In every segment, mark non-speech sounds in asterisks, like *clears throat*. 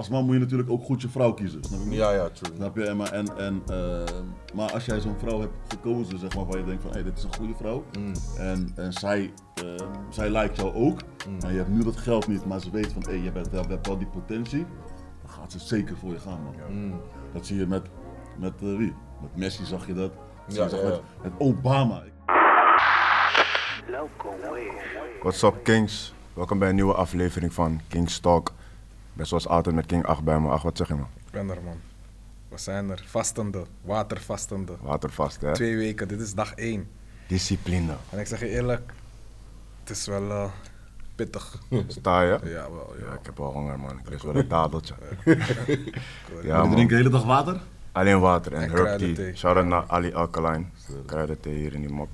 als man moet je natuurlijk ook goed je vrouw kiezen. Snap je? me? Ja, ja, true. Snap je? En, maar, en, en, eh, maar als jij zo'n vrouw hebt gekozen, zeg maar, waar je denkt van, hé, dit is een goede vrouw. Mm. En, en zij, eh, zij lijkt jou ook. Mm. En je hebt nu dat geld niet, maar ze weet van, hé, je, bent wel, je hebt wel die potentie. Dan gaat ze zeker voor je gaan, man. Mm. Dat zie je met, met eh, wie? Met Messi zag je dat. Ja, je ja, Met, met Obama. What's up, Kings? Welkom bij een nieuwe aflevering van Kings Talk. Ik ben zoals altijd met King 8 bij me. Ach, wat zeg je man? Ik ben er, man. We zijn er. Vastende. Watervastende. Watervast, hè? Twee weken. Dit is dag één. Discipline. En ik zeg je eerlijk, het is wel eh, pittig. Sta je? Ja, wel. Ja, Ja. ik heb wel honger, man. Ik lust wel een tadeltje. Ja, *laughs* Ja, je man. drinkt de hele dag water? Alleen water en, En herb tea. Shout-out naar Ali Alkaline. Kruidenthee hier in die mok.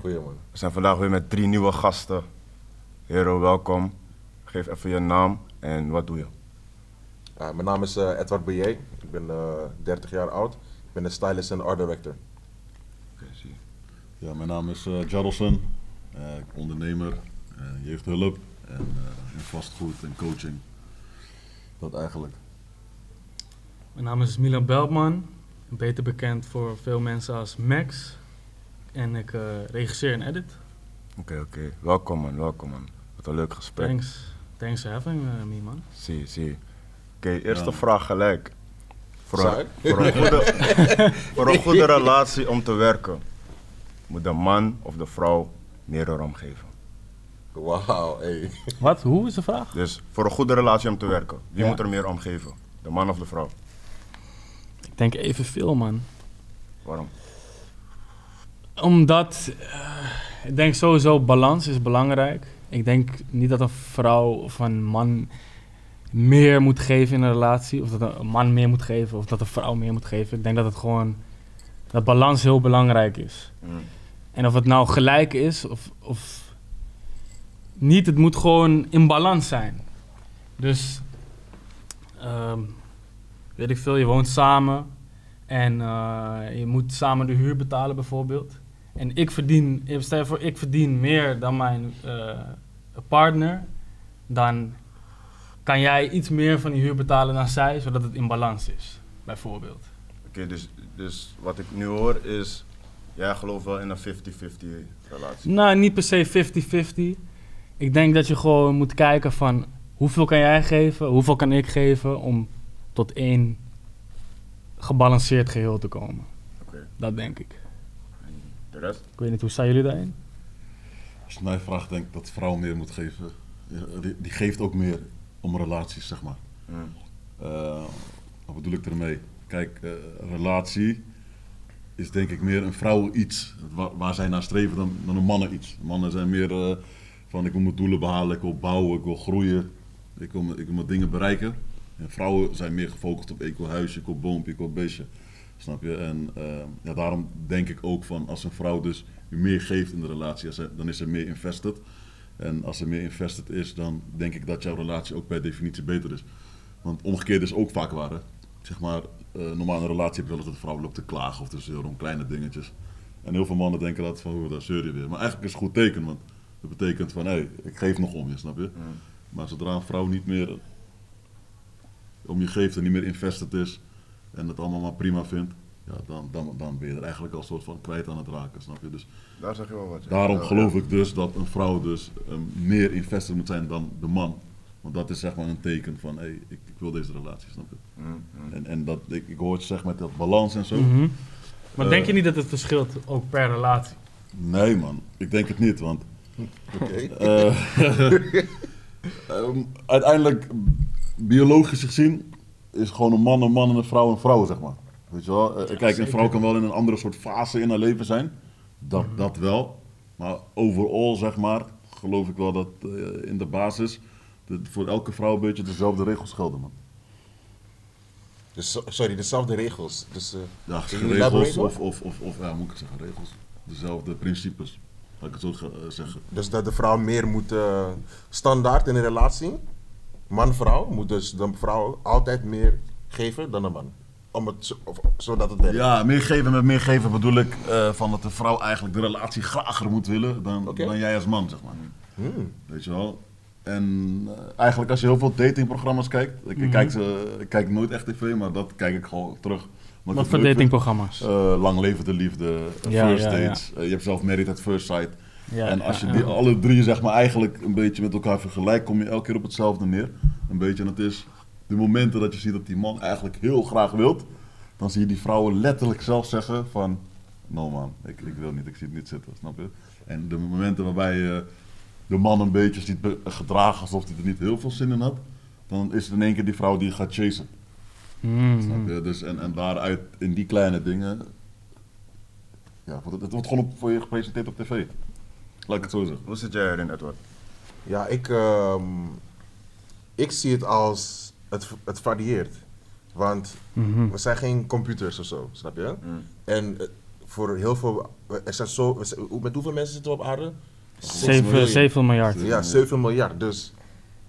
Goeie man. We zijn vandaag weer met drie nieuwe gasten. Hero, welkom. Geef even je naam en wat doe je? Ja, mijn naam is eh, Edward Bouillet. Ik ben eh 30 jaar oud. Ik ben een stylist en art director. Ja, mijn naam is uh, Jarlson. Eh, ondernemer, eh, jeugdhulp en eh, in vastgoed en coaching. Dat eigenlijk. Mijn naam is Milan Beltman, beter bekend voor veel mensen als Max. En ik eh, regisseer en edit. Oké, oké. Welkom man, welkom man. Wat een leuk gesprek. Thanks, thanks for having uh, me, man. Zie, zie. Oké, eerste Ja. vraag gelijk. Voor een, voor, een goede, *laughs* voor een goede relatie om te werken, moet de man of de vrouw meer om geven. Wauw, hey. Wat? Hoe is de vraag? Dus voor een goede relatie om te werken, wie Ja. moet er meer om geven? De man of de vrouw? Ik denk evenveel, man. Waarom? Omdat, eh, ik denk sowieso balans is belangrijk. Ik denk niet dat een vrouw of een man meer moet geven in een relatie. Of dat een man meer moet geven of dat een vrouw meer moet geven. Ik denk dat het gewoon, dat balans heel belangrijk is. Mm. En of het nou gelijk is of, of niet, het moet gewoon in balans zijn. Dus, ehm, weet ik veel, je woont samen en eh, je moet samen de huur betalen bijvoorbeeld. En ik verdien, stel je voor, ik verdien meer dan mijn eh, partner, dan kan jij iets meer van die huur betalen dan zij, zodat het in balans is, bijvoorbeeld. Oké, dus, dus wat ik nu hoor is, jij gelooft wel in een 50-50 relatie. Nou, niet per se 50-50. Ik denk dat je gewoon moet kijken van hoeveel kan jij geven, hoeveel kan ik geven om tot één gebalanceerd geheel te komen. Oké, Dat denk ik. De rest? Ik weet niet, hoe staan jullie daarin? Als je mij vraagt, denk ik dat vrouw meer moet geven. Ja, Die, die geeft ook meer om relaties, zeg maar. Mm. Eh, wat bedoel ik ermee? Kijk, eh, relatie is denk ik meer een vrouw iets waar, waar zij naar streven dan, dan een mannen iets. Mannen zijn meer eh, van ik wil mijn doelen behalen, ik wil bouwen, ik wil groeien, ik wil, mijn- ik wil mijn dingen bereiken. En vrouwen zijn meer gefocust op ik wil huisje, ik wil boompje, ik wil beestje. Snap je? En eh, ja, daarom denk ik ook van als een vrouw dus meer geeft in de relatie, dan is ze meer invested. En als ze meer invested is, dan denk ik dat jouw relatie ook per definitie beter is. Want omgekeerd is ook vaak waar. Hè? Zeg maar, eh normaal een relatie heb je wel eens dat de vrouw loopt te klagen of te zeuren om kleine dingetjes. En heel veel mannen denken dat van, hoe daar zeur je weer. Maar eigenlijk is het goed teken, want dat betekent van, hé, ik geef nog om je, snap je? Maar zodra een vrouw niet meer om je geeft en niet meer invested is en het allemaal maar prima vindt, ja, dan, dan, dan ben je er eigenlijk al een soort van kwijt aan het raken, snap je? Dus Daar zeg je wel wat. ja. Daarom geloof ik dus dat een vrouw dus ehm, meer invested moet zijn dan de man. Want dat is zeg maar een teken van, hé, ik, ik wil deze relatie, snap je? Mm, mm. En, en dat, ik, ik hoor het zeg met dat balans en zo. Mhm. Maar Eh, denk je niet dat het verschilt ook per relatie? Nee man, ik denk het niet, want Oké. *laughs* eh, *laughs* ehm, uiteindelijk, biologisch gezien, is gewoon een man een man en een vrouw een vrouw, zeg maar. Weet je wel? Eh, kijk, een vrouw kan wel in een andere soort fase in haar leven zijn. Dat, dat wel. Maar overal, zeg maar, geloof ik wel dat eh, in de basis de- voor elke vrouw een beetje dezelfde regels gelden, man. Dus, so- sorry, dezelfde regels. Dus, eh, Ja, regels of, of, of, of, ja, moet ik zeggen, regels. Dezelfde principes, laat ik het zo ge- zeggen. dus dat de vrouw meer moet standaard in een relatie. Man-vrouw moet dus de vrouw altijd meer geven dan de man. Om het zo, of, zodat het werkt. Ja, meer geven met meer geven bedoel ik eh, van dat de vrouw eigenlijk de relatie grager moet willen dan, dan jij als man, zeg maar. Hmm. Weet je wel? en eh, eigenlijk als je heel veel datingprogramma's kijkt, ik, ik kijk, ze, ik kijk nooit echt tv, maar dat kijk ik gewoon terug. Wat voor datingprogramma's? Eh, lang leven de liefde, Ja, First ja, ja. Dates, je hebt zelf Married at First Sight. Ja, en als je die alle drie zeg maar eigenlijk een beetje met elkaar vergelijkt, kom je elke keer op hetzelfde neer. Een beetje, en het is de momenten dat je ziet dat die man eigenlijk heel graag wilt, dan zie je die vrouwen letterlijk zelf zeggen van, no man, ik, ik wil niet, ik zie het niet zitten, snap je? En de momenten waarbij je de man een beetje ziet gedragen alsof hij er niet heel veel zin in had, dan is het in één keer die vrouw die gaat chasen. Mhm. Snap je? Dus, en, en daaruit, in die kleine dingen, ja, het, het wordt gewoon op, voor je gepresenteerd op tv. Laat ik het zo zeggen. Hoe zit jij erin, Edward? Ja, ik, ehm, ik zie het als, het, het varieert. Want Mhm. we zijn geen computers of zo, snap je? Mm. En eh, voor heel veel, er zijn zo, met hoeveel mensen zitten we op aarde? Six Zeven, million. zeven miljard. Ja, 7 miljard. Dus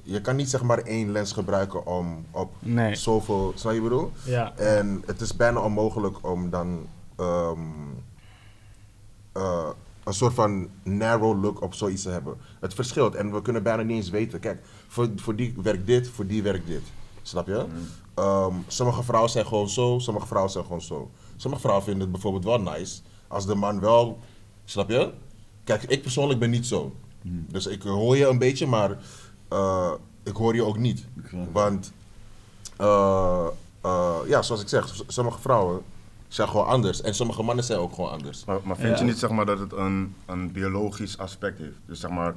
je kan niet zeg maar één lens gebruiken om op Nee. zoveel, snap je bedoel? Ja. En het is bijna onmogelijk om dan ehm, eh, een soort van narrow look op zoiets te hebben. Het verschilt en we kunnen bijna niet eens weten. Kijk, voor, voor die werkt dit, voor die werkt dit. Snap je? Ehm, sommige vrouwen zijn gewoon zo, sommige vrouwen zijn gewoon zo. Sommige vrouwen vinden het bijvoorbeeld wel nice als de man wel, snap je? Kijk, ik persoonlijk ben niet zo. Dus ik hoor je een beetje, maar eh, ik hoor je ook niet. Want, eh, eh, ja, zoals ik zeg, sommige vrouwen zijn gewoon anders. En sommige mannen zijn ook gewoon anders. Maar, maar vind Ja. je niet zeg maar, dat het een, een biologisch aspect heeft? Dus zeg maar,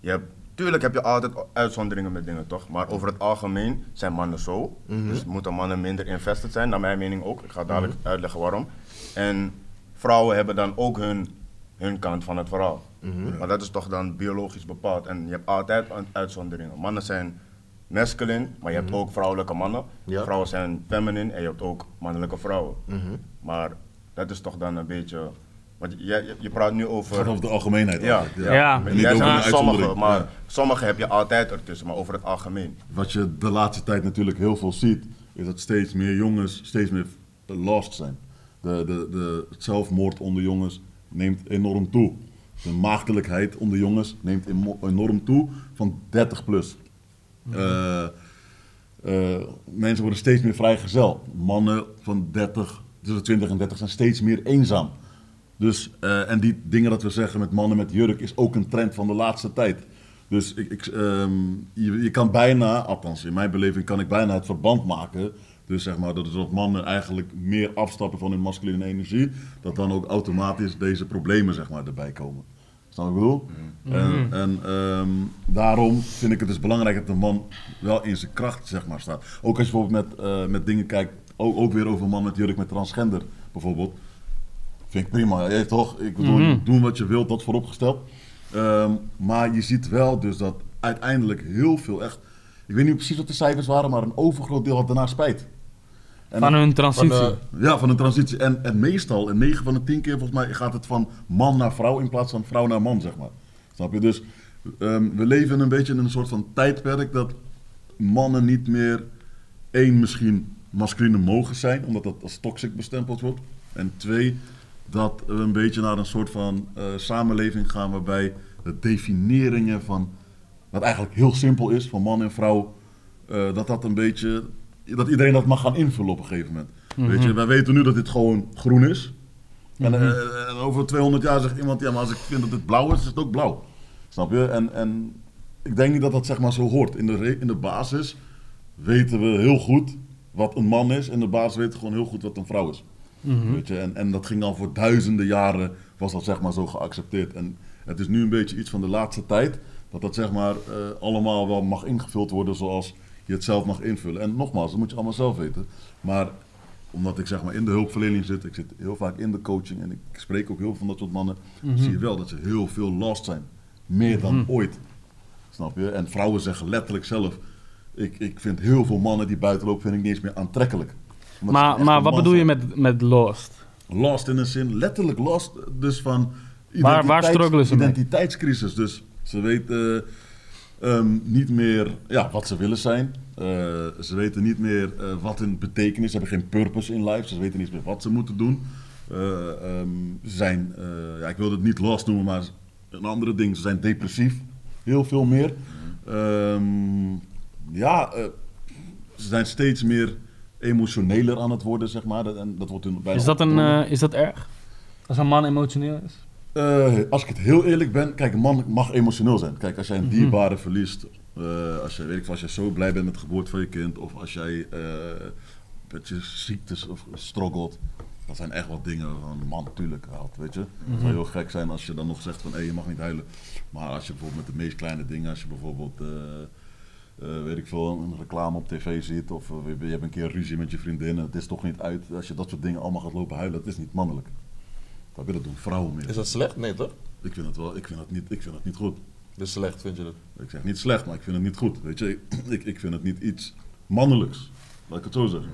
je hebt, tuurlijk heb je altijd uitzonderingen met dingen, toch? Maar over het algemeen zijn mannen zo. Dus moeten mannen minder invested zijn, naar mijn mening ook. Ik ga dadelijk uitleggen waarom. En vrouwen hebben dan ook hun, hun kant van het verhaal. Maar dat is toch dan biologisch bepaald. En je hebt altijd uitzonderingen. Mannen zijn masculine, maar je hebt ook vrouwelijke mannen. Ja. Vrouwen zijn feminine en je hebt ook mannelijke vrouwen. Mhm. Maar dat is toch dan een beetje. Want je, je, praat nu Het over. gaat over de algemeenheid. ja, ja. Ja. Maar En niet over sommige, uitzondering. maar Ja. sommige heb je altijd ertussen, maar over het algemeen. Wat je de laatste tijd natuurlijk heel veel ziet, is dat steeds meer jongens steeds meer lost zijn. De, de, de het zelfmoord onder jongens neemt enorm toe. De maagdelijkheid onder jongens neemt enorm toe van 30 plus. Eh, eh, mensen worden steeds meer vrijgezel. Mannen van 30, tussen 20 en 30 zijn steeds meer eenzaam. Dus, eh, en die dingen dat we zeggen met mannen met jurk is ook een trend van de laatste tijd. Dus ik, ik, ehm, je, je kan bijna, althans in mijn beleving kan ik bijna het verband maken. Dus zeg maar dat dat mannen eigenlijk meer afstappen van hun masculine energie. Dat dan ook automatisch deze problemen zeg maar erbij komen. Snap je wat ik bedoel? En, en ehm, daarom vind ik het dus belangrijk dat de man wel in zijn kracht zeg maar staat. Ook als je bijvoorbeeld met, eh, met dingen kijkt, ook, ook weer over man met jurk met transgender bijvoorbeeld. Vind ik prima, ja, toch? Ik bedoel, Mhm. doen wat je wilt, dat vooropgesteld. Ehm, maar je ziet wel dus dat uiteindelijk heel veel echt... Ik weet niet precies wat de cijfers waren, maar een overgroot deel had daarna spijt. En Van hun transitie. Van, eh, ja, van een transitie. En, en meestal, in 9 van de 10 keer volgens mij, gaat het van man naar vrouw in plaats van vrouw naar man, zeg maar. Snap je? Dus ehm, we leven een beetje in een soort van tijdperk dat mannen niet meer één, misschien masculine mogen zijn, omdat dat als toxic bestempeld wordt. En twee, dat we een beetje naar een soort van eh, samenleving gaan waarbij de definieringen van, wat eigenlijk heel simpel is, van man en vrouw, eh, dat dat een beetje, dat iedereen dat mag gaan invullen op een gegeven moment. Weet je, wij weten nu dat dit gewoon groen is. En, eh, en over 200 jaar zegt iemand, ja, maar als ik vind dat dit blauw is, is het ook blauw. Snap je? En, en ik denk niet dat dat zeg maar zo hoort. In de, in de basis weten we heel goed wat een man is. En de basis weten gewoon heel goed wat een vrouw is. Mhm. Weet je? En, en dat ging al voor duizenden jaren, was dat zeg maar zo geaccepteerd. En het is nu een beetje iets van de laatste tijd, dat dat zeg maar eh, allemaal wel mag ingevuld worden zoals je het zelf mag invullen. En nogmaals, dat moet je allemaal zelf weten. Maar omdat ik zeg maar in de hulpverlening zit, ik zit heel vaak in de coaching en ik spreek ook heel veel van dat soort mannen, zie je wel dat ze heel veel last zijn. Meer dan ooit. Snap je? En vrouwen zeggen letterlijk zelf, ik, ik vind heel veel mannen die buiten lopen, vind ik niet eens meer aantrekkelijk. Maar, maar wat bedoel je met, met lost? Lost in een zin, letterlijk lost, dus van Waar- waar struggelen ze mee? identiteitscrisis. Dus ze weten ehm, niet meer ja, wat ze willen zijn. Eh, ze weten niet meer eh, wat hun betekenis, ze hebben geen purpose in life. Ze weten niet meer wat ze moeten doen. Eh, ehm, ze zijn, ja, ik wil het niet lost noemen, maar een andere ding, ze zijn depressief. Heel veel meer. Ehm, ja, eh, ze zijn steeds meer emotioneler aan het worden, zeg maar. Dat- En dat wordt hun bijna Is dat, een, eh, is dat erg? Als een man emotioneel is? Eh, als ik het heel eerlijk ben, kijk, een man mag emotioneel zijn. Kijk, als jij een Mhm. dierbare verliest, eh, als, je, weet ik, als je zo blij bent met de geboorte van je kind, of als jij eh met je ziektes of struggelt, dat zijn echt wat dingen van een man natuurlijk haalt, weet je. Het zou heel gek zijn als je dan nog zegt van, hé, je mag niet huilen. Maar als je bijvoorbeeld met de meest kleine dingen, als je bijvoorbeeld... eh, weet ik veel, een reclame op tv ziet of eh, je hebt een keer ruzie met je vriendin en het is toch niet uit. Als je dat soort dingen allemaal gaat lopen huilen, dat is niet mannelijk. Dat dat doen vrouwen meer. Is dat slecht? Nee, toch? Ik vind het wel, ik vind het niet, ik vind het niet goed. Dus slecht, vind je dat? Ik zeg niet slecht, maar ik vind het niet goed. Weet je, *clears throat* ik, ik vind het niet iets mannelijks. Laat ik het zo zeggen.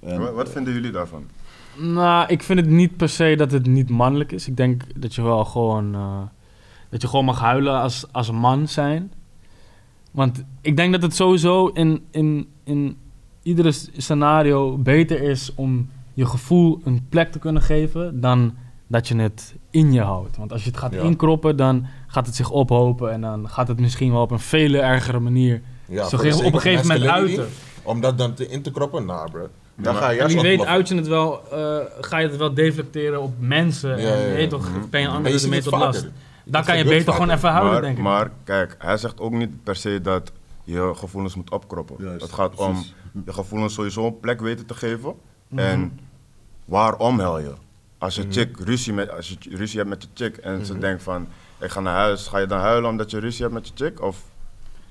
En, Wat, wat vinden jullie daarvan? Nou, ik vind het niet per se dat het niet mannelijk is. Ik denk dat je wel gewoon, eh, dat je gewoon mag huilen als, als een man zijn. Want ik denk dat het sowieso in, in, in iedere scenario beter is om je gevoel een plek te kunnen geven dan dat je het in je houdt. Want als je het gaat Ja. inkroppen, dan gaat het zich ophopen en dan gaat het misschien wel op een vele ergere manier Ja, op een gegeven moment uiten. Om dat dan te, in te kroppen? Nou, bro. Dan maar- ga je En wie weet uit je het wel, eh, ga je het wel deflecteren op mensen. Ja, en ja, ja. je weet toch, ben je anderen ermee het tot last. Dan kan je beter gewoon even huilen, maar, denk ik. maar kijk, hij zegt ook niet per se dat je gevoelens moet opkroppen. Juist, het gaat om precies. je gevoelens sowieso een plek weten te geven. Mhm. En waarom huil je? Als Mhm. je chick ruzie, met, als je ruzie hebt met je chick en ze denkt van ik ga naar huis, ga je dan huilen omdat je ruzie hebt met je chick? Of,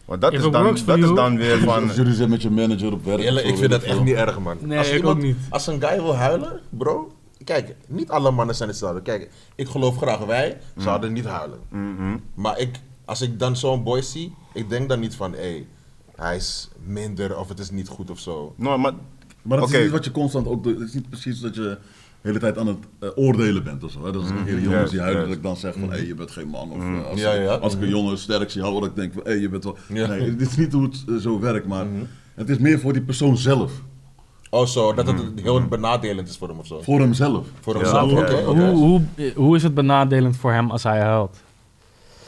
want dat, If is dan, dat is dan weer *laughs* van. Als jullie zijn met je manager op werk. Ik vind dat echt niet erg, man. Nee, als ik iemand- ook niet. Als een guy wil huilen, bro. Kijk, niet alle mannen zijn hetzelfde. Kijk, ik geloof graag, wij zouden niet huilen. Mhm. Maar ik, als ik dan zo'n boy zie, ik denk dan niet van, hé, hey, hij is minder of het is niet goed of zo. No, maar, Maar dat is niet wat je constant ook doet. Het is niet precies dat je de hele tijd aan het eh, oordelen bent of zo. Hè? Dat is een keer jongens juist, die huilen dat juist. ik dan zeg van hé, je bent geen man. Of eh, als, Ja, ja. als ik een jongen sterk zie houden, dat ik denk van hé, je bent wel... Ja. Nee, dit is niet hoe het eh, zo werkt, maar het is meer voor die persoon zelf. Oh, zo, dat het heel benadelend is voor hem of zo. Voor hemzelf. Voor hemzelf, oké. Hoe, hoe, hoe is het benadelend voor hem als hij huilt?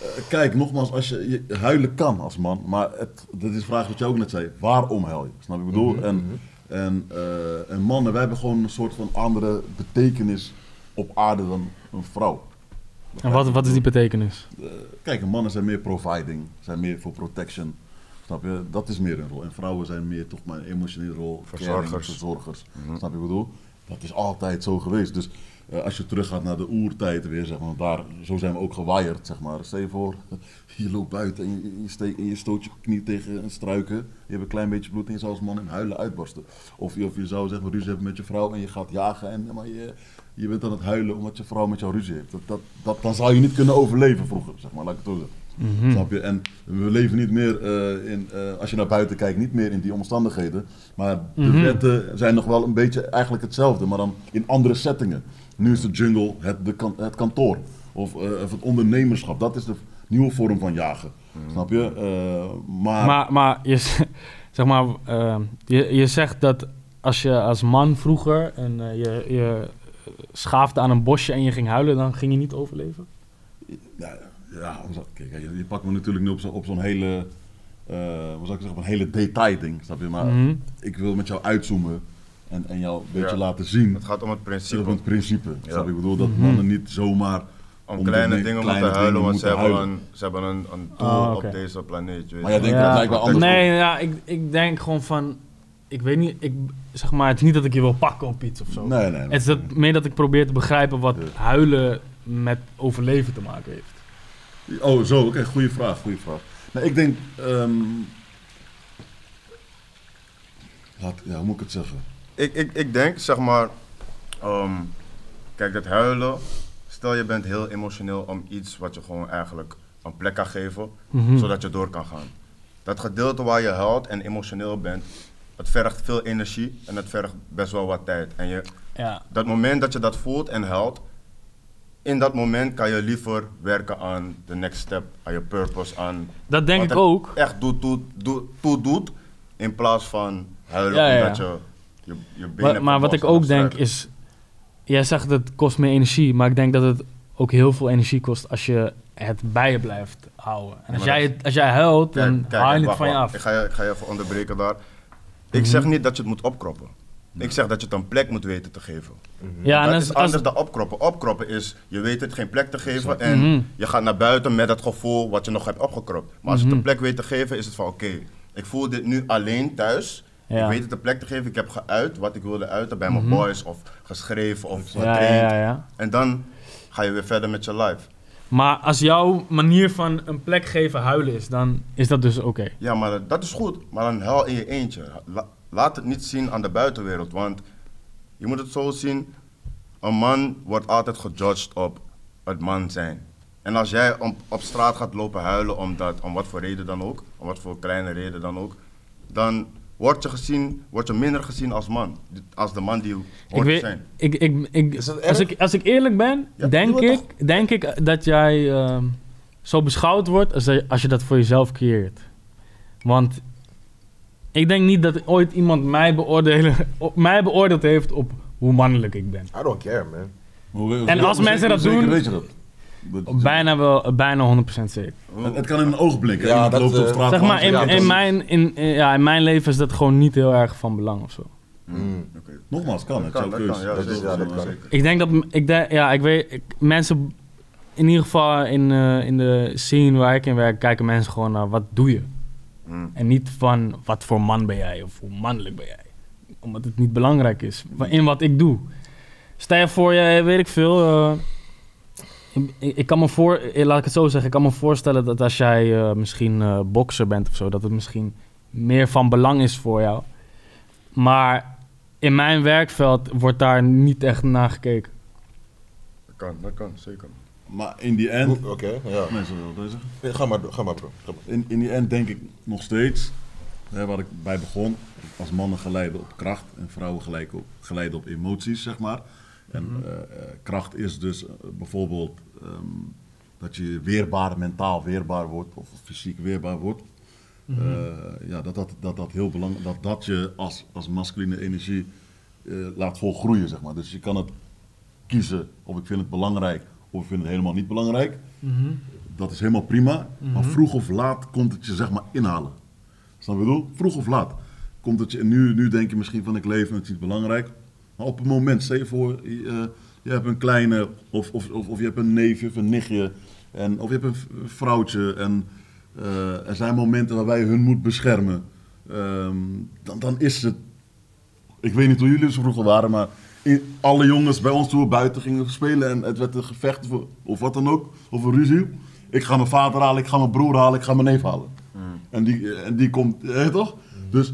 Eh, Kijk, nogmaals, als je, je huilen kan als man, maar het, dat is de vraag wat je ook net zei. Waarom huil je? Snap je wat ik bedoel? en, en, eh, en mannen, wij hebben gewoon een soort van andere betekenis op aarde dan een vrouw. En wat, wat is die betekenis? Eh, kijk, mannen zijn meer providing, zijn meer voor protection. Snap je? Dat is meer een rol. En vrouwen zijn meer toch maar een emotionele rol. Verzorgers. caring, verzorgers. Snap je wat ik bedoel? Dat is altijd zo geweest. Dus eh, als je teruggaat naar de oertijd weer, zeg maar, daar, zo zijn we ook gewaaid, zeg maar. Stel je voor, *laughs* je loopt buiten en je, je, steekt, en je stoot je knie tegen een struiken. Je hebt een klein beetje bloed en je zou als man in huilen uitbarsten. Of je, of je zou zeg maar ruzie hebben met je vrouw en je gaat jagen en maar je, je bent aan het huilen omdat je vrouw met jou ruzie heeft. Dat, dat, dat, dan zou je niet kunnen overleven vroeger, zeg maar, laat ik het zo zeggen. Snap je? En we leven niet meer eh, in, eh, als je naar buiten kijkt, niet meer in die omstandigheden. Maar de Mhm. wetten zijn nog wel een beetje eigenlijk hetzelfde, maar dan in andere settingen. Nu is de jungle het, de kan- het kantoor of, eh, of het ondernemerschap. Dat is de nieuwe vorm van jagen. Snap je? Eh, maar, Maar, maar je, *laughs* zeg maar, je, je zegt dat als je als man vroeger en eh, je, je schaafde aan een bosje en je ging huilen, dan ging je niet overleven? Ja, ja kijk, je, je pakt me natuurlijk nu op, zo, op zo'n hele, eh hoe zou ik zeggen, op een hele detail ding, snap je? Maar Mhm. ik wil met jou uitzoomen en, en jou een beetje Ja. laten zien. het gaat om het principe. het principe. Ja. Snap je? Ik bedoel dat mannen niet zomaar Om om kleine ne- dingen kleine moeten huilen, dingen want ze hebben, huilen. een, ze hebben een, een doel Ah, op deze planeet. weet Maar jij denkt dat blijkbaar anders. Nee, ja, ik, ik denk gewoon van, ik weet niet, ik, zeg maar, het is niet dat ik je wil pakken op iets of zo. Nee, nee. nee. Het is dat, meer dat ik probeer te begrijpen wat Ja. huilen met overleven te maken heeft. Oh, zo, oké, goede vraag, goede vraag. Nee, ik denk, ehm, laat, ja, hoe moet ik het zeggen? Ik, ik, ik denk, zeg maar, ehm, kijk, dat huilen, stel je bent heel emotioneel om iets wat je gewoon eigenlijk een plek kan geven, Mhm. zodat je door kan gaan. Dat gedeelte waar je huilt en emotioneel bent, het vergt veel energie en het vergt best wel wat tijd. En je, Ja. dat moment dat je dat voelt en huilt, in dat moment kan je liever werken aan de next step, aan je purpose, aan Dat denk ik ook. echt toe doet, doet, toe doet, in plaats van huilen Ja, ja, ja. omdat je je, je benen Maar, maar wat ik ook en denk is, jij zegt het kost meer energie, maar ik denk dat het ook heel veel energie kost als je het bij je blijft houden. En als, maar jij, het- als jij huilt, dan Kijk, haal je het van je af. Ik ga je, ik ga je even onderbreken daar. Ik zeg niet dat je het moet opkroppen. Ik zeg dat je het een plek moet weten te geven. Ja, en dat als, is als- anders dan opkroppen. Opkroppen is, je weet het geen plek te geven en Mhm. je gaat naar buiten met het gevoel wat je nog hebt opgekropt. Maar als je het een plek weet te geven, is het van oké, ik voel dit nu alleen thuis. Ja. Mhm. Ik weet het een plek te geven. Ik heb geuit wat ik wilde uiten bij mijn boys of geschreven of getraind. ja. En dan ga je weer verder met je life. Maar als jouw manier van een plek geven huilen is, dan is dat dus oké. Ja, maar dat is goed. Maar dan huil in je eentje. La- laat het niet zien aan de buitenwereld. Want je moet het zo zien. Een man wordt altijd gejudged op het man zijn. En als jij op, op straat gaat lopen huilen omdat, om wat voor reden dan ook, om wat voor kleine reden dan ook, dan word je gezien, word je minder gezien als man. Als de man die je Ik hoort te weet, zijn. ik, ik, ik, als, ik, als ik eerlijk ben, Ja, denk, ik, denk ik dat jij ehm, zo beschouwd wordt als, als je dat voor jezelf creëert. Want ik denk niet dat ooit iemand mij, beoordelen, op, mij beoordeeld heeft op hoe mannelijk ik ben. I don't care, man. Hoe- En als mensen dat doen- weet je dat? Bijna wel, bijna 100% zeker. Het, het kan in een blinken. Ja, dat, loopt op eh, straat Zeg maar, in, ja, in, mijn, in, in- ja, in mijn leven is dat gewoon niet heel erg van belang of zo. Mm. Oké. Nogmaals, kan. Het dat keus. kan, ja, Dat is- zeker, ja, dat zeker, kan. zeker. Ik denk dat, ik denk, ja, ik weet, ik- mensen, in ieder geval in, eh, in de scene waar ik in werk, kijken mensen gewoon naar wat doe je. Mm. En niet van wat voor man ben jij of hoe mannelijk ben jij. Omdat het niet belangrijk is in wat ik doe. Stel je voor, je, weet ik veel. eh, ik, ik kan me voor, eh, laat ik het zo zeggen, ik kan me voorstellen dat als jij eh, misschien eh, bokser bent of zo, dat het misschien meer van belang is voor jou. Maar in mijn werkveld wordt daar niet echt naar gekeken. Dat kan, dat kan, zeker. Maar in die end... Oké, ja. Mensen Ga maar, ga maar bro. Ga maar. In, in die end denk ik nog steeds, hè, waar ik bij begon, als mannen geleiden op kracht en vrouwen gelijk op, geleiden op emoties, zeg maar. En eh, eh, kracht is dus eh, bijvoorbeeld ehm, dat je weerbaar, mentaal weerbaar wordt of fysiek weerbaar wordt. Eh, ja, dat dat, dat, dat heel belangrijk dat dat je als, als masculine energie eh, laat volgroeien, zeg maar. Dus je kan het kiezen of ik vind het belangrijk of ik vind het helemaal niet belangrijk. Dat is helemaal prima. Maar vroeg of laat komt het je zeg maar inhalen. Snap je wat ik bedoel? Vroeg of laat komt het je. En nu, nu denk je misschien van ik leef en het is niet belangrijk. Maar op een moment, stel je voor, je, eh, je hebt een kleine, of, of, of, of je hebt een neefje of een nichtje. En, of je hebt een vrouwtje. En eh, er zijn momenten waarbij je hun moet beschermen. Ehm, dan, dan is het ik weet niet hoe jullie zo vroeger waren, maar alle jongens bij ons toen we buiten gingen spelen en het werd een gevecht of, of wat dan ook, of een ruzie. Ik ga mijn vader halen, ik ga mijn broer halen, ik ga mijn neef halen. En, die, en die komt, hè, toch? Dus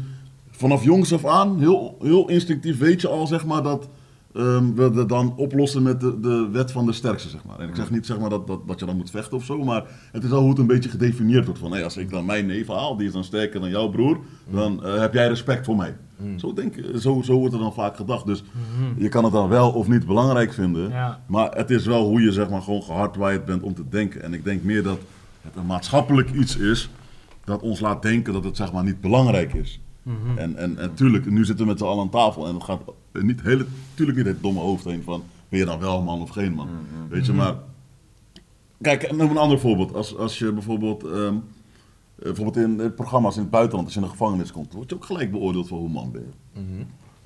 vanaf jongs af aan, heel, heel instinctief weet je al, zeg maar, dat ehm, we dan oplossen met de, de wet van de sterkste, zeg maar. En ik zeg niet, zeg maar, dat, dat, dat je dan moet vechten of zo, maar het is al hoe het een beetje gedefinieerd wordt. Van, hé, als ik dan mijn neef haal, die is dan sterker dan jouw broer, dan eh, heb jij respect voor mij. Zo, denk, zo, zo wordt er dan vaak gedacht. Dus je kan het dan wel of niet belangrijk vinden, Ja. maar het is wel hoe je, zeg maar, gewoon gehardwired bent om te denken. En ik denk meer dat het een maatschappelijk iets is dat ons laat denken dat het zeg maar niet belangrijk is. En, en, en tuurlijk, nu zitten we met z'n allen aan tafel en het gaat niet hele, tuurlijk niet het domme hoofd heen van ben je dan wel man of geen man. Weet je, maar kijk, nog een ander voorbeeld. Als, als je bijvoorbeeld, ehm, eh, bijvoorbeeld in eh, programma's in het buitenland, als je in de gevangenis komt, word je ook gelijk beoordeeld voor hoe man ben je.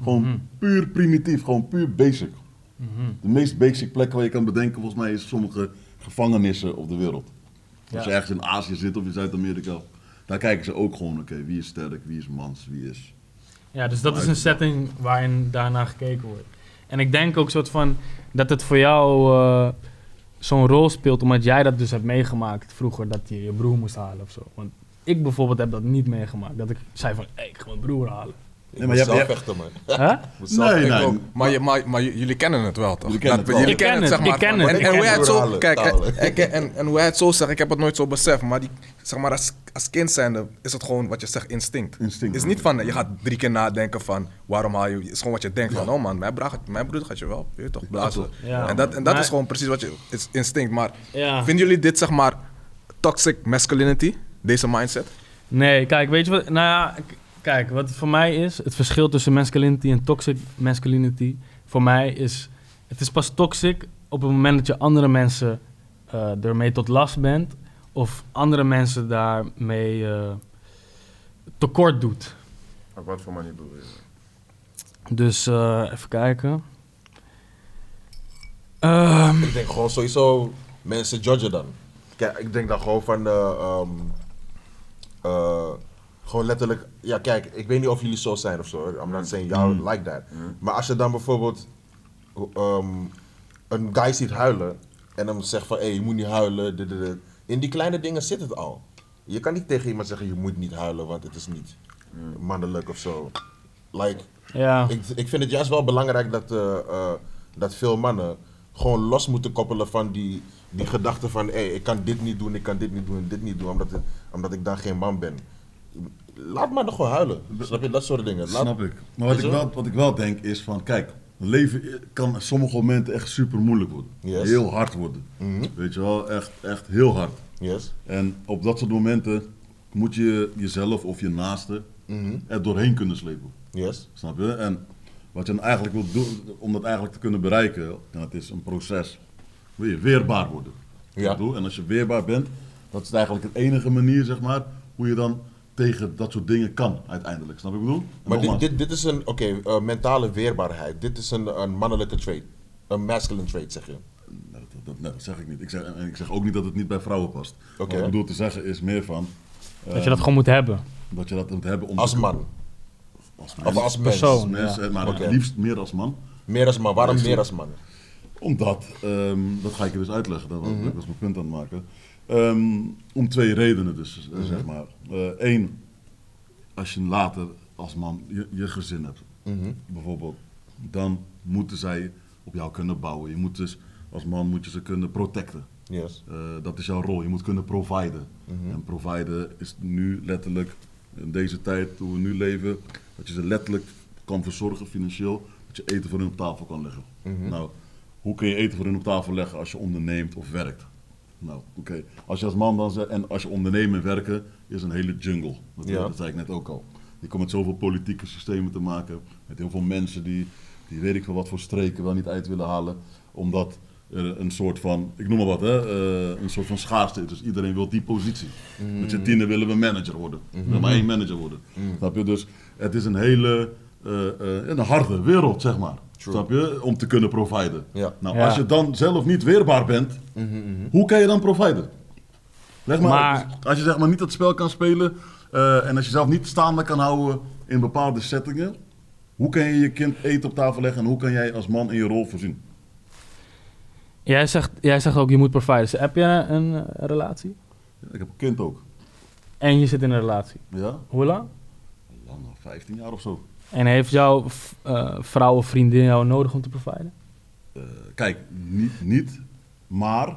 Gewoon puur primitief, gewoon puur basic. De meest basic plek waar je kan bedenken, volgens mij, is sommige gevangenissen op de wereld. Als je ergens in Azië zit of in Zuid-Amerika, daar kijken ze ook gewoon, oké, wie is sterk, wie is mans, wie is... Ja, dus dat is een setting waarin daarna gekeken wordt. En ik denk ook soort van dat het voor jou eh, zo'n rol speelt, omdat jij dat dus hebt meegemaakt vroeger, dat je je broer moest halen of zo. Want ik bijvoorbeeld heb dat niet meegemaakt. Dat ik zei van, hey, ik ga mijn broer halen. Ik Nee, maar je hebt- zelf vechten, man. Nee, nee. Ook. Maar, je, maar, maar jullie kennen het wel, toch? Jullie kennen het. Jullie Ik kennen ken het, zeg maar. ik ken het, En, ik en ken hoe hij het zo... Kijk, en, en, hoe hij het zo zegt, ik heb het nooit zo beseft. Maar, die, zeg maar als, als kind zijnde is het gewoon wat je zegt, instinct. Is niet van, je gaat drie keer nadenken van, waarom haal je... Het is gewoon wat je denkt van, oh man, mijn, bra- mijn broer gaat je wel, weet je toch, blazen. Ja. En dat, en dat Maar- is gewoon precies wat je... is instinct. Maar Ja. vinden jullie dit, zeg maar, toxic masculinity? Deze mindset? Nee, kijk, weet je wat? Nou ja, kijk, wat het voor mij is, het verschil tussen masculinity en toxic masculinity, voor mij is, het is pas toxic op het moment dat je andere mensen eh, ermee tot last bent, of andere mensen daarmee eh, tekort doet. Op wat voor manier bedoel je? Dus eh, even kijken. Ehm, Ik denk gewoon sowieso mensen judgen dan. Kijk, ik denk dan gewoon van. eh, ehm, eh, gewoon letterlijk. Ja, kijk, ik weet niet of jullie zo zijn of zo. I'm not saying y'all like that. Maar als je dan bijvoorbeeld. ehm, een guy ziet huilen. En dan zegt van hé, hey, je moet niet huilen. dit, dit, dit. In die kleine dingen zit het al. Je kan niet tegen iemand zeggen je moet niet huilen, want het is niet mannelijk of zo. Like, ja. ik, ik vind het juist wel belangrijk dat, eh, eh, dat veel mannen gewoon los moeten koppelen van die, die gedachte van hé, ik kan dit niet doen, ik kan dit niet doen en dit niet doen, omdat, het- omdat ik dan geen man ben. Laat maar nog gewoon huilen. Snap je? Dat soort dingen. Laat, Snap ik. Maar wat ik, wel, wat ik wel denk is van, kijk, leven kan op sommige momenten echt super moeilijk worden. Yes. Heel hard worden. Mhm. Weet je wel, echt, echt heel hard. Yes. En op dat soort momenten moet je jezelf of je naaste Mhm. er doorheen kunnen slepen. Yes. Snap je? En wat je dan eigenlijk wilt doen, om dat eigenlijk te kunnen bereiken, en het is een proces, wil je weerbaar worden. Ja. En als je weerbaar bent, dat is eigenlijk de enige manier, zeg maar, hoe je dan tegen dat soort dingen kan uiteindelijk. Snap je wat ik bedoel? En Maar dit, dit, dit is een, oké, eh, mentale weerbaarheid. Dit is een, een mannelijke trait. Een masculine trait, zeg je. Nee, dat, dat, nee, dat zeg ik niet. Ik zeg, en ik zeg ook niet dat het niet bij vrouwen past. Oké. Wat ik bedoel te zeggen is meer van... dat je dat gewoon moet hebben. Dat je dat moet hebben om... Als man. Als Of als mens. Persoon. mens, ja. eh, maar het liefst meer als man. Meer als man. Waarom meer als man? Omdat, ehm, dat ga ik je dus uitleggen, dat was, dat was mijn punt aan het maken. Ehm, om twee redenen dus, eh, zeg maar. Eén, als je later als man je, je gezin hebt, Mhm. bijvoorbeeld, dan moeten zij op jou kunnen bouwen. Je moet dus, als man moet je ze kunnen protecten. Yes. Eh, dat is jouw rol. Je moet kunnen providen. En providen is nu letterlijk, in deze tijd, hoe we nu leven, dat je ze letterlijk kan verzorgen financieel, dat je eten voor hun op tafel kan leggen. Nou, hoe kun je eten voor hun op tafel leggen als je onderneemt of werkt? Nou, oké. Als je als man dan zegt, en als je ondernemen en werken, is een hele jungle. Dat, Ja. dat zei ik net ook al. Je komt met zoveel politieke systemen te maken, met heel veel mensen die, die weet ik veel wat voor streken wel niet uit willen halen, omdat er een soort van, ik noem maar wat, hè, eh, een soort van schaarste is. Dus iedereen wil die positie. Met z'n tienen willen we manager worden. We willen maar één manager worden. Snap je? Dus het is een hele, eh, eh, een harde wereld, zeg maar. True. Snap je? Om te kunnen providen. Ja. Nou, Ja. als je dan zelf niet weerbaar bent, hoe kan je dan providen? Leg maar, Maar- uit. Als je zeg maar niet dat spel kan spelen eh, en als je zelf niet staande kan houden in bepaalde settingen, hoe kan je je kind eten op tafel leggen en hoe kan jij als man in je rol voorzien? Jij zegt, jij zegt ook, je moet providen. Dus heb je een eh, relatie? Ja, ik heb een kind ook. En je zit in een relatie. Ja, Hoe lang? lang, 15 jaar of zo. En heeft jouw eh, vrouw of vriendin jou nodig om te providen? Eh, kijk, niet, niet, maar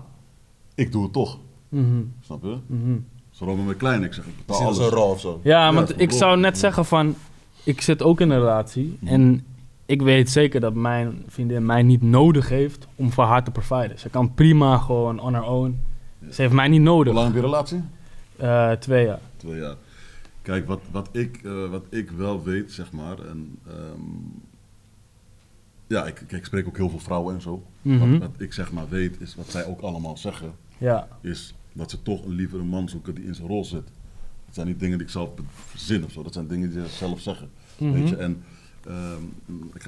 ik doe het toch. Mhm, Snap je? mhm. Zolang met mijn klein, ik zeg, ik betaal als alles. een rol of zo. Ja, want ik zou net zeggen van... Ik zit ook in een relatie. Mhm. En ik weet zeker dat mijn vriendin mij niet nodig heeft om voor haar te providen. Ze kan prima gewoon on her own. Ze heeft mij niet Hoe nodig. lang heb je relatie? Eh, twee jaar. Twee jaar. Kijk, wat, wat, ik, eh, wat ik wel weet, zeg maar. En, ehm, ja, ik, kijk, ik spreek ook heel veel vrouwen en zo. Mhm. wat, wat ik zeg maar weet, is wat zij ook allemaal zeggen. Ja. Is dat ze toch een liever een man zoeken die in zijn rol zit. Dat zijn niet dingen die ik zelf verzin of zo. Dat zijn dingen die ze zelf zeggen. Mhm. Weet je? En ehm,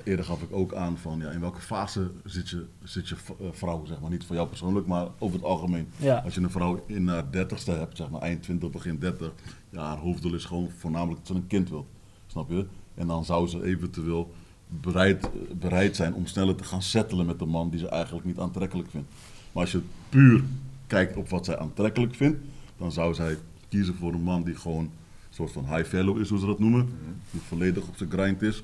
eerder gaf ik ook aan van ja, in welke fase zit je, zit je eh, vrouw, zeg maar. Niet voor jou persoonlijk, maar over het algemeen. Ja. Als je een vrouw in haar dertigste hebt, zeg maar eind 20, begin 30, ja, haar hoofddoel is gewoon voornamelijk dat ze een kind wil. Snap je? En dan zou ze eventueel bereid, bereid zijn om sneller te gaan settelen met een man die ze eigenlijk niet aantrekkelijk vindt. Maar als je puur kijkt op wat zij aantrekkelijk vindt, dan zou zij kiezen voor een man die gewoon een soort van high value is, hoe ze dat noemen. Die volledig op zijn grind is.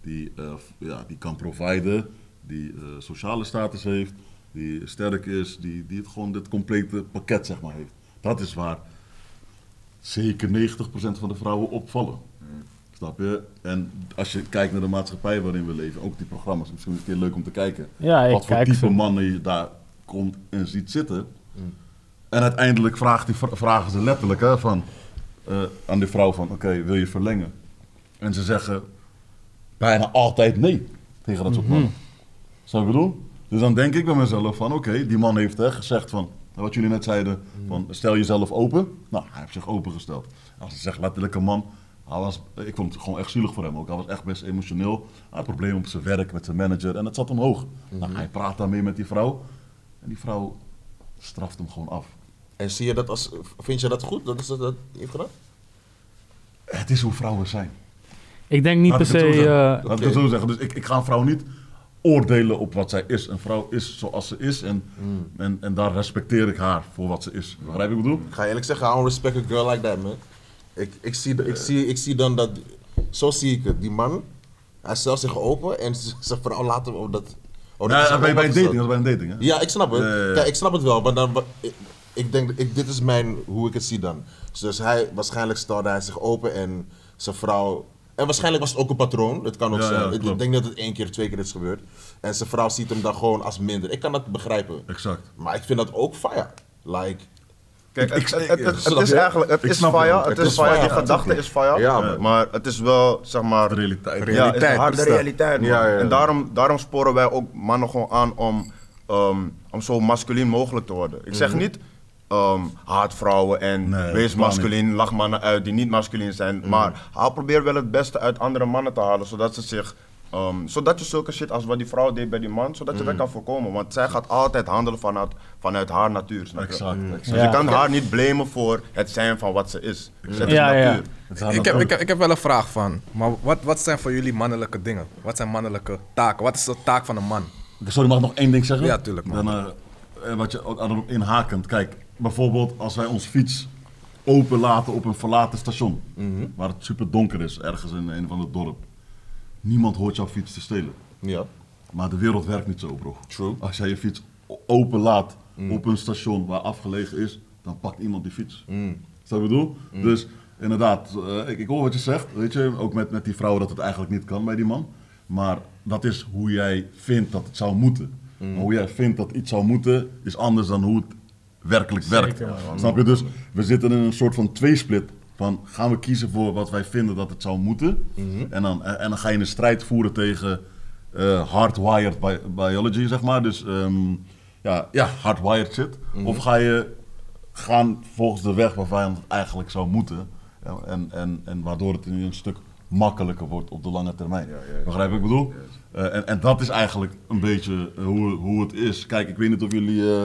Die, eh, ja, die kan providen, die eh, sociale status heeft, die sterk is, die, die het gewoon dit complete pakket zeg maar heeft. Dat is waar zeker 90% van de vrouwen opvallen. Snap je? En als je kijkt naar de maatschappij waarin we leven, ook die programma's, misschien is het een keer leuk om te kijken. Ja, ik wat voor kijk type ze. mannen je daar komt en ziet zitten. En uiteindelijk vraagt die, vragen ze letterlijk hè, van, eh, aan die vrouw van, oké, wil je verlengen? En ze zeggen bijna altijd nee tegen dat soort Mhm. mannen. Zou ik bedoelen? Dus dan denk ik bij mezelf van, oké, die man heeft hè, gezegd van, wat jullie net zeiden, van stel jezelf open. Nou, hij heeft zich opengesteld. Als hij zegt letterlijk een man, hij was, ik vond het gewoon echt zielig voor hem ook. Hij was echt best emotioneel. Hij had problemen op zijn werk met zijn manager en het zat omhoog. Nou, hij praat daarmee met die vrouw en die vrouw straft hem gewoon af. En zie je dat als, vind je dat goed? Dat is dat, dat heeft gedaan? Het is hoe vrouwen zijn. Ik denk niet Laat per ik het zo se... zeggen. eh, Laat ik het zo zeggen. Dus ik, ik ga een vrouw niet oordelen op wat zij is. Een vrouw is zoals ze is en, en, en daar respecteer ik haar voor wat ze is. Begrijp je wat ik bedoel? Ik ga eerlijk zeggen, I don't respect a girl like that, man. Ik, ik, zie, ik, zie, ik zie dan dat, zo zie ik het. Die man, hij stelt zich open en zijn vrouw laat hem op dat... Oh, dat Ja, bij, bij een dating, dat bij een dating. Hè? Ja, ik snap het. Ja, ja. Kijk, ik snap het wel, maar dan, ik, ik denk, ik, dit is mijn, hoe ik het zie dan. Dus hij, waarschijnlijk stelde hij zich open en zijn vrouw... En waarschijnlijk was het ook een patroon, dat kan ook Ja, zijn. ja, ik denk dat het één keer, twee keer is gebeurd. En zijn vrouw ziet hem dan gewoon als minder. Ik kan dat begrijpen. Exact. Maar ik vind dat ook fire. Like, Kijk, Ik- het, het, het, ik- het, is eigenlijk, het Ik is fire, Het is fire, die gedachte is fire, Ja, man. maar het is wel, zeg maar, De realiteit. ja, Realiteit, het is de harde realiteit, man. Ja, ja, ja. En daarom, daarom sporen wij ook mannen gewoon aan om, ehm, om zo masculien mogelijk te worden. Ik zeg niet, ehm, haat vrouwen en Nee, wees totaal masculien, lach mannen uit die niet masculien zijn. Maar haal probeer wel het beste uit andere mannen te halen, zodat ze zich... ehm, zodat je zulke shit als wat die vrouw deed bij die man, zodat je dat kan voorkomen. Want zij gaat altijd handelen vanuit, vanuit haar natuur, snap je? Exact. exact. Dus Ja. je kan haar niet blamen voor het zijn van wat ze is. Het is Ja, ja. natuur. Haar Ik heb, ik, heb, ik heb wel een vraag van, maar wat, wat zijn voor jullie mannelijke dingen? Wat zijn mannelijke taken? Wat is de taak van een man? Sorry, mag ik nog één ding zeggen? Ja, tuurlijk, man. Dan, eh, eh, wat je ook aan inhakend. Kijk, bijvoorbeeld als wij ons fiets open laten op een verlaten station. Waar het super donker is, ergens in een van het dorp. Niemand hoort jouw fiets te stelen. ja. Maar de wereld werkt niet zo, bro. True. Als jij je fiets open laat op een station waar afgelegen is, dan pakt iemand die fiets. Mm. Wat ik bedoel? Dus inderdaad, eh, ik, ik hoor wat je zegt, weet je, ook met, met die vrouw dat het eigenlijk niet kan bij die man. Maar dat is hoe jij vindt dat het zou moeten. Maar hoe jij vindt dat iets zou moeten, is anders dan hoe het werkelijk werkt. Zeker. Snap je? Dus we zitten in een soort van tweesplit. Van gaan we kiezen voor wat wij vinden dat het zou moeten. en, dan, en dan ga je een strijd voeren tegen eh, hardwired bi- biology, zeg maar. Dus ehm, ja, ja, hardwired shit. Of ga je gaan volgens de weg waarvan het eigenlijk zou moeten. Ja, en, en, en waardoor het een stuk makkelijker wordt op de lange termijn. Begrijp je wat ik bedoel? Eh, en, en dat is eigenlijk een beetje eh, hoe, hoe het is. Kijk, ik weet niet of jullie eh,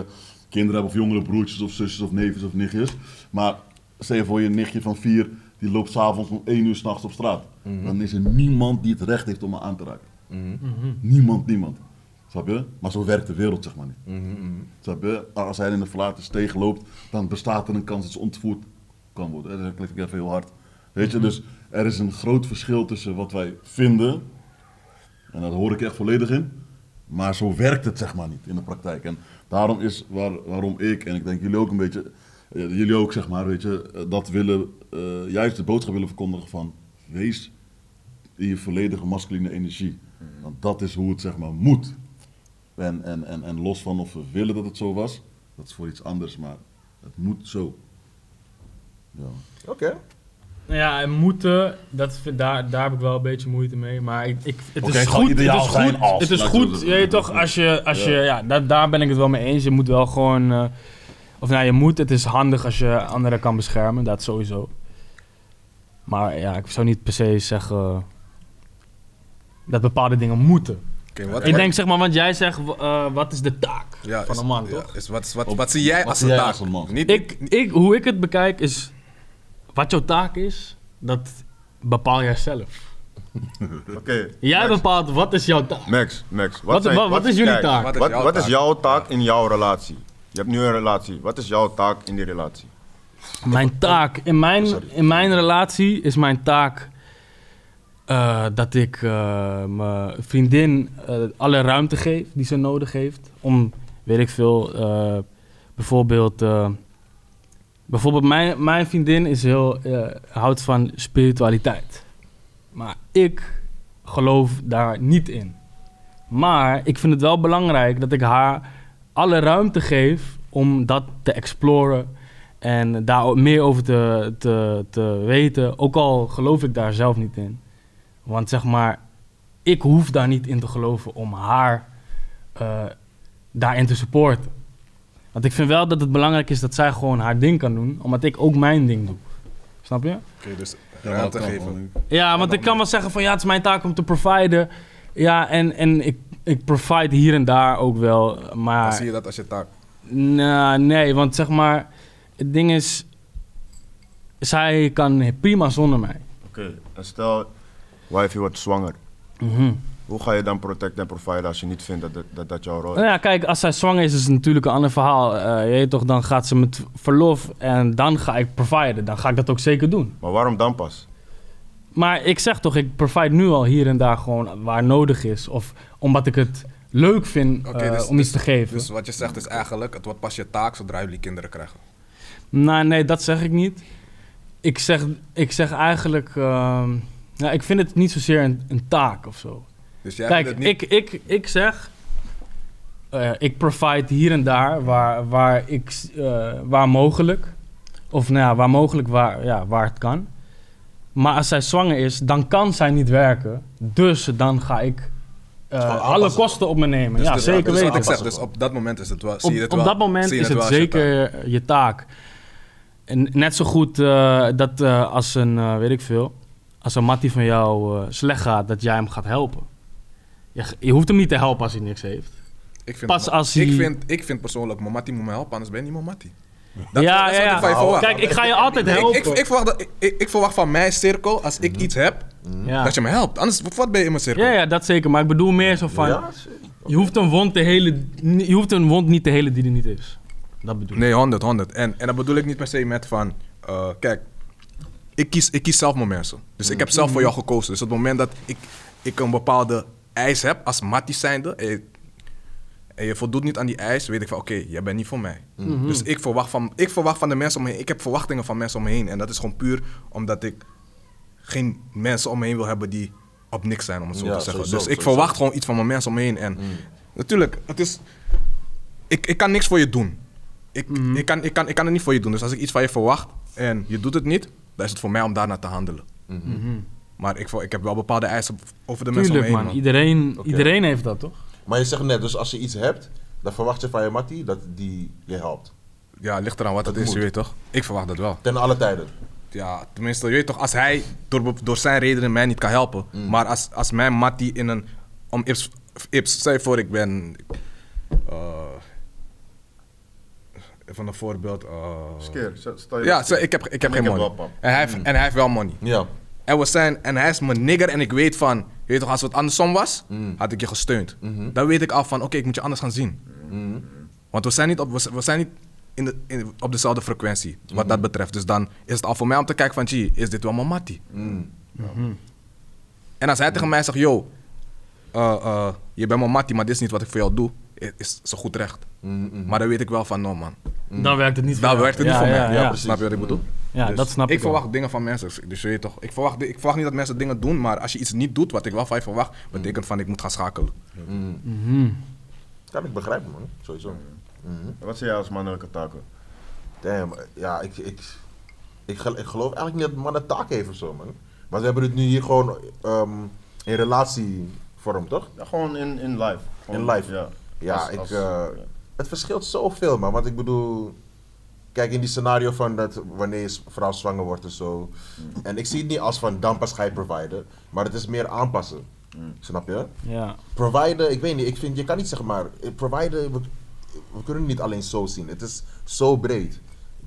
kinderen hebben of jongere broertjes of zusjes of neefjes of nichtjes. Maar stel je voor je nichtje van vier, die loopt s'avonds om één uur s'nachts op straat. Dan is er niemand die het recht heeft om me aan te raken. Niemand, niemand. Snap je? Maar zo werkt de wereld zeg maar niet. Snap je? Als hij in de verlaten steeg loopt, dan bestaat er een kans dat ze ontvoerd kan worden. Dat klinkt even heel hard. Weet je, dus er is een groot verschil tussen wat wij vinden, en daar hoor ik echt volledig in, maar zo werkt het zeg maar niet in de praktijk. En daarom is waar, waarom ik, en ik denk jullie ook een beetje, eh, jullie ook zeg maar, weet je, eh, dat willen, eh, juist de boodschap willen verkondigen van, wees in je volledige masculine energie. Want dat is hoe het zeg maar moet. En, en, en, en los van of we willen dat het zo was, dat is voor iets anders, maar het moet zo. Ja. Oké. Nou ja, en moeten, dat, vind- daar, daar heb ik wel een beetje moeite mee. Maar ik, ik, het is goed. Het is goed. als, Het is goed. Je weet toch, als je, als Ja. je, ja, daar, daar ben ik het wel mee eens. Je moet wel gewoon, eh, of nou, je moet. Het is handig als je anderen kan beschermen, dat sowieso. Maar ja, ik zou niet per se zeggen dat bepaalde dingen moeten. Oké, wat, Ik wat- denk zeg maar, want jij zegt, eh, wat is de taak ja, van is- een man, ja, toch? is wat, wat, wat zie jij wat als jij taak? als een man? Niet, Ik, ik, hoe ik het bekijk is, wat jouw taak is, dat bepaal jij zelf. *laughs* Oké. Jij Max, bepaalt wat is jouw taak. Max, Max. Wat- zijn- wat- wat is jullie kijk, taak? Wat is Wat, jouw wat is taak? jouw taak in jouw relatie? Je hebt nu een relatie. Wat is jouw taak in die relatie? Mijn taak, in mijn, Sorry. in mijn relatie is mijn taak eh, dat ik eh, mijn vriendin eh, alle ruimte geef die ze nodig heeft. Om, weet ik veel, eh, bijvoorbeeld... bijvoorbeeld mijn, mijn vriendin is heel, eh, houdt van spiritualiteit. Maar ik geloof daar niet in. Maar ik vind het wel belangrijk dat ik haar alle ruimte geef om dat te exploren en daar meer over te, te, te weten. Ook al geloof ik daar zelf niet in. Want zeg maar, ik hoef daar niet in te geloven om haar eh, daarin te supporten. Want ik vind wel dat het belangrijk is dat zij gewoon haar ding kan doen, omdat ik ook mijn ding doe. Snap je? Oké, dus dat kan geven. Ja, want ik kan wel zeggen van ja, het is mijn taak om te providen. Ja, en, en ik, ik provide hier en daar ook wel. Dan Maar zie je dat als je taak. nou, nee, want zeg maar, het ding is, zij kan prima zonder mij. Oké, en stel, wifey wordt zwanger. Mhm. Hoe ga je dan protect en providen als je niet vindt dat dat, dat, dat jouw rol is? Nou ja, kijk, als zij zwanger is, is het natuurlijk een ander verhaal. Eh, je weet toch, dan gaat ze met verlof en dan ga ik providen. Dan ga ik dat ook zeker doen. Maar waarom dan pas? Maar ik zeg toch, ik provide nu al hier en daar gewoon waar nodig is. Of omdat ik het leuk vind eh, dus- om iets te geven. Dus wat je zegt is eigenlijk, het wordt pas je taak zodra jullie kinderen krijgen. Nou, nee, dat zeg ik niet. Ik zeg, ik zeg eigenlijk... ehm, nou, ik vind het niet zozeer een, een taak of zo. Dus jij Kijk, niet... ik, ik, ik zeg... eh, ik provide hier en daar waar, waar, ik, eh, waar mogelijk. Of nou ja, waar mogelijk, waar, ja, waar het kan. Maar als zij zwanger is, dan kan zij niet werken. Dus dan ga ik eh, alle kosten op me nemen. Dus ja, dus- zeker dus weten. zeg, dus op dat moment is het wel, zie Op, je het op wel. dat moment zie je is het je zeker je taak. En net zo goed dat als een, weet ik veel, als een mattie van jou slecht gaat, dat jij hem gaat helpen. Je, je hoeft hem niet te helpen als hij niks heeft. Ik vind, Pas als ik, hij- vind, ik vind persoonlijk, Momati moet me helpen, anders ben je niet Momati. Dat, ja, dat is ja, wat ja. ik van je verwacht. Kijk, ik ga je altijd ik, helpen. ik, ik, verwacht dat, ik, verwacht van mijn cirkel, als ik iets heb, ja. dat je me helpt. Anders, wat ben je in mijn cirkel? ja, ja, dat zeker. Maar ik bedoel meer zo van, Ja, je, hoeft een wond te hele, je hoeft een wond niet te helen die er niet is. Dat bedoel ik. Nee, 100, 100. En, en dat bedoel ik niet per se met van, eh, kijk, ik kies, ik kies zelf mijn mensen. Dus ik heb zelf voor jou gekozen. Dus op het moment dat ik, ik een bepaalde eis heb als mattie zijnde, en je, en je voldoet niet aan die eis, weet ik van, oké, jij bent niet voor mij. Dus ik verwacht, van, ik verwacht van de mensen om me heen, ik heb verwachtingen van mensen om me heen. En dat is gewoon puur omdat ik geen mensen om me heen wil hebben die op niks zijn, om het zo Ja, te zeggen. sowieso, dus ik sowieso. verwacht gewoon iets van mijn mensen om me heen. En natuurlijk, het is, ik, ik kan niks voor je doen. Ik, ik, kan, ik, kan, ik kan het niet voor je doen. Dus als ik iets van je verwacht en je doet het niet, dan is het voor mij om daarna te handelen. Maar ik, ik heb wel bepaalde eisen over de mensen om me Tuurlijk heen. man, man. Iedereen, iedereen heeft dat toch? Maar je zegt net, dus als je iets hebt, dan verwacht je van je mattie dat die je helpt. Ja, ligt eraan wat Dat het is, moet. je weet toch? Ik verwacht dat wel. Ten alle tijden. Ja, tenminste, je weet toch, als hij door, door zijn redenen mij niet kan helpen. Maar als, als mijn mattie in een... Om Ips, Ips stel je voor, ik ben... eh, even een voorbeeld. eh, Skeer, stel je ja, stel, ik heb, ik heb Ik geen heb money. en, hij heeft, en hij heeft wel money. Ja. En, we zijn, en hij is mijn nigger en ik weet van, je weet toch, als het andersom was, had ik je gesteund. Dan weet ik al van, oké, ik moet je anders gaan zien. Want we zijn niet op, we, we zijn niet in de, in, op dezelfde frequentie, wat dat betreft. Dus dan is het al voor mij om te kijken van, gee, is dit wel mijn mattie? En als hij tegen mij zegt, yo, eh, eh, je bent mijn mattie, maar dit is niet wat ik voor jou doe, is zo goed recht. Maar dan weet ik wel van, no man, Dan werkt het niet voor dan jou. werkt het niet Ja, voor ja, mij. Ja, precies. Snap je wat ik bedoel? Ja, Dus dat snap ik Ik wel. verwacht dingen van mensen. Dus je weet toch, ik verwacht, ik verwacht niet dat mensen dingen doen, maar als je iets niet doet wat ik wel van je verwacht, betekent van ik moet gaan schakelen. Kan ik begrijpen, man. Sowieso. Wat zie jij als mannelijke taken? Damn, ja, ik, ik, ik, gel- ik geloof eigenlijk niet dat mannen taak heeft of zo, man. Maar we hebben het nu hier gewoon ehm, in relatievorm, toch? Ja, gewoon in, in live. Gewoon, In live. Ja, Ja, Als- ik, als- eh, ja. het verschilt zoveel, man. Want ik bedoel, kijk in die scenario van dat wanneer je vrouw zwanger wordt en zo. En ik zie het niet als van dan pas ga je providen, maar het is meer aanpassen. Snap je? Ja. Providen, ik weet niet, ik vind, je kan niet zeggen maar, eh, providen, we, we kunnen het niet alleen zo zien. Het is zo breed.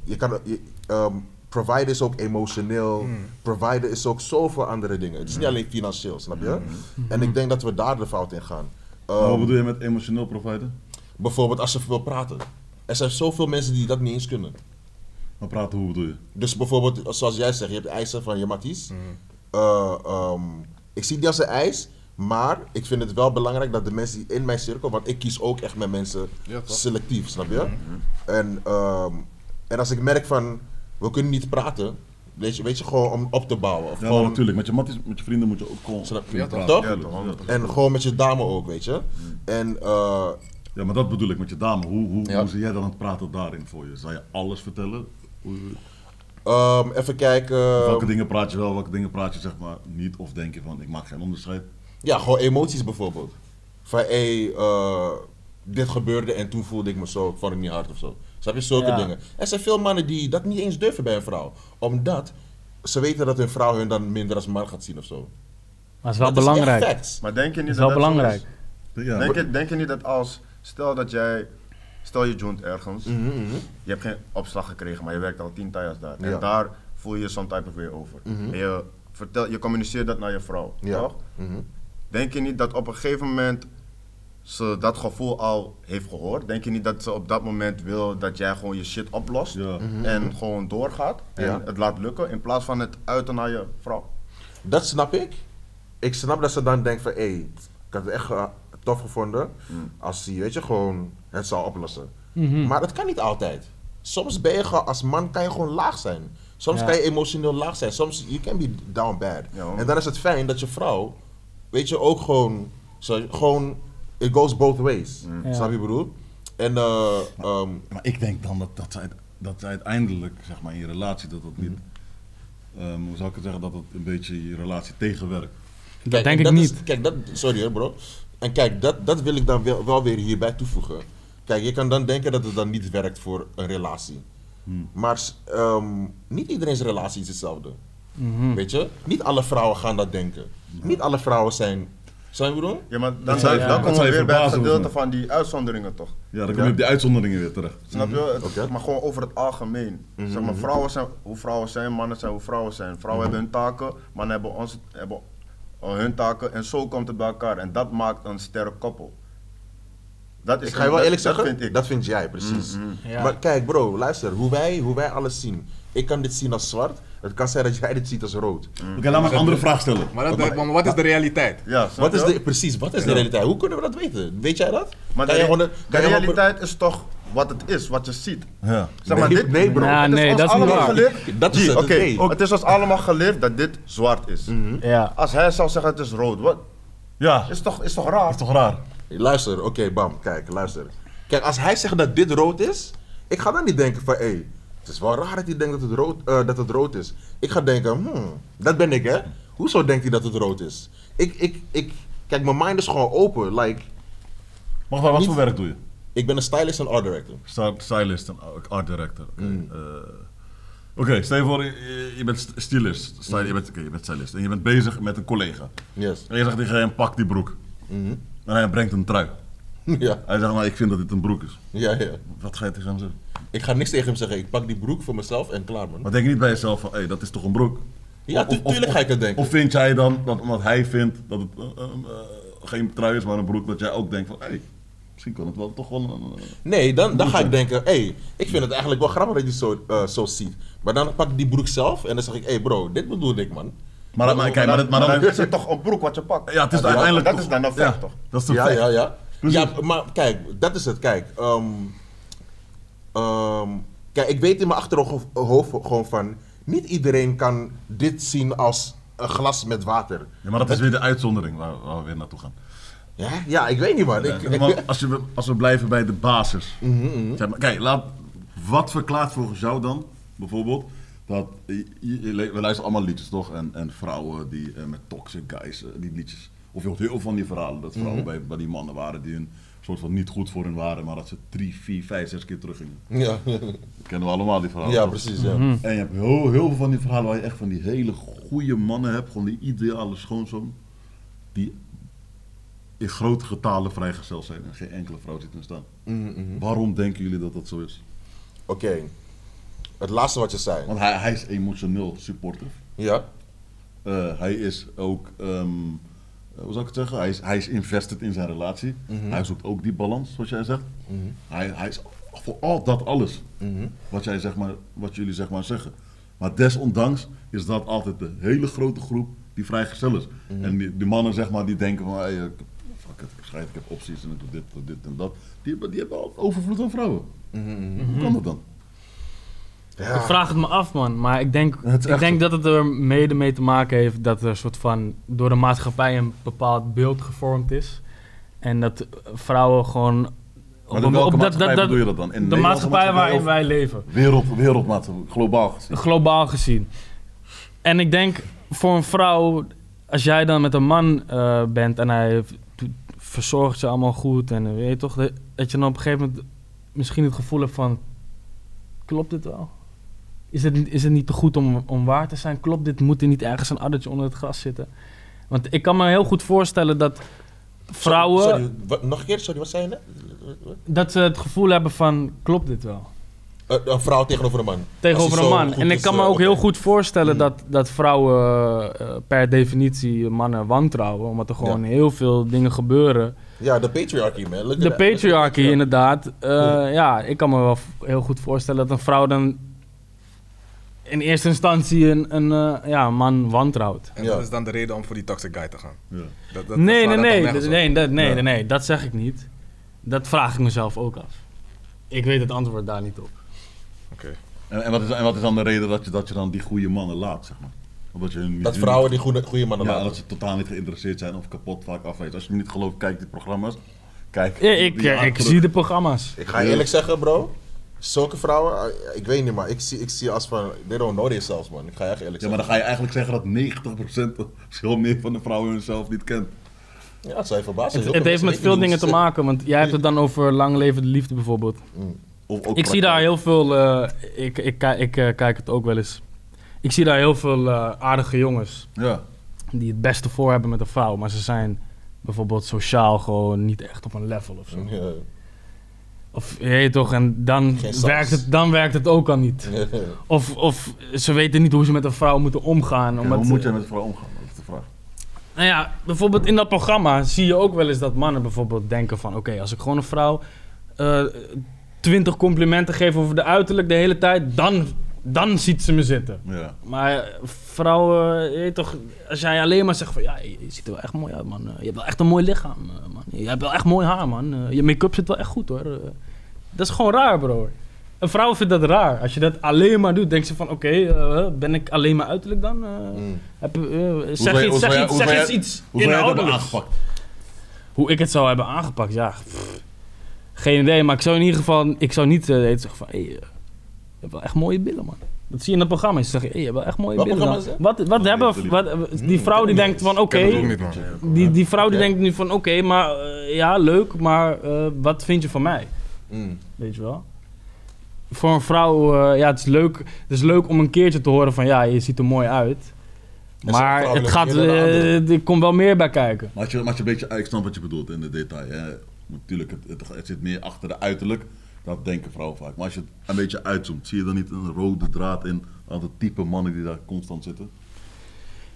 Je kan, je, ehm, providen is ook emotioneel, providen is ook zoveel andere dingen. Het is niet alleen financieel, snap je? En ik denk dat we daar de fout in gaan. Maar wat Ehm, bedoel je met emotioneel providen? Bijvoorbeeld als ze wil praten. Er zijn zoveel mensen die dat niet eens kunnen. Maar praten, hoe bedoel je? Dus bijvoorbeeld, zoals jij zegt, je hebt de eisen van je matties. Eh, ehm, ik zie die als een eis, maar ik vind het wel belangrijk dat de mensen die in mijn cirkel, want ik kies ook echt met mensen Ja, selectief, snap je? En, ehm, en als ik merk van, we kunnen niet praten, weet je, weet je gewoon om op te bouwen. Of Ja, gewoon, natuurlijk. Met je, matties, met je vrienden moet je ook gewoon Snap- Ja, praten. toch? Ja, en gewoon met je dame ook, weet je? En eh, Ja, maar dat bedoel ik met je dame. Hoe, hoe, Ja. hoe zie jij dan het praten daarin voor je? Zou je alles vertellen? Ehm, even kijken. welke dingen praat je wel, welke dingen praat je zeg maar niet? Of denk je van, ik maak geen onderscheid? Ja, gewoon emoties bijvoorbeeld. Van hé, eh, dit gebeurde en toen voelde ik me zo, ik vond het niet hard of zo. Snap je? Zulke Ja. dingen. Er zijn veel mannen die dat niet eens durven bij een vrouw. Omdat ze weten dat hun vrouw hun dan minder als man gaat zien of zo. Maar het is wel Dat belangrijk. Maar denk je niet is dat wel dat zo belangrijk. is? Ja, Denk, je, denk je niet dat als, stel dat jij, stel je joint ergens, Mhm, mhm. je hebt geen opslag gekregen, maar je werkt al tien jaar daar. Ja. Mhm. En daar voel je je some type of way over. En je, vertel, je communiceert dat naar je vrouw, Ja. toch? Mhm. Denk je niet dat op een gegeven moment ze dat gevoel al heeft gehoord? Denk je niet dat ze op dat moment wil dat jij gewoon je shit oplost Ja. en gewoon doorgaat en Ja. het laat lukken in plaats van het uiten naar je vrouw? Dat snap ik. Ik snap dat ze dan denkt van, hé, hey, ik had het echt tof gevonden als hij, weet je, gewoon het zou oplossen. Mhm. Maar dat kan niet altijd. Soms ben je gewoon, als man kan je gewoon laag zijn. Soms Ja. kan je emotioneel laag zijn. Soms, you can be down bad. Ja, en dan is het fijn dat je vrouw, weet je, ook gewoon, zo, gewoon, it goes both ways. Ja. Snap je wat ik bedoel? En, eh, ehm, Maar ik denk dan dat, dat, zij, dat zij uiteindelijk, zeg maar, in je relatie, dat dat niet... ehm, hoe zou ik het zeggen, dat het een beetje je relatie tegenwerkt. Dat Kijk, denk en ik dat niet. Is, kijk, dat, sorry hoor bro. En kijk, dat, dat wil ik dan wel, wel weer hierbij toevoegen. Kijk, je kan dan denken dat het dan niet werkt voor een relatie. Maar ehm, niet iedereen's relatie is hetzelfde. Mhm. Weet je? Niet alle vrouwen gaan dat denken. Niet alle vrouwen zijn... Zou je bedoelen? Ja, maar dan, zou je- dan komen we je weer bij het gedeelte van die uitzonderingen toch? Ja, dan kom je op die uitzonderingen weer terecht. Snap je? Het- Oké. Maar gewoon over het algemeen. Zeg maar, vrouwen zijn hoe vrouwen zijn, mannen zijn hoe vrouwen zijn. Vrouwen hebben hun taken, mannen hebben, onze, hebben hun taken en zo komt het bij elkaar. En dat maakt een sterk koppel. Dat is Ik ga je wel dat- eerlijk dat zeggen, vind ik. dat vind jij precies. Ja. Maar kijk bro, luister, hoe wij, hoe wij alles zien. Ik kan dit zien als zwart, het kan zijn dat jij dit ziet als rood. Oké, laat me een andere vraag stellen. Maar, dat, maar wat is de realiteit? Ja, Wat is de, precies, wat is de realiteit? Hoe kunnen we dat weten? Weet jij dat? Maar Kan de, realiteit is toch wat het is, wat je ziet. Ja. Zeg maar, Nee, dit, nee, bro. Het is nee, ons dat is niet allemaal waar. geleerd. Dat is het, Oké, nee. het is ons allemaal geleerd dat dit zwart is. Ja. Als hij zou zeggen het is rood, wat? Ja, Is toch, is toch raar? is toch raar? Luister, oké, bam, kijk, luister. Kijk, als hij zegt dat dit rood is, ik ga dan niet denken van, hé, hey, het is wel raar dat hij denkt dat het, rood, eh, dat het rood is. Ik ga denken, hmm, dat ben ik, hè? Hoezo denkt hij dat het rood is? Ik, ik, ik, kijk, mijn mind is gewoon open. Like, Mag wel, wat Niet- voor werk doe je? Ik ben een stylist en art director. Star- Stylist en art director. Oké, Mm. eh, Oké, stel je voor, je, je bent st- stylist. Stel, je, bent, oké, je bent stylist. En je bent bezig met een collega. Yes. En je zegt tegen hem, pak die broek. Mhm. En hij brengt een trui. *laughs* ja, Hij zegt, nou, ik vind dat dit een broek is. ja, ja. Wat ga je tegen hem zeggen? Ik ga niks tegen hem zeggen. Ik pak die broek voor mezelf en klaar, man. Maar denk je niet bij jezelf van, hé, dat is toch een broek? Ja, tu- tuurlijk ga ik het denken. Of vind jij dan, dat omdat hij vindt dat het eh, eh, geen trui is, maar een broek, dat jij ook denkt van, hé, misschien kan het wel toch wel een... eh, Nee, dan, dan ga ik denken, hé, hey, ik vind het eigenlijk wel grappig dat je het zo, eh, zo ziet. Maar dan pak ik die broek zelf en dan zeg ik, hé hey bro, dit bedoelde ik, man. Maar, maar, kijk, maar, dat- maar dan... *laughs* is het toch een broek wat je pakt. Ja, het is Ja, uiteindelijk dat toch- is dan een ja, feit, toch? Dat is de Ja, ja, ja. Precies. Ja, maar kijk, dat is het. Kijk, ehm, ehm, kijk ik weet in mijn achterhoofd hoofd gewoon van... Niet iedereen kan dit zien als een glas met water. Ja, maar dat is weer de uitzondering waar, waar we weer naartoe gaan. Ja, ja ik weet niet, man. Ik, Ja, maar als, je, als we blijven bij de basis. Mhm, Zeg maar, kijk, laat, wat verklaart volgens jou dan, bijvoorbeeld, dat je- je- je- we luisteren allemaal liedjes toch? En, en vrouwen die eh, met toxic guys, eh, die liedjes. Of je hoort heel veel van die verhalen dat vrouwen bij, bij die mannen waren die een soort van niet goed voor hen waren, maar dat ze drie, vier, vijf, zes keer teruggingen. ja, Dat kennen we allemaal die verhalen. ja, toch? precies, ja. Mhm. En je hebt heel, heel veel van die verhalen waar je echt van die hele goede mannen hebt, gewoon die ideale schoonzoon, die in grote getalen vrijgesteld zijn en geen enkele vrouw ziet in staan. Mhm, mhm. Waarom denken jullie dat dat zo is? Oké, het laatste wat je zei. Want hij, hij is emotioneel supportive. Ja, Eh, hij is ook, ehm, eh, hoe zou ik het zeggen? Hij is, hij is invested in zijn relatie. Mhm. Hij zoekt ook die balans, zoals jij zegt. Mhm. Hij, hij is voor al dat alles wat, jij, zeg maar, wat jullie zeg maar zeggen. Maar desondanks is dat altijd de hele grote groep die vrijgezel is. En die, die mannen zeg maar, die denken van, hey, ik, it, ik schrijf, ik heb opties en ik doe dit, dit en dat. Die, hebben- die hebben al overvloed aan vrouwen. Mhm, mhm. Hoe kan dat dan? ja. Ik vraag het me af, man. Maar ik denk, ik echt denk dat het er mede mee te maken heeft dat er een soort van door de maatschappij een bepaald beeld gevormd is. En dat vrouwen gewoon. Maar in welke maatschappij bedoel je dat dan? In de Nederlandse maatschappij waarin wij leven. Wereld, wereldmaatschappij, globaal gezien. Globaal gezien. En ik denk voor een vrouw, als jij dan met een man eh, bent en hij verzorgt ze allemaal goed. En weet je toch, dat je dan op een gegeven moment misschien het gevoel hebt van... Klopt dit wel? Is het, niet- is het niet te goed om, om waar te zijn? Klopt dit? Moet er niet ergens een addertje onder het gras zitten? Want ik kan me heel goed voorstellen dat vrouwen... Sorry, sorry, wat- nog een keer, sorry, wat zei je net? dat ze het gevoel hebben van, klopt dit wel? Eh, een vrouw tegenover een man. Tegenover een man. En ik is, kan me eh, ook heel goed voorstellen Mm. dat, dat vrouwen eh, per definitie mannen wantrouwen. Omdat er gewoon Ja. heel veel dingen gebeuren. Ja, de patriarchy, man. De patriarchy inderdaad. Eh, Ja. ja, ik kan me wel heel goed voorstellen dat een vrouw dan in eerste instantie een, een, eh, ja, man wantrouwt. En Ja. dat is dan de reden om voor die toxic guy te gaan. Ja. Dat, dat, nee, dat nee, nee, nee, dat, nee, Ja. nee, nee, dat zeg ik niet. Dat vraag ik mezelf ook af. Ik weet het antwoord daar niet op. Oké. En, en, wat is, en wat is dan de reden dat je, dat je dan die goede mannen laat, zeg maar? Omdat je niet- Dat vrouwen die goede, goede mannen Ja, laten. dat ze totaal niet geïnteresseerd zijn of kapot vaak afweten. Als je niet gelooft, kijk die programma's. Kijk. Ja, ik, die ik, zie de programma's. Ik ga je eerlijk zeggen, bro. Zulke vrouwen, eh, ik weet niet, maar ik zie, ik zie als van, they don't know themselves, man. Ik ga je echt eerlijk Ja, maar zeggen. dan ga je eigenlijk zeggen dat 90% of *laughs* veel meer van de vrouwen hunzelf niet kent. Ja, dat zou je verbazen. Het, het heeft met veel dingen te maken, want jij hebt het dan over lang levende liefde bijvoorbeeld. Of ook Ik zie daar heel veel, eh, ik, ik, ik eh, kijk het ook wel eens. Ik zie daar heel veel eh, aardige jongens Ja. die het beste voor hebben met een vrouw, maar ze zijn bijvoorbeeld sociaal gewoon niet echt op een level of zo. Ja. Of je toch, en dan werkt, het, dan werkt het ook al niet. *laughs* Of, of ze weten niet hoe ze met een vrouw moeten omgaan. Ja, Omdat, hoe moet je met de vrouw omgaan? Dat is de vraag. Nou ja, bijvoorbeeld in dat programma zie je ook wel eens dat mannen bijvoorbeeld denken van... Oké, als ik gewoon een vrouw twintig complimenten geef over de uiterlijk de hele tijd... Dan, dan ziet ze me zitten. Ja. Maar eh, vrouwen, je weet toch... Als jij alleen maar zegt van... Ja, je, je ziet er wel echt mooi uit, man. Eh, Je hebt wel echt een mooi lichaam, eh, man. Je hebt wel echt mooi haar, man. Eh, Je make-up zit wel echt goed, hoor. Eh, Dat is gewoon raar, bro. Een vrouw vindt dat raar. Als je dat alleen maar doet, denkt ze van... Oké, eh, ben ik alleen maar uiterlijk dan? Eh, Mm. heb, eh, zeg je- iets, zeg jij- iets, zeg iets Hoe zou dat aangepakt? Hoe ik het zou hebben aangepakt, ja. pff, geen idee, maar ik zou in ieder geval... Ik zou niet eh, zeggen van... Hey, eh, je hebt wel echt mooie billen, man. Dat zie je in het programma. Ze zeggen, hey, je hebt wel echt mooie billen. Wat, wat hebben... weet ik Wat, die Hmm, vrouw die ik denkt van, oké... Ik. Die, die vrouw die denkt nu van, oké, maar... eh, ja, leuk, maar eh, wat vind je van mij? Mm. Weet je wel? Voor een vrouw, eh, ja, het is, leuk, het is leuk om een keertje te horen van... Ja, je ziet er mooi uit. Maar het gaat... eh, er komt wel meer bij kijken. Maar als je, maar als je een beetje, ik snap wat je bedoelt in de detail. Hè. Natuurlijk, het, het, het zit meer achter de uiterlijk. Dat denken vrouwen vaak. Maar als je het een beetje uitzoomt, zie je dan niet een rode draad in aan het type mannen die daar constant zitten?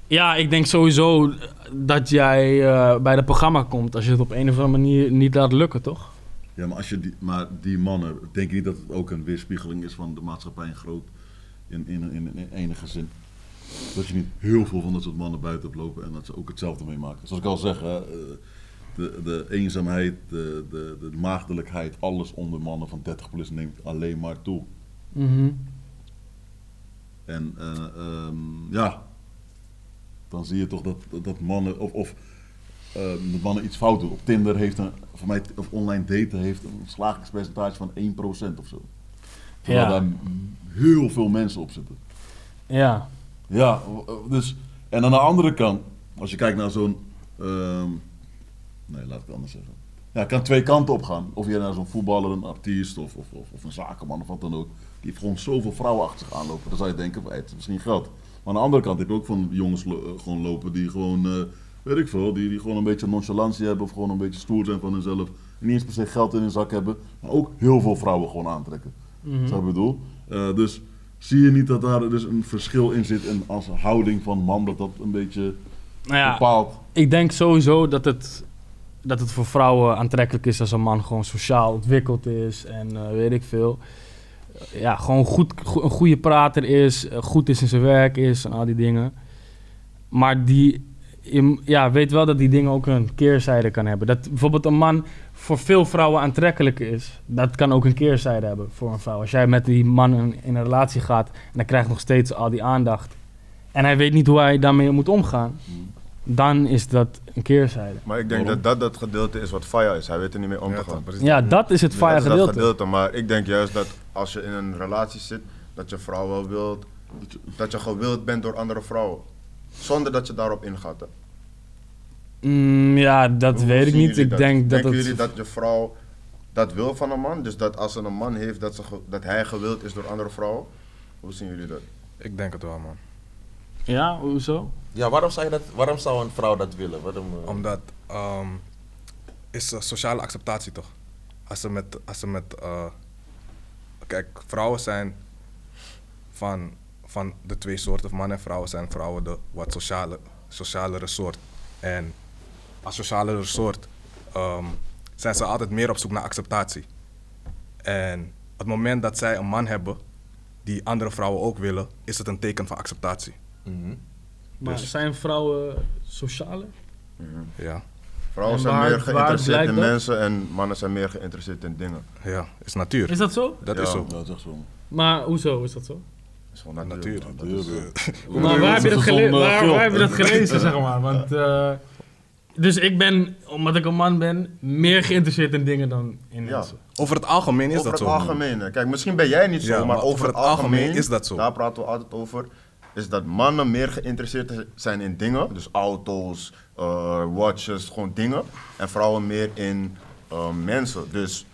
Ja, ik denk sowieso dat jij eh, bij het programma komt als je het op een of andere manier niet laat lukken, toch? Ja, maar, als je die, maar die mannen, denk je niet dat het ook een weerspiegeling is van de maatschappij in groot, in, in, in, in enige zin? Dat je niet heel veel van dat soort mannen buiten hebt lopen en dat ze ook hetzelfde meemaken. Zoals ik al zeg, hè, eh, de, de eenzaamheid, de, de, de maagdelijkheid, alles onder mannen van 30 plus neemt alleen maar toe. En eh, ehm, ja, dan zie je toch dat, dat, mannen, of, of ehm, mannen iets fout doen. Op Tinder heeft een, voor mij, of online daten heeft een slagingspercentage van 1% of zo. Terwijl Ja. daar heel veel mensen op zitten. Ja. Ja, dus, en aan de andere kant, als je kijkt naar zo'n, ehm, nee, laat ik het anders zeggen. Ja, het kan twee kanten op gaan. Of je naar zo'n voetballer, een artiest of, of, of, of een zakenman of wat dan ook. Die heeft gewoon zoveel vrouwen achter zich aanlopen. Dan zou je denken, het is misschien geld. Maar aan de andere kant heb je ook van jongens lo- eh, gewoon lopen die gewoon, eh, weet ik veel, die, die gewoon een beetje nonchalantie hebben. Of gewoon een beetje stoer zijn van hunzelf. En niet eens per se geld in hun zak hebben. Maar ook heel veel vrouwen gewoon aantrekken. Mhm. Zo ik bedoel. Eh, dus zie je niet dat daar dus een verschil in zit en als houding van man dat dat een beetje Nou ja, bepaalt. ik denk sowieso dat het, dat het voor vrouwen aantrekkelijk is als een man gewoon sociaal ontwikkeld is en eh, weet ik veel. Ja, gewoon goed, go- een goede prater is, eh, goed is in zijn werk is en al die dingen. Maar die ja, weet wel dat die dingen ook een keerzijde kan hebben. Dat bijvoorbeeld een man voor veel vrouwen aantrekkelijk is, dat kan ook een keerzijde hebben voor een vrouw. Als jij met die man in, een relatie gaat hij krijgt nog steeds al die aandacht en hij weet niet hoe hij daarmee moet omgaan, dan is dat een keerzijde. Maar ik denk Waarom? dat dat het gedeelte is wat Faya is. Hij weet er niet mee om Ja, te gaan. Ja, dat is het Dat fire is dat gedeelte. gedeelte. Maar ik denk juist dat als je in een relatie zit, dat je vrouw wel wilt, dat je gewild bent door andere vrouwen. Zonder dat je daarop ingaat. Hè. Mm, ja, dat Hoe weet ik zien niet. jullie Ik denk dat Denken het... jullie dat je vrouw dat wil van een man? Dus dat als ze een man heeft, dat, ze ge- dat hij gewild is door andere vrouwen? Hoe zien jullie dat? Ik denk het wel, man. Ja, hoezo? Ja, waarom zou, je dat, waarom zou een vrouw dat willen? Waarom, eh, Omdat, ehm, is sociale acceptatie toch? Als ze met, als ze met eh, kijk, vrouwen zijn van, van de twee soorten, mannen en vrouwen zijn vrouwen de wat sociale, socialere soort. En als socialere soort ehm, zijn ze altijd meer op zoek naar acceptatie. En op het moment dat zij een man hebben die andere vrouwen ook willen, is het een teken van acceptatie. mhm. Maar Dus- zijn vrouwen sociale? Ja, Vrouwen En zijn waar- meer waar geïnteresseerd in blijkt dat? mensen en mannen zijn meer geïnteresseerd in dingen. ja is natuur. Is dat zo? dat Ja. is zo. Dat is echt zo. Maar hoezo is dat zo? Dat is gewoon Natuur. Dat is, Maar waar heb je dat, gele- eh, waar, film. waar heb je dat gelezen, *laughs* zeg maar? Want, eh, dus ik ben, omdat ik een man ben, meer geïnteresseerd in dingen dan in Ja. mensen. Over het algemeen is over dat het zo. algemeen. Kijk, misschien ben jij niet zo, Ja, maar, over het algemeen, is dat zo. Daar praten we altijd over. Is dat mannen meer geïnteresseerd zijn in dingen, dus auto's, eh, watches, gewoon dingen. En vrouwen meer in eh, mensen, dus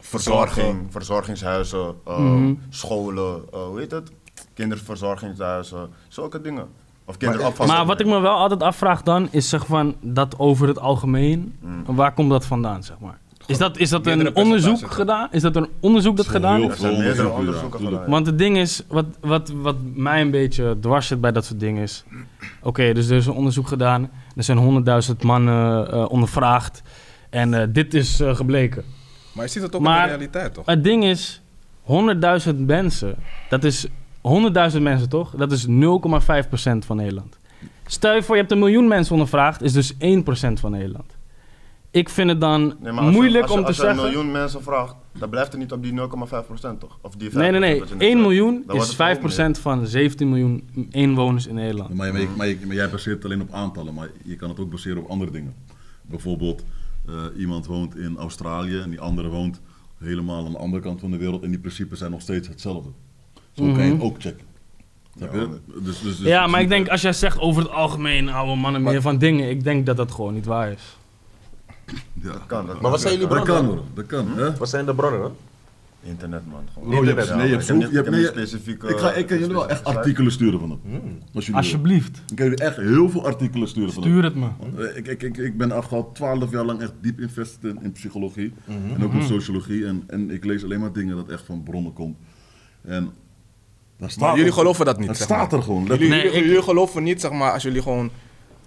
verzorging, verzorgingshuizen, eh, Mhm. scholen, eh, hoe heet het? Kinderverzorgingshuizen, zulke dingen. Of kinderopvang. Maar wat ik me wel altijd afvraag dan, is zeg van, dat over het algemeen, waar komt dat vandaan, zeg maar? Is dat, is dat een onderzoek gedaan? Is dat een onderzoek dat gedaan is? Er meerdere onderzoeken onderzoeken gedaan, gedaan. Want het ding is, wat, wat, wat mij een beetje dwars zit bij dat soort dingen is... Oké, dus er is een onderzoek gedaan. Er zijn honderdduizend mannen eh, ondervraagd. En eh, dit is eh, gebleken. Maar je ziet het ook Maar- in de realiteit, toch? Het ding is, 100.000 mensen, dat is 100.000 mensen toch? Dat is 0,5% van Nederland. Stel je voor, je hebt een miljoen mensen ondervraagd, is dus 1% van Nederland. Ik vind het dan Nee, maar als je- moeilijk als om te als je zeggen. een miljoen mensen vraagt, dan blijft het niet op die 0,5% toch? Of die 5% Nee, nee, nee. wat je net 1 zei. miljoen is het veel 5% van 17 miljoen inwoners in Nederland. Maar, maar, maar, maar jij baseert het alleen op aantallen, maar je kan het ook baseren op andere dingen. Bijvoorbeeld, eh, iemand woont in Australië en die andere woont helemaal aan de andere kant van de wereld en die principes zijn nog steeds hetzelfde. Zo kan je het ook checken. Snap je? Dus, dus, dus Ja, maar ik denk als jij zegt over het algemeen houden mannen meer Maar- van dingen, ik denk dat dat gewoon niet waar is. Ja. Kan, dat Maar wat zijn jullie Dat bronnen? kan hoor, dat kan. Hè? Wat zijn de bronnen dan? Internet, man. Gewoon. Bro, je hebt, Internet, nee, je hebt zo, je hebt, nee, specifieke- ik, ga, ik kan jullie wel echt artikelen sturen van hem. Als jullie Alsjeblieft, Ik kan jullie echt heel veel artikelen sturen van hem. stuur het me. Eh, Ik, ik, ik, ik ben al twaalf jaar lang echt diep invested in, in psychologie en ook in sociologie. En, en ik lees alleen maar dingen dat echt van bronnen komt. En daar staat Maar jullie geloven dat niet, Het zeg staat maar. er gewoon. Jullie. Nee, jullie, ik- jullie geloven niet, zeg maar, als jullie gewoon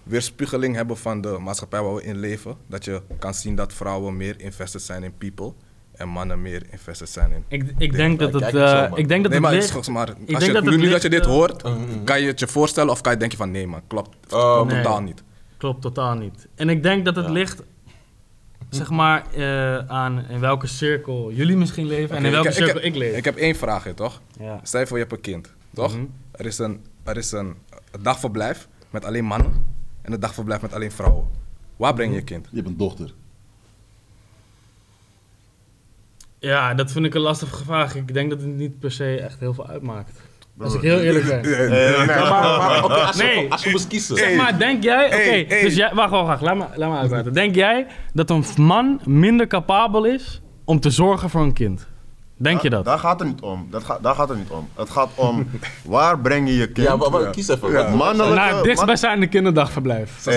weerspiegeling hebben van de maatschappij waar we in leven, dat je kan zien dat vrouwen meer invested zijn in people en mannen meer invested zijn in. Ik, ik denk dat het, eh, ik denk dat nee, het maar, het maar ik als denk je, dat nu, het nu dat je dit hoort, kan je het je voorstellen of kan je denken van nee man, klopt, klopt Nee. totaal niet. Klopt totaal niet. En ik denk dat het ligt, zeg maar, eh, aan in welke cirkel jullie misschien leven en in welke ik, cirkel ik, ik, leef. Ik heb één vraag, hè, toch? ja. Stel je voor je hebt een kind, toch? Mhm. er, is een, er is een dagverblijf met alleen mannen en een dagverblijf met alleen vrouwen. Waar breng je je kind? Je hebt een dochter. ja, dat vind ik een lastige vraag. Ik denk dat het niet per se echt heel veel uitmaakt. Als ik heel eerlijk ben. Nee, als, Nee. je, als je moest kiezen. Zeg maar, denk jij... Oké, dus jij... Wacht, wacht, wacht. Laat me, laat me uitpraten. Denk jij dat een man minder capabel is om te zorgen voor een kind? Denk je dat? Daar gaat het niet om. Dat gaat, daar gaat het niet om. Het gaat om *laughs* waar breng je je kind. Ja, maar, maar kies even. Ja. Mannelijke... Naar het man- dichtstbijzijnde kinderdagverblijf. Hey,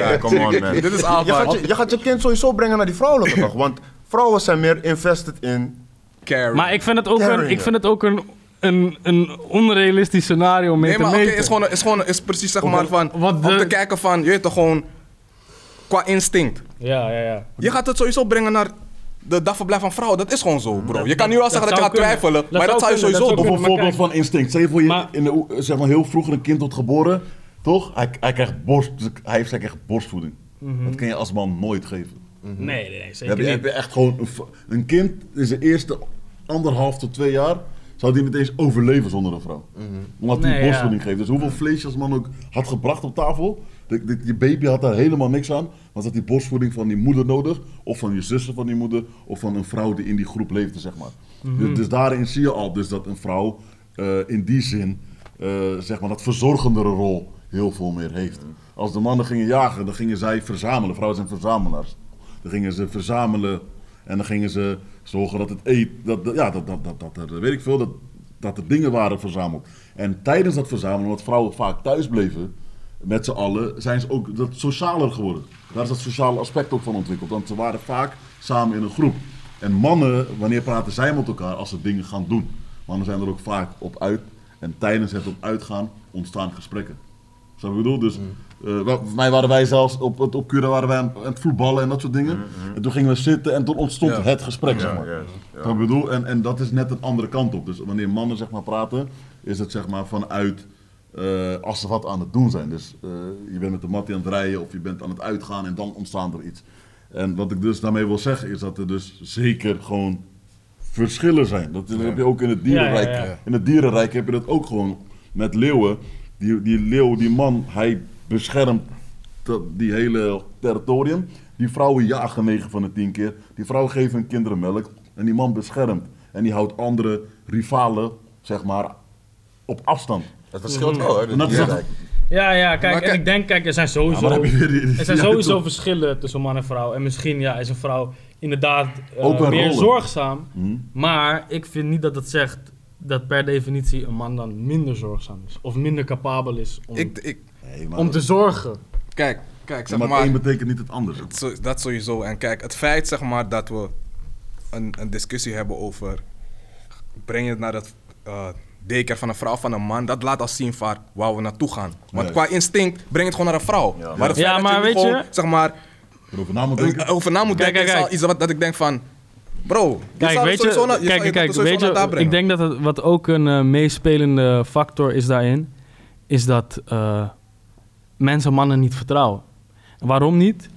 hey, come on, man. *laughs* Dit is Je gaat je, je gaat je kind sowieso brengen naar die vrouwelijke toch? Want vrouwen zijn meer invested in... carry. Maar ik vind het ook een, ik vind het ook een, een, een onrealistisch scenario om mee Nee, te maar oké, meten. is gewoon, is gewoon is precies zeg maar van wat om de- te kijken van je weet toch gewoon qua instinct. Ja, ja, ja. Je gaat het sowieso brengen naar de dagverblijf van vrouwen. Dat is gewoon zo, bro. Je kan nu wel zeggen dat je gaat kunnen. twijfelen, Dat maar dat zou zou je sowieso dat doen. Of een voorbeeld van instinct. Stel je voor, je, Maar- in de, zeg maar, heel vroeger een kind wordt geboren, toch? Hij, hij krijgt borst, hij heeft zeg, echt borstvoeding. Dat kan je als man nooit geven. Nee, nee, nee, zeker heb je, niet. heb je echt gewoon een, kind in zijn eerste anderhalf tot twee jaar zou die niet eens overleven zonder een vrouw. Omdat hij Nee, borstvoeding ja. geeft. Dus hoeveel vlees je als man ook had gebracht op tafel, je baby had daar helemaal niks aan. Want had die borstvoeding van die moeder nodig, of van je zussen van die moeder, of van een vrouw die in die groep leefde, zeg maar. dus, dus daarin zie je al dus dat een vrouw eh, in die zin, eh, zeg maar, dat verzorgendere rol heel veel meer heeft. Als de mannen gingen jagen, dan gingen zij verzamelen. Vrouwen zijn verzamelaars. Dan gingen ze verzamelen en dan gingen ze zorgen dat het eten, dat, dat- ja, dat, dat, dat, dat er, weet ik veel, dat, dat er dingen waren verzameld. En tijdens dat verzamelen, omdat vrouwen vaak thuis bleven, met z'n allen, zijn ze ook dat socialer geworden. Daar is dat sociale aspect ook van ontwikkeld. Want ze waren vaak samen in een groep. En mannen, wanneer praten zij met elkaar als ze dingen gaan doen? Mannen zijn er ook vaak op uit. En tijdens het op uitgaan ontstaan gesprekken. Zo ik bedoel? Dus wel, voor mij waren wij zelfs op, het- op Cura waren wij aan, aan het voetballen en dat soort dingen. En toen gingen we zitten en toen ontstond Ja. het gesprek, zeg maar. Ja, je wat ik bedoel? En, en dat is net een andere kant op. Dus wanneer mannen zeg maar praten, is het zeg maar vanuit eh, als ze wat aan het doen zijn. Dus eh, je bent met de mattie aan het rijden of je bent aan het uitgaan en dan ontstaat er iets. En wat ik dus daarmee wil zeggen is dat er dus zeker gewoon verschillen zijn. Dat heb je ook in het dierenrijk. Ja, ja, ja. In het dierenrijk heb je dat ook gewoon met leeuwen. Die, die leeuw, die man, hij beschermt dat- die hele territorium. Die vrouwen jagen 9 van de 10 keer. Die vrouwen geven hun kinderen melk. En die man beschermt. En die houdt andere rivalen, zeg maar, op afstand. Het verschilt wel, dat is- dierrijk. Ja, ja, kijk, Maar en kijk- ik denk, kijk, er zijn sowieso... maar dan heb je weer die- Er *laughs* zijn ja, sowieso toch. verschillen tussen man en vrouw. En misschien ja, is een vrouw inderdaad eh, meer rollen. zorgzaam. Hm? Maar ik vind niet dat het zegt dat per definitie een man dan minder zorgzaam is. Of minder capabel is om, Ik, ik, Nee, maar, om te zorgen. kijk, kijk, zeg maar maar. het een betekent niet het ander. Zo- Dat sowieso. En kijk, het feit zeg maar dat we een, een discussie hebben over breng je het naar het eh daycare van een vrouw van een man, dat laat al zien van waar we naartoe gaan. Want Juist. qua instinct breng het gewoon naar een vrouw. Ja. Maar het Ja, dat maar je weet je- zeg maar Erover na moet denken. over na moet Kijk, denken kijk, is al iets wat dat ik denk van bro, Kijk, weet je, na- kijk, je kijk, weet je, ik denk dat het, wat ook een eh, meespelende factor is daarin, is dat eh, mensen mannen niet vertrouwen. En waarom niet?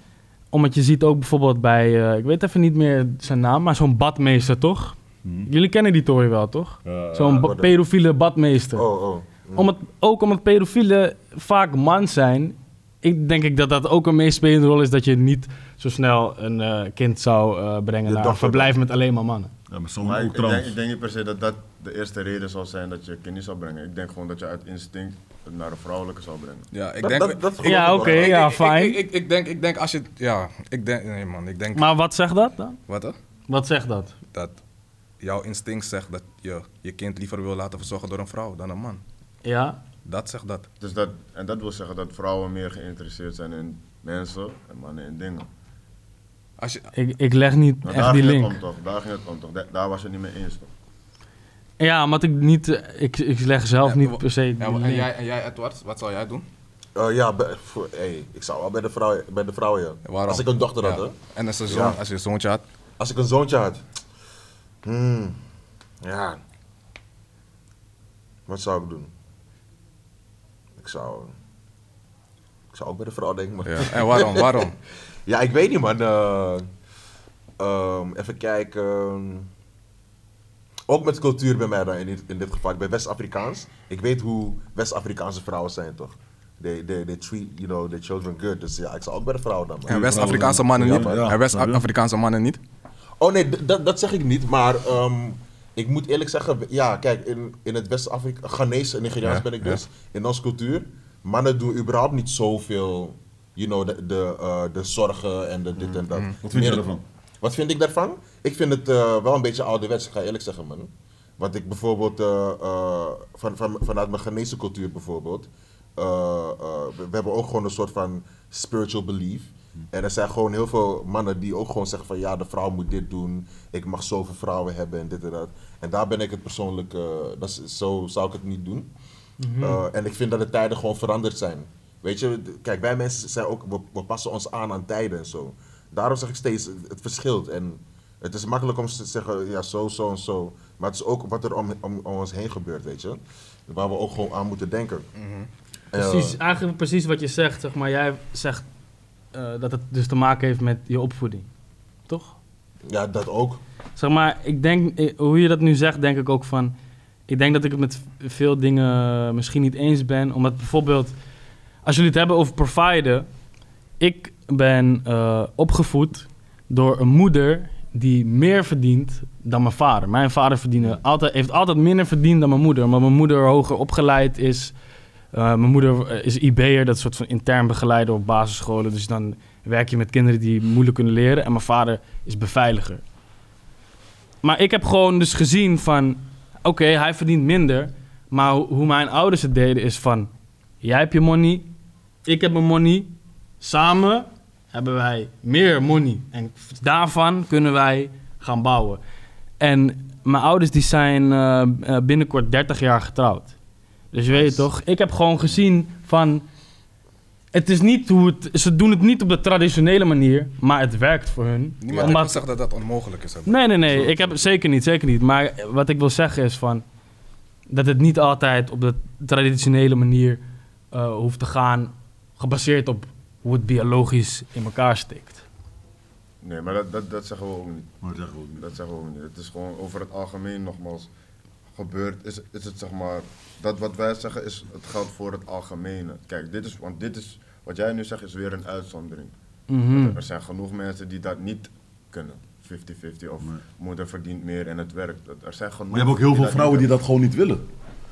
Omdat je ziet ook bijvoorbeeld bij, eh, ik weet even niet meer zijn naam, maar zo'n badmeester toch? Hm. Jullie kennen die tory wel toch? Ja, Zo'n ba- pedofiele badmeester. Oh, oh. Omdat, ook omdat pedofielen vaak man zijn, ik denk ik dat dat ook een meespelende rol is dat je niet zo snel een eh, kind zou eh, brengen Je naar een verblijf met alleen maar mannen. Ja, maar ook ik, ik, denk, trans. ik denk niet per se dat dat de eerste reden zal zijn dat je kind niet zal brengen. Ik denk gewoon dat je uit instinct het naar een vrouwelijke zal brengen. Ja, ik Dat- denk... dat- dat Ja, oké, ja, fijn. Ik, ik, ik denk, ik denk als je... Ja, ik denk... Nee man, ik denk... Maar wat zegt dat dan? Wat hè? Wat zegt dat? Dat jouw instinct zegt dat je je kind liever wil laten verzorgen door een vrouw dan een man. Ja, Dat zegt dat. Dus dat, en dat wil zeggen dat vrouwen meer geïnteresseerd zijn in mensen en mannen in dingen. Als je, ik, ik leg niet Maar echt daar die ging link. het om toch? Daar ging het om toch? Da- daar was je het niet mee eens toch? Ja, maar ik niet, eh, ik, ik leg zelf Ja, niet per se die ja, en, link. jij, en jij, Edward, wat zou jij doen? Eh, ja, bij- voor, hey, ik zou wel bij de vrouw, bij de vrouw ja. Waarom? Als ik een dochter had, hè. En als, een zoon, Ja. als je een zoontje had? Als ik een zoontje had. Hmm. Ja. Wat zou ik doen? Ik zou... Ik zou ook bij de vrouw denken, maar... Ja. En waarom? waarom? *laughs* Ja, ik weet niet, man. Eh, ehm, even kijken. Ook met cultuur bij mij dan in dit, in dit geval. Ik ben West-Afrikaans. Ik weet hoe West-Afrikaanse vrouwen zijn, toch? They, they, they treat, you know, their children good. Dus ja, ik zou ook bij de vrouw dan. man. En West-Afrikaanse mannen niet? ja, en? West-Afrikaanse mannen niet? Oh nee, dat- dat zeg ik niet. Maar ehm, ik moet eerlijk zeggen, ja, kijk, in, in het West-Afrika, Ghanese en Nigeriaans ben ik dus. In onze cultuur, mannen doen überhaupt niet zoveel, you know, de, de, eh, de zorgen en de dit en dat. Wat vind je ervan? Wat vind ik daarvan? Ik vind het eh, wel een beetje ouderwets, ik ga eerlijk zeggen, man. Want ik bijvoorbeeld, eh, van, van, vanuit mijn Ghanese cultuur bijvoorbeeld, we hebben ook gewoon een soort van spiritual belief. En er zijn gewoon heel veel mannen die ook gewoon zeggen van ja, de vrouw moet dit doen, ik mag zoveel vrouwen hebben en dit en dat. En daar ben ik het persoonlijk, eh, dat is, zo zou ik het niet doen. Eh, en ik vind dat de tijden gewoon veranderd zijn. Weet je, kijk, wij mensen zijn ook, we, we passen ons aan aan tijden en zo. Daarom zeg ik steeds, het, verschilt. En het is makkelijk om te zeggen, ja, zo, zo en zo. Maar het is ook wat er om, om, om ons heen gebeurt, weet je. Waar we ook gewoon aan moeten denken. Eh, Precies, eigenlijk precies wat je zegt, zeg maar. Jij zegt eh, dat het dus te maken heeft met je opvoeding. Toch? ja, dat ook. Zeg maar, ik denk, eh, hoe je dat nu zegt, denk ik ook van... Ik denk dat ik het met veel dingen misschien niet eens ben. Omdat bijvoorbeeld, als jullie het hebben over providen... Ik ben eh, opgevoed door een moeder die meer verdient dan mijn vader. Mijn vader verdiende altijd, heeft altijd minder verdiend dan mijn moeder. Omdat mijn moeder hoger opgeleid is. Eh, mijn moeder eh, is IB'er, dat soort van intern begeleider op basisscholen. Dus dan werk je met kinderen die moeilijk kunnen leren. En mijn vader is beveiliger. Maar ik heb gewoon dus gezien van... Oké, hij verdient minder. Maar ho- hoe mijn ouders het deden is van... Jij hebt je money, ik heb mijn money. Samen hebben wij meer money. En daarvan kunnen wij gaan bouwen. En mijn ouders die zijn eh, binnenkort 30 jaar getrouwd. Dus je weet toch, ik heb gewoon gezien van... Het is niet hoe het... Ze doen het niet op de traditionele manier, maar het werkt voor hun. Niemand Omdat- gezegd dat dat onmogelijk is. hè. Nee, nee, nee. Ik heb zeker niet, zeker niet. Maar wat ik wil zeggen is van dat het niet altijd op de traditionele manier eh, hoeft te gaan, gebaseerd op hoe het biologisch in elkaar steekt. Nee, maar dat, dat, dat zeggen we ook niet. Maar dat zeggen we ook niet. Dat zeggen we ook niet. Het is gewoon over het algemeen nogmaals gebeurd. Is, is het zeg maar, dat wat wij zeggen is, het geldt voor het algemene. Kijk, dit is, want dit is, wat jij nu zegt is weer een uitzondering. Mhm. Er zijn genoeg mensen die dat niet kunnen. 50-50 of Nee. moeder verdient meer en het werkt. Dat- Er zijn genoeg Maar je hebt ook heel veel vrouwen die dat gewoon niet willen.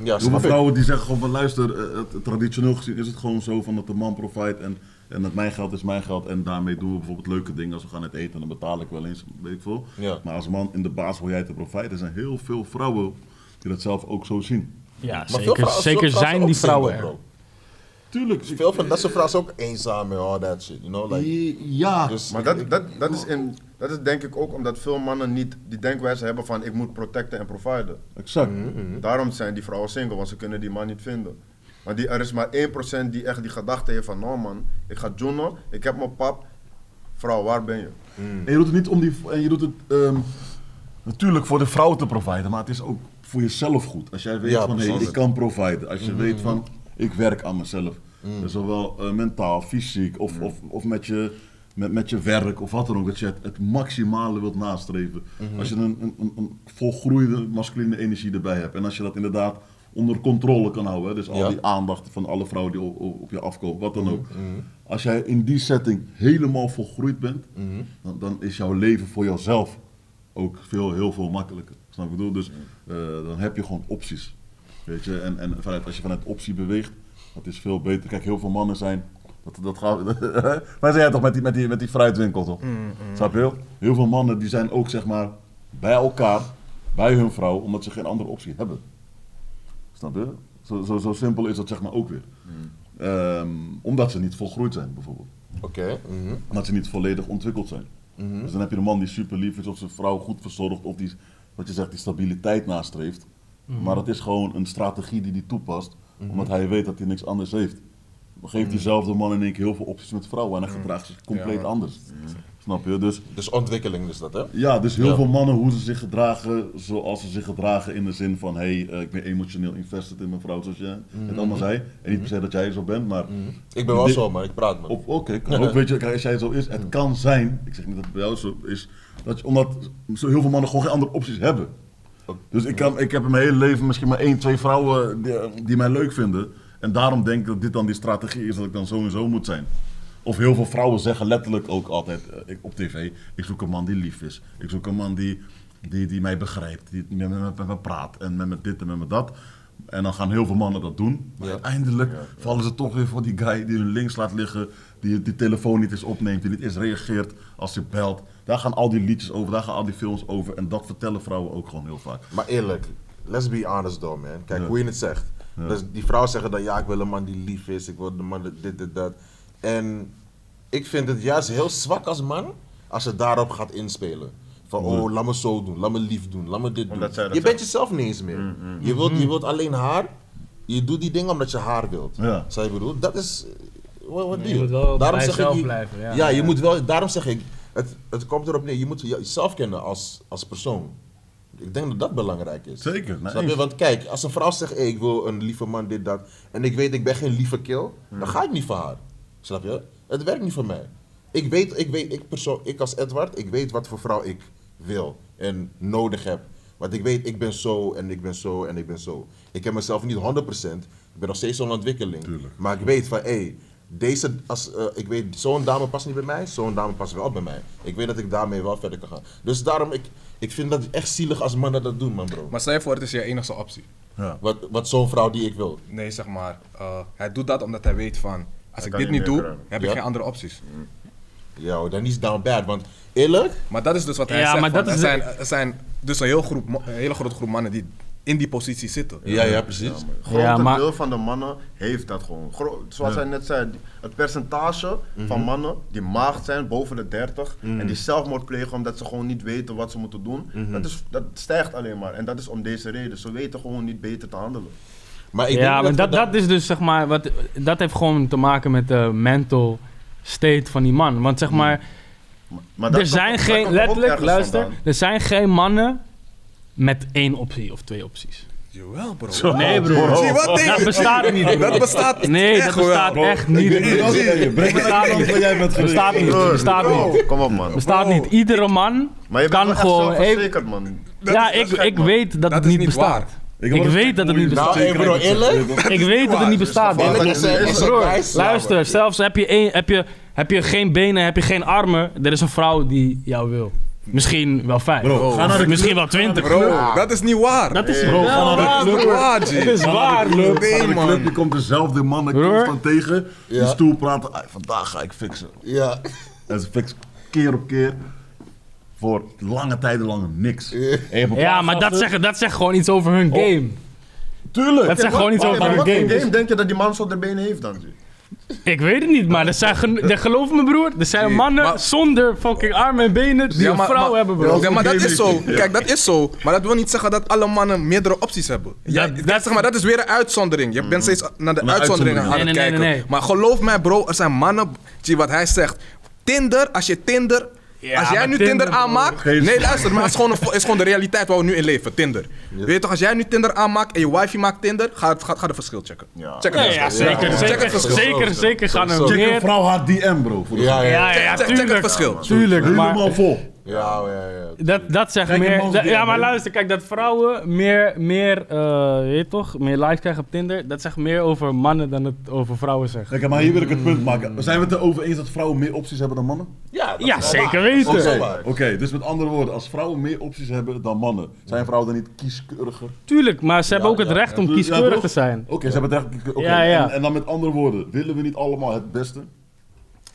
Ja, Heel vrouwen die zeggen gewoon van luister, eh, het, traditioneel gezien is het gewoon zo van dat de man provide en, en dat mijn geld is mijn geld en daarmee doen we bijvoorbeeld leuke dingen als we gaan uit eten dan betaal ik wel eens, weet ik veel. Ja. Maar als man in de baas wil jij te provide, er zijn heel veel vrouwen die dat zelf ook zo zien. Ja, Maar veel zeker, vrouwen- zeker zijn die vrouwen er. Tuurlijk. Veel van dat soort vrouwen zijn ook eenzaam en all that shit, you know? Like, ja, dus Maar dat, dat, dat, is in, dat is denk ik ook omdat veel mannen niet die denkwijze hebben van ik moet protecten en providen. exact. Daarom zijn die vrouwen single, want ze kunnen die man niet vinden. Maar die, er is maar 1% die echt die gedachte heeft van, nou man, ik ga jonnen, ik heb mijn pap. Vrouw, waar ben je? En je doet het niet om die. En je doet het ehm, natuurlijk voor de vrouw te providen, maar het is ook voor jezelf goed. Als jij weet Ja, van hé, precies. ik kan providen. Als je weet van ik werk aan mezelf. Dus zowel eh, mentaal, fysiek of, of, of met, je, met, met je werk of wat dan ook. Dat je het, het maximale wilt nastreven. Als je een, een, een, een volgroeide masculine energie erbij hebt. En als je dat inderdaad onder controle kan houden. hè, Dus al Ja. die aandacht van alle vrouwen die op, op, op je afkomen, wat dan ook. Als jij in die setting helemaal volgroeid bent, dan, dan is jouw leven voor jouzelf ook veel, heel veel makkelijker. Snap ik bedoel? Dus eh, dan heb je gewoon opties. Weet je, en, en vanuit, als je vanuit optie beweegt, dat is veel beter. Kijk, heel veel mannen zijn. Dat, dat gaat, *laughs* maar zei jij toch met die, met die, met die fruitwinkel toch? Snap je? Heel veel mannen die zijn ook zeg maar bij elkaar, bij hun vrouw, omdat ze geen andere optie hebben. Snap je? Zo, zo, zo simpel is dat zeg maar ook weer. Ehm, omdat ze niet volgroeid zijn bijvoorbeeld. Oké. mhm. Omdat ze niet volledig ontwikkeld zijn. Mhm. Dus dan heb je een man die super lief is, of zijn vrouw goed verzorgt, of die, wat je zegt, die stabiliteit nastreeft. Maar het is gewoon een strategie die hij toepast, omdat hij weet dat hij niks anders heeft. Geeft diezelfde man in één keer heel veel opties met vrouwen en hij gedraagt zich compleet anders. Snap je? Dus Dus ontwikkeling is dat, hè? ja, dus heel Ja. veel mannen hoe ze zich gedragen zoals ze zich gedragen in de zin van hé, hey, eh, ik ben emotioneel invested in mijn vrouw zoals je het allemaal zei. En niet per se dat jij zo bent, maar Ik ben wel Dit- zo, maar ik praat, op- Oké, ook. Weet je, als jij zo is, het kan zijn, ik zeg niet dat het bij jou zo is, dat je, omdat zo heel veel mannen gewoon geen andere opties hebben. Dus ik, kan, ik heb in mijn hele leven misschien maar één, twee vrouwen die, die mij leuk vinden. En daarom denk ik dat dit dan die strategie is dat ik dan zo en zo moet zijn. Of heel veel vrouwen zeggen letterlijk ook altijd eh, ik, op tv: ik zoek een man die lief is. Ik zoek een man die, die, die mij begrijpt, die met me, met me praat en met me dit en met me dat. En dan gaan heel veel mannen dat doen. Maar Ja. uiteindelijk vallen ze toch weer voor die guy die hun links laat liggen, die die telefoon niet eens opneemt, die niet eens reageert als je belt. Daar gaan al die liedjes over, daar gaan al die films over. En dat vertellen vrouwen ook gewoon heel vaak. Maar eerlijk, let's be honest though, man. Kijk, hoe je het zegt. Ja. Dus die vrouwen zeggen dan, ja, ik wil een man die lief is, ik wil een man dat dit, dit, dat. En ik vind het juist heel zwak als man, als je daarop gaat inspelen. Van, oh, laat me zo doen, laat me lief doen, laat me dit doen. Je bent jezelf niet eens meer. Je, wilt, je wilt alleen haar, je doet die dingen omdat je haar wilt. Ja. Zou je bedoel? Dat is, wat, wat Je moet wel bij zeg jezelf je- blijven, ja. Ja, je Ja. moet wel, daarom zeg ik, het, het komt erop neer, je moet jezelf kennen als, als persoon. Ik denk dat dat belangrijk is. Zeker, nee, Snap je? eens. Want kijk, als een vrouw zegt, hey, ik wil een lieve man, dit, dat. En ik weet, ik ben geen lieve kill. Dan ga ik niet voor haar. Snap je? Het werkt niet voor mij. Ik weet, ik weet, ik, persoon, ik als Edward, ik weet wat voor vrouw ik wil en nodig heb. Want ik weet, ik ben zo en ik ben zo en ik ben zo. Ik heb mezelf niet 100%. Ik ben nog steeds zo'n ontwikkeling. Tuurlijk. Maar ik weet van, hé, hey, deze, als, eh, ik weet, zo'n dame past niet bij mij, zo'n dame past wel bij mij. Ik weet dat ik daarmee wel verder kan gaan. Dus daarom, ik, ik vind dat echt zielig als mannen dat doen, man, bro. Maar stel je voor, het is je enige optie. Ja. Wat, wat zo'n vrouw die ik wil. Nee, zeg maar, eh, hij doet dat omdat hij weet van, als ik dit niet doe, krijgen. heb ik Ja. geen andere opties. Ja, dan is down bad, want eerlijk, Maar dat is dus wat hij Ja, zegt. maar van, dat er, is- zijn, er zijn dus een, heel groep, een hele grote groep mannen die in die positie zitten. ja, ja, precies. Het grote Ja, maar- deel van de mannen heeft dat gewoon. Gro- zoals hij net zei, het percentage van mannen die maagd zijn boven de 30 en die zelfmoord plegen omdat ze gewoon niet weten wat ze moeten doen, dat, is, dat stijgt alleen maar. En dat is om deze reden. Ze weten gewoon niet beter te handelen. Maar ik ja, denk maar dat, dat, dat is dus zeg maar, wat, dat heeft gewoon te maken met de mental state van die man. Want zeg maar, Maar dat er zijn geen, er letterlijk, luister, er zijn geen mannen met één optie of twee opties. Jawel, bro. Nee. Zie je wat? Nee, Dat bestaat niet. Dat bestaat Nee, echt dat bestaat bro. echt niet. Breng me Bestaat niet. jij bent. Bestaat niet. Bestaat niet. Kom op man. Bestaat niet. Iedere man Maar je bent kan echt gewoon. even- man. Dat Ja, is- dat ik, gek, ik man. weet dat, Dat het niet bestaat. waar. Ik weet dat het niet Nou, bestaat. hey, bro, eerlijk? Ik weet dat het niet bestaat. er- er luister, zelfs heb je, één, heb, je, heb je geen benen, heb je geen armen, er is een vrouw die jou wil. Misschien wel vijf. Bro, ga naar de Misschien wel twintig. Bro, dat is niet waar. Dat is Bro, ga naar de waar, club. Dat is waar, de Nee, club, man. je komt dezelfde mannen constant tegen. Die stoel praten. "Ai, vandaag ga ik fixen. Ja. En ze fixen keer op keer. Voor lange tijden lang niks. Ja, maar dat zegt, dat zegt gewoon iets over hun game. Tuurlijk. Dat zegt gewoon iets Maar over hun game. game denk je dat die man zonder benen heeft dan? Ik weet het niet, maar er zijn, de- geloof me broer, er zijn Nee, mannen maar- zonder fucking armen en benen die een vrouw hebben bro. Ja, maar dat is zo. Kijk, dat is zo. Maar dat wil niet zeggen dat alle mannen meerdere opties hebben. Ja, Dat- zeg maar, dat is weer een uitzondering. Je bent steeds naar de uitzonderingen aan het Nee, nee, nee, kijken. nee, Maar geloof mij, bro, er zijn mannen. Zie wat hij zegt. Tinder, als je Tinder. Ja, als jij nu Tinder, aanmaakt. Nee, luister, maar het is gewoon, een, is gewoon de realiteit waar we nu in leven. Tinder. Weet je toch, als jij nu Tinder aanmaakt en je wifi maakt Tinder, ga, het- ga, ga de verschil checken. Ja. Check het Ja, ja, verschil. zeker, Check zeker, het verschil. zeker, zeker gaan er Check een vrouw haar DM, bro. Voor de Ja, ja. Ja, ja, ja, Check- check het tuurlijk. verschil. Tuurlijk, maar... Helemaal vol. Ja, ja, ja. Dat, dat zegt meer. dat- ja, maar luister, kijk, dat vrouwen meer, meer eh, weet je toch, meer likes krijgen op Tinder, dat zegt meer over mannen dan het over vrouwen zegt. Kijk, maar hier wil ik het punt maken. Zijn we het erover eens dat vrouwen meer opties hebben dan mannen? Ja, dat Ja, is wel zeker waar. weten. Dat is wel Oké, waar. oké, dus met andere woorden, als vrouwen meer opties hebben dan mannen, zijn vrouwen dan niet kieskeuriger? Tuurlijk, maar ze hebben ook ja, het recht om Ja, kieskeurig toch? te zijn. Oké, ze hebben het recht. oké, Ja, ja. En, en dan met andere woorden, willen we niet allemaal het beste?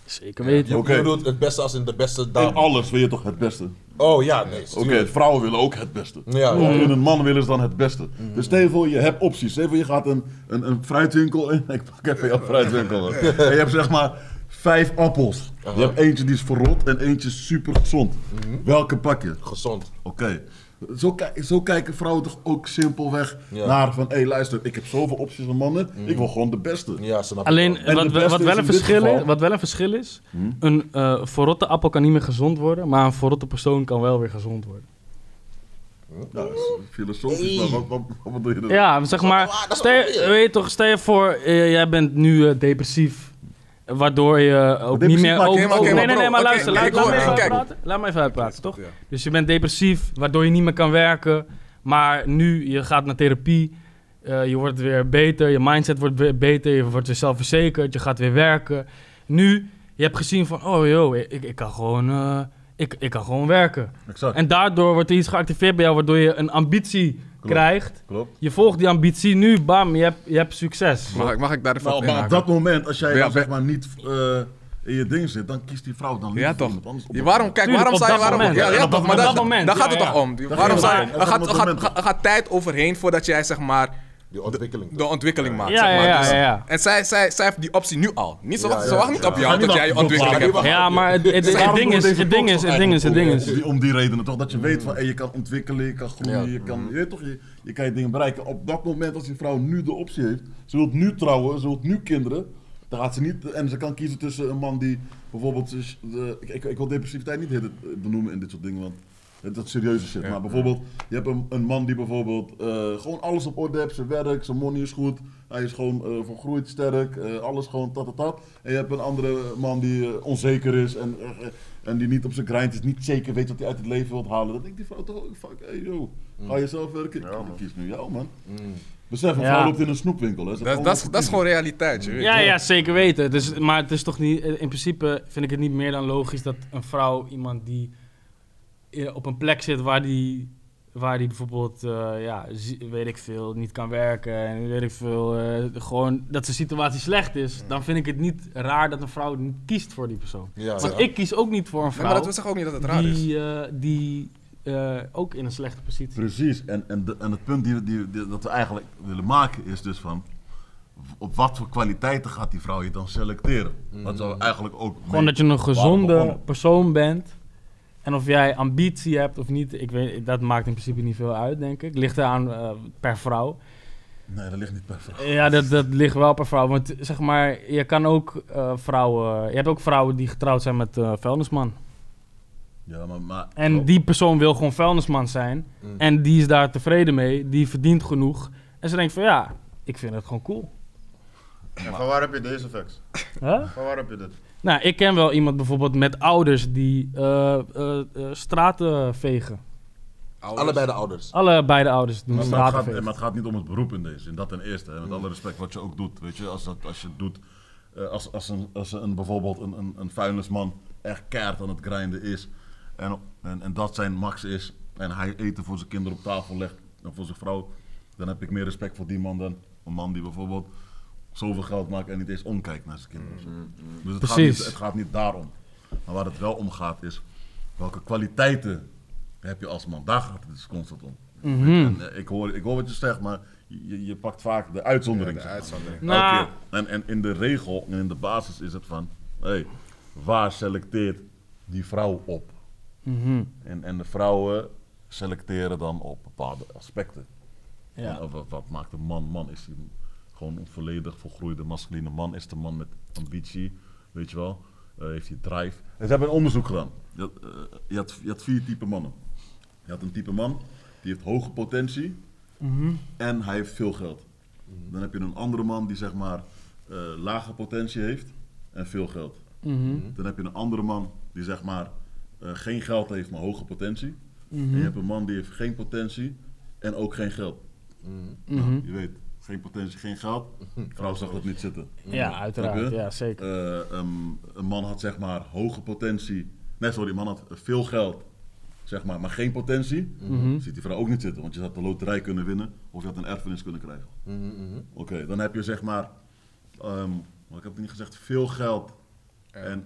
Zeker weten. Je Oké. bedoelt het beste als in de beste In dame. alles wil je toch het beste? Oh ja, nee. Oké, vrouwen willen ook het beste. Ja, ja. In een man willen ze dan het beste. Dus stel je voor, je hebt opties. Stel je voor, je gaat een, een, een fruitwinkel in. *laughs* Ik pak even jouw fruitwinkel. En je hebt zeg maar vijf appels. Je hebt eentje die is verrot en eentje super gezond. Welke pak je? Gezond. Oké. Zo, zo kijken vrouwen toch ook simpelweg Ja. naar van... Hé, luister, ik heb zoveel opties van mannen. Ik wil gewoon de beste. Ja, snap Alleen, wel. Wat, wat, wel een verschil is, wat wel een verschil is, een eh verrotte appel kan niet meer gezond worden, maar een verrotte persoon kan wel weer gezond worden. Ja, dat is filosofisch, maar wat, wat, wat bedoel je dan? Ja, zeg maar, stel weet je toch, stel je voor, eh, jij bent nu eh, depressief, waardoor je ook niet meer... ook- geen- nee, nee, nee, maar luister, laat, me even uitpraten, laat me even uitpraten, toch? Ja. Dus je bent depressief, waardoor je niet meer kan werken, maar nu, je gaat naar therapie, eh, je wordt weer beter, je mindset wordt weer beter, je wordt weer zelfverzekerd, je gaat weer werken. Nu, je hebt gezien van, oh joh, ik, ik kan gewoon... eh, ik, ik kan gewoon werken. Exact, En daardoor wordt er iets geactiveerd bij jou, waardoor je een ambitie krijgt. klopt. Je volgt die ambitie nu, bam, je hebt, je hebt succes. Mag ik, mag ik daar even Nou, op maar op dat moment, als jij Ja, dan zeg maar niet eh, in je ding zit, dan kiest die vrouw dan Ja, liever toch? iemand anders op Ja, dat waarom, kijk, Tuurlijk, waarom zou je... Waarom, moment. ja, ja, toch, dat maar dat, moment, daar gaat ja, het ja. toch om. Dat Waarom om- je... gaat gaat, er gaat tijd overheen voordat jij zeg maar Die ontwikkeling. de ontwikkeling maakt. Ja, zeg maar. ja, ja, Dus- ja, ja. En zij, zij, zij heeft die optie nu al. Niet, ze Ja, wacht, ja, ze wacht niet ja. op jou dat jij je ontwikkeling hebt. Ja, maar het, het, het, Daarom ding is, het ding is, het ding is, het ding is. Om die redenen toch, dat je weet van hey, je kan ontwikkelen, je kan groeien, je kan, je, weet toch, je, je kan je dingen bereiken. Op dat moment als die vrouw nu de optie heeft, ze wil nu trouwen, ze wil nu kinderen, dan gaat ze niet, en ze kan kiezen tussen een man die bijvoorbeeld, de, ik, ik, ik wil depressiviteit niet benoemen in dit soort dingen, want dat serieuze shit. Ja. Maar bijvoorbeeld, je hebt een, een man die bijvoorbeeld eh, gewoon alles op orde heeft, zijn werk, zijn money is goed, hij is gewoon eh vergroeid, sterk, eh, alles gewoon tat, tat, tat. En je hebt een andere man die onzeker is en, en die niet op zijn grind is, niet zeker weet wat hij uit het leven wilt halen. Dan denkt die vrouw toch ook, fuck, hey yo, ga je zelf werken? Ja, ik man. kies nu jou, man. Besef, een Ja. vrouw loopt in een snoepwinkel. Hè. Dat, dat, is- dat gewoon realiteit, je weet. Ja, ja, zeker weten. Dus, maar het is toch niet, in principe vind ik het niet meer dan logisch dat een vrouw, iemand die op een plek zit waar die, waar die bijvoorbeeld, eh, ja, weet ik veel, niet kan werken en weet ik veel, eh, gewoon dat zijn situatie slecht is, dan vind ik het niet raar dat een vrouw niet kiest voor die persoon. Ja, Want ja. ik kies ook niet voor een Nee, vrouw maar dat zeggen ook niet dat het raar is. die, eh, die eh, ook in een slechte positie Precies, en, en, de- en het punt die, die, die- dat we eigenlijk willen maken is dus van... Op wat voor kwaliteiten gaat die vrouw je dan selecteren? Dat zou eigenlijk ook... Gewoon dat je een gezonde persoon bent. En of jij ambitie hebt of niet, ik weet, dat maakt in principe niet veel uit, denk ik. Ligt eraan eh, per vrouw. Nee, dat ligt niet per vrouw. Ja, dat, dat ligt wel per vrouw. Want zeg maar, je kan ook eh, vrouwen... Je hebt ook vrouwen die getrouwd zijn met eh vuilnisman. Ja, maar... maar En die persoon wil gewoon vuilnisman zijn. Mm. En die is daar tevreden mee. Die verdient genoeg. En ze denkt van ja, ik vind het gewoon cool. En van waar heb je deze facts? Huh? Van waar heb je dit? Nou, ik ken wel iemand bijvoorbeeld met ouders die eh, eh, eh, straten vegen. Ouders. Allebei de ouders. Alle beide ouders doen Maar, het straten gaat, vegen. maar het gaat niet om het beroep in deze. En dat ten eerste. Hè, met alle respect wat je ook doet. Weet je, als, dat, als je het doet. eh, als, als, een, als een, bijvoorbeeld een, een, een vuilnisman echt keihard aan het grinden is. En, en, en dat zijn max is. En hij eten voor zijn kinderen op tafel legt. En voor zijn vrouw. Dan heb ik meer respect voor die man dan een man die bijvoorbeeld zoveel geld maakt en niet eens omkijkt naar zijn kinderen. of zo. Dus het gaat, Precies. niet, het gaat niet daarom. Maar waar het wel om gaat is. Welke kwaliteiten heb je als man? Daar gaat het dus constant om. Mhm. En, eh, ik, hoor, ik hoor wat je zegt, maar je, je pakt vaak de uitzondering. Ja, de uitzondering. Elke Nou. keer. En, en in de regel en in de basis is het van, hey, waar selecteert die vrouw op? Mhm. En, en de vrouwen selecteren dan op bepaalde aspecten. Ja. Wat, wat maakt een man man? Is hij gewoon een volledig volgroeide masculine man? Is de man met ambitie? Weet je wel? Eh, heeft hij drive? En ze hebben een onderzoek gedaan. Je had, eh, je, had, je had vier typen mannen. Je had een type man die heeft hoge potentie Mhm. en hij heeft veel geld. Dan heb je een andere man die zeg maar eh, lage potentie heeft en veel geld. Mhm. Dan heb je een andere man die zeg maar geen geld heeft, maar hoge potentie. Mhm. En je hebt een man die heeft geen potentie en ook geen geld. Mhm. Nou, je weet, geen potentie, geen geld. *laughs* Vrouw zag dat niet zitten. Ja, uiteraard. Ja, zeker. Eh, ehm, een man had zeg maar hoge potentie. Nee, sorry, een man had veel geld, zeg maar, maar geen potentie. Mhm. Ziet die vrouw ook niet zitten, want je had de loterij kunnen winnen of je had een erfenis kunnen krijgen. Mhm, mhm. Oké, dan heb je zeg maar, ehm, maar ik heb het niet gezegd, veel geld en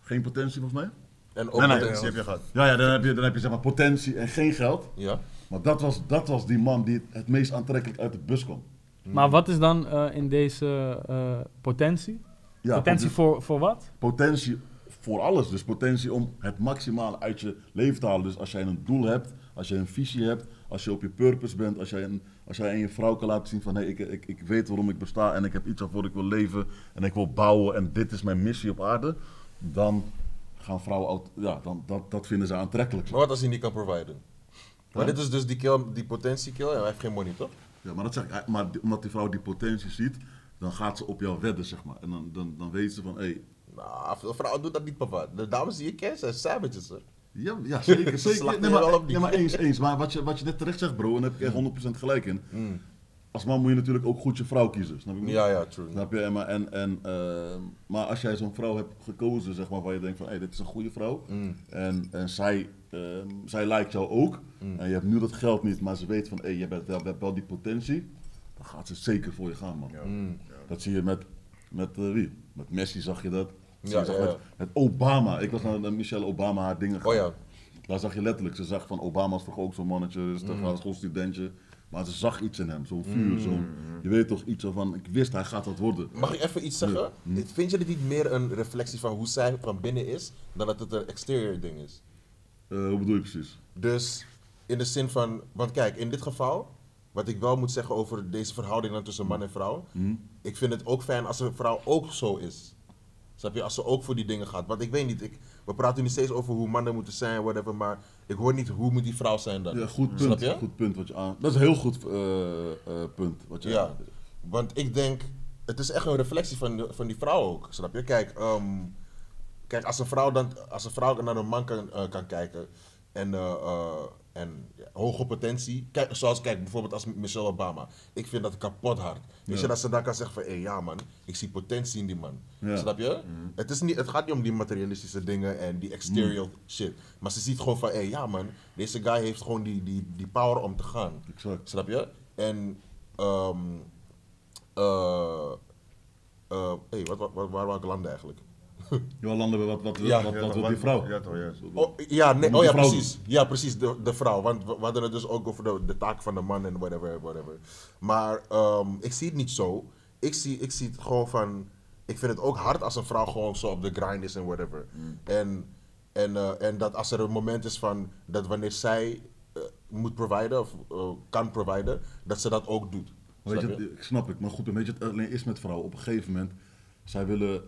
geen potentie volgens mij. En ook Nee, nee, potentie. Heb je gehad. Ja, ja dan, heb je, dan heb je zeg maar potentie en geen geld. Ja. Maar dat was, dat was die man die het meest aantrekkelijk uit de bus kwam. Maar wat is dan eh, in deze eh, potentie? Ja, potentie poten- voor, voor wat? potentie voor alles. Dus potentie om het maximale uit je leven te halen. Dus als jij een doel hebt, als je een visie hebt, als je op je purpose bent, als jij, een, als jij aan je vrouw kan laten zien van hey, ik, ik, ik weet waarom ik besta en ik heb iets waarvoor ik wil leven en ik wil bouwen en dit is mijn missie op aarde, dan gaan vrouwen, ja, dan, dat, dat vinden ze aantrekkelijk. Maar wat als hij niet kan providen? Maar Ja. dit is dus die, kill, die potentiekill en hij heeft geen money, toch? Ja, maar, dat zeg ik, hij- maar omdat die vrouw die potentie ziet, dan gaat ze op jou wedden, zeg maar. En dan, dan, dan weet ze van, hé, hey, Nou, veel vrouwen doen dat niet, papa. De dames die je kent zijn savages, hoor. Ja, ja zeker. *laughs* Zeker. Nee, maar, nee, maar eens, eens. Maar wat je, wat je net terecht zegt, bro, en daar heb ik echt 100% gelijk in. Als man moet je natuurlijk ook goed je vrouw kiezen, snap je? Ja, ja, true. Snap je? En, maar, en, en, ehm, maar als jij zo'n vrouw hebt gekozen, zeg maar, waar je denkt van, hé, dit is een goede vrouw. En, en zij, zij lijkt jou ook. En je hebt nu dat geld niet, maar ze weet van, hé, je hebt wel, je hebt wel die potentie. Dan gaat ze zeker voor je gaan, man. Dat zie je met, met eh, wie? Met Messi zag je dat. Ja, Ja, zag ja, ja. Met, met Obama. Ik was naar, naar Michelle Obama haar dingen Oh gaan. ja. Daar zag je letterlijk, ze zag van Obama is toch ook zo'n mannetje, dus toch was gewoon studentje. Maar ze zag iets in hem, zo'n vuur, zo'n, je weet toch iets van, ik wist hij gaat dat worden. Mag ik even iets zeggen? Vind je dit niet meer een reflectie van hoe zij van binnen is, dan dat het een exterior ding is? Eh, hoe bedoel je precies? Dus in de zin van, want kijk, in dit geval, wat ik wel moet zeggen over deze verhouding dan tussen man en vrouw, ik vind het ook fijn als een vrouw ook zo is. Snap je, als ze ook voor die dingen gaat. Want ik weet niet, ik, we praten nu steeds over hoe mannen moeten zijn, whatever, maar ik hoor niet hoe moet die vrouw zijn dan. Ja, goed Snap punt, je? goed punt wat je aan... Dat is een heel goed eh, eh, punt wat je Ja, want ik denk, het is echt een reflectie van, de- van die vrouw ook, snap je? Kijk, ehm, kijk als, een vrouw dan, als een vrouw naar een man kan, eh, kan kijken, en, eh, eh, en ja, hoge potentie. Kijk, zoals kijk, bijvoorbeeld als Michelle Obama. Ik vind dat kapot hard. Weet je, dat ze dan kan zeggen van, hé ja man, ik zie potentie in die man. Ja. Snap je? Mhm. Het, is niet, het gaat niet om die materialistische dingen en die exterior shit. Maar ze ziet gewoon van, hé ja man, deze guy heeft gewoon die, die, die power om te gaan. Exact. Snap je? En, ehm eh eh, hey, wat, wat, wat, waar wou ik landen eigenlijk? *laughs* Ja, landen we wat, wat, Ja. wat, Ja, wat, wil die vrouw? Ja, toch, juist. Oh, ja, nee, oh ja, precies. Ja, precies, de, de vrouw. Want we, we hadden het dus ook over de, de taak van de man en whatever, whatever. Maar ehm, ik zie het niet zo. Ik zie, ik zie het gewoon van... Ik vind het ook hard als een vrouw gewoon zo op de grind is en whatever. En, en, eh, en dat als er een moment is van... Dat wanneer zij eh, moet providen of eh, kan providen, dat ze dat ook doet. Weet je, snap ik, maar goed, weet je, het alleen is met vrouwen. Op een gegeven moment, zij willen,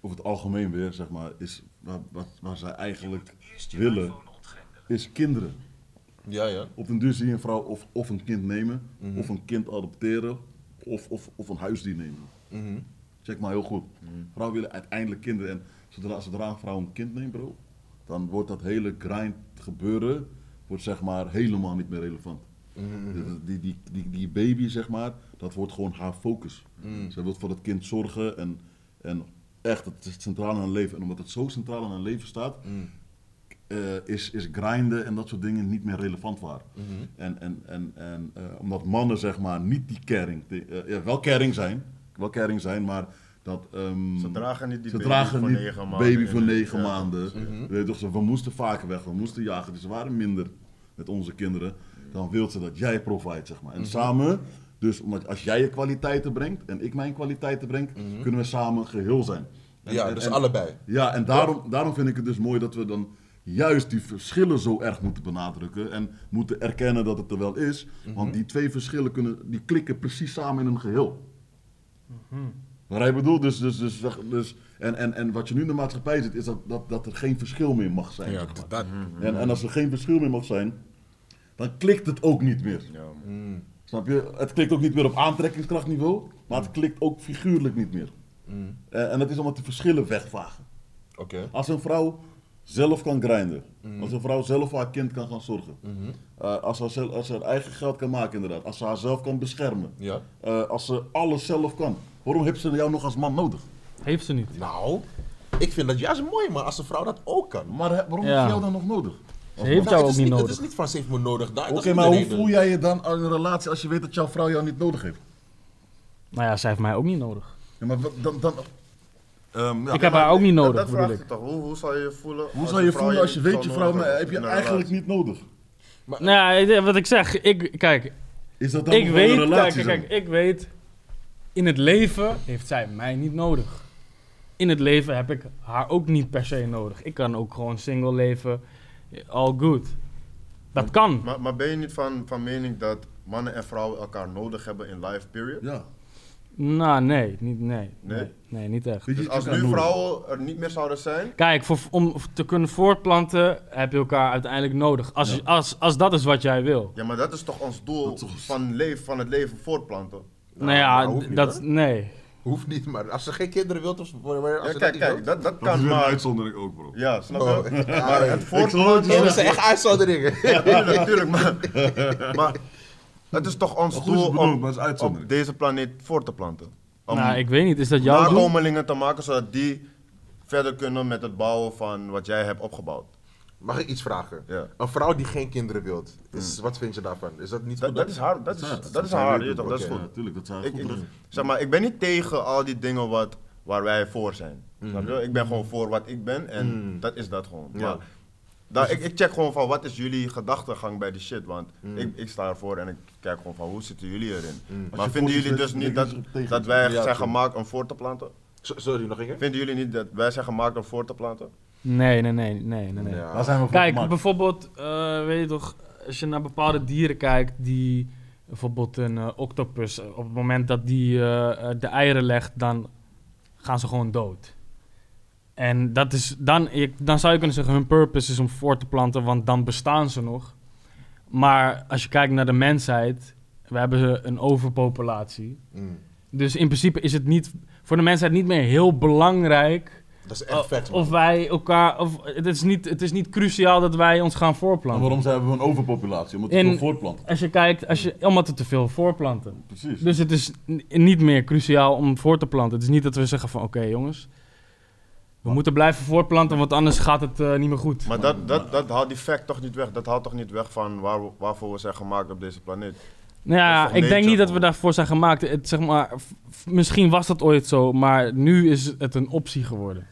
over het algemeen weer, zeg maar, is waar, wat, waar zij eigenlijk willen, is kinderen. Ja, ja. Op den duur zie je een vrouw of, of een kind nemen, of een kind adopteren, of, of, of een huisdier nemen. Mhm. Check maar heel goed. Vrouwen willen uiteindelijk kinderen. En zodra, zodra een vrouw een kind neemt, bro, dan wordt dat hele grind gebeuren, wordt zeg maar helemaal niet meer relevant. Die, die, die, die, die baby, zeg maar, dat wordt gewoon haar focus. Zij wil voor het kind zorgen en, en echt, het is centraal in haar leven. En omdat het zo centraal in haar leven staat, eh, is, is grinden en dat soort dingen niet meer relevant waren. En, en, en, en eh, omdat mannen zeg maar niet die caring, die, eh, ja, wel caring zijn, wel caring zijn, maar dat... ehm, Ze dragen niet die baby dragen voor niet negen maanden baby voor hun- negen ja. maanden. Weet je toch, ze- we moesten vaker weg, we moesten jagen, dus ze waren minder met onze kinderen. Dan wil ze dat jij provide, zeg maar. En samen, dus omdat als jij je kwaliteiten brengt en ik mijn kwaliteiten breng, kunnen we samen geheel zijn. En- Ja, en- dus en- allebei. ja, en daarom, daarom vind ik het dus mooi dat we dan juist die verschillen zo erg moeten benadrukken. En moeten erkennen dat het er wel is. Want die twee verschillen kunnen, die klikken precies samen in een geheel. Waar hij bedoelt, dus, dus, dus, dus en, en, en wat je nu in de maatschappij ziet, is dat, dat, dat er geen verschil meer mag zijn. Ja, zeg maar. dat. en, en als er geen verschil meer mag zijn, dan klikt het ook niet meer. Ja, Snap je? Het klikt ook niet meer op aantrekkingskrachtniveau, maar het klikt ook figuurlijk niet meer. Eh, en dat is omdat die verschillen wegvagen. Oké. Als een vrouw zelf kan grinden, als een vrouw zelf voor haar kind kan gaan zorgen, eh, als, ze, zelf- als ze haar eigen geld kan maken inderdaad, als ze haarzelf kan beschermen, Ja. eh, als ze alles zelf kan, waarom heeft ze jou nog als man nodig? Heeft ze niet. Nou, ik vind dat juist mooi, maar als een vrouw dat ook kan. Maar waarom Ja. heeft ze jou dan nog nodig? Ze heeft Nou, jou het ook is niet Het nodig. is niet van ze heeft me nodig. daar. Oké, maar hoe voel jij je dan in een relatie als je weet dat jouw vrouw jou niet nodig heeft? Nou ja, zij heeft mij ook niet nodig. Ja, maar dan, dan, Ehm, ja. ik heb haar ook niet nodig, dat ik. het toch. Hoe, hoe zou je je voelen? Hoe als zou een je vrouw voelen als je weet je vrouw heb je een eigenlijk niet nodig? Nou ja, wat ik zeg, ik, kijk, Is dat dan ik een weet, kijk, relatie kijk, kijk, ik weet, in het leven heeft zij mij niet nodig. In het leven heb ik haar ook niet per se nodig. Ik kan ook gewoon single leven, all good. Dat kan. Maar, maar ben je niet van, van mening dat mannen en vrouwen elkaar nodig hebben in life period? Ja. Nou, nee, niet, nee, Nee? nee, nee, niet echt. Dus als nu vrouwen er niet meer zouden zijn, Kijk, voor, om te kunnen voortplanten heb je elkaar uiteindelijk nodig. Als, Ja. als, als dat is wat jij wil. ja, maar dat is toch ons doel is van, leven, van het leven voortplanten? Nou, ja, niet, dat, nee. Hoeft niet, maar als ze geen kinderen wilt, of whatever, als Ja, ze kijk, dat kijk, dat, dat Dat is kan weer een maar. uitzondering ook, bro. Ja, snap Oh, je? ja, *laughs* maar ja. het voortplanten. Oh, dat zijn echt uitzonderingen. *laughs* Tuurlijk, tuurlijk, maar, *laughs* maar het is toch ons doel om maar op deze planeet voor te planten. Om Nou, ik weet niet, is dat jouw doel? nakomelingen te maken zodat die verder kunnen met het bouwen van wat jij hebt opgebouwd. Mag ik iets vragen? Ja. Een vrouw die geen kinderen wilt, is, wat vind je daarvan? Is dat niet Dat, goed? dat is haar, dat is, Ja, dat is haar, dat is Ja, goed. Natuurlijk, dat is haar Ik, goed ik, zeg maar, ik ben niet tegen al die dingen wat, waar wij voor zijn. Snap je? Ik ben gewoon voor wat ik ben en dat is dat gewoon. Ja. Maar, daar, ik, ik check gewoon van wat is jullie gedachtegang bij die shit, want ik, ik sta ervoor en ik kijk gewoon van hoe zitten jullie erin. Maar vinden jullie dus niet dat, dat wij Ja, zijn gemaakt om voor te planten? So- Sorry, nog een keer? Vinden jullie niet dat wij zijn gemaakt om voor te planten? Nee, nee, nee, nee, nee. nee. Ja. Waar zijn we voor Kijk, gemaakt? bijvoorbeeld, eh, weet je toch, als je naar bepaalde dieren kijkt die bijvoorbeeld een eh, octopus, eh, op het moment dat die de eieren legt, dan gaan ze gewoon dood. En dat is, dan, je, dan zou je kunnen zeggen, hun purpose is om voor te planten, want dan bestaan ze nog. Maar als je kijkt naar de mensheid, we hebben een overpopulatie. Mm. Dus in principe is het niet, voor de mensheid niet meer heel belangrijk Dat is echt vet, man. Of wij elkaar. Of, het, is niet, het is niet cruciaal dat wij ons gaan En voorplanten. waarom zijn we een overpopulatie? Omdat we veel voortplanten. Als je kijkt, als je, omdat we te veel voorplanten. Precies. Dus het is niet meer cruciaal om voor te planten. Het is niet dat we zeggen van oké jongens, we moeten blijven voortplanten, want anders gaat het eh, niet meer goed. Maar dat, dat, dat haalt die fact toch niet weg. Dat haalt toch niet weg van waar, waarvoor we zijn gemaakt op deze planeet. Nou ja, ik denk niet dat we daarvoor zijn gemaakt. Het, zeg maar, misschien was dat ooit zo, maar nu is het een optie geworden.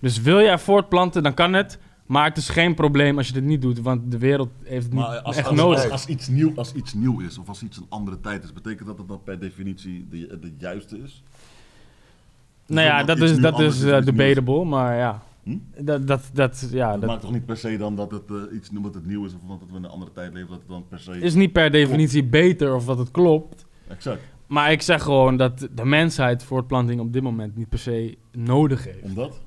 Dus wil jij voortplanten, dan kan het. Maar het is geen probleem als je dit niet doet, want de wereld heeft het niet Maar als, echt als, nodig. als, als iets nieuw, als iets nieuw is, of als iets een andere tijd is, betekent dat dat dan per definitie de, de juiste is? nou ja, dat is, dat is eh, debatable, maar ja. Hm? Dat, dat, dat, ja, Dat dat maakt toch niet per se dan dat het eh, iets omdat het nieuw is of omdat we in een andere tijd leven, dat het dan per se... is niet per definitie beter of dat het klopt. Exact. Maar ik zeg gewoon dat de mensheid voortplanting op dit moment niet per se nodig heeft. Omdat?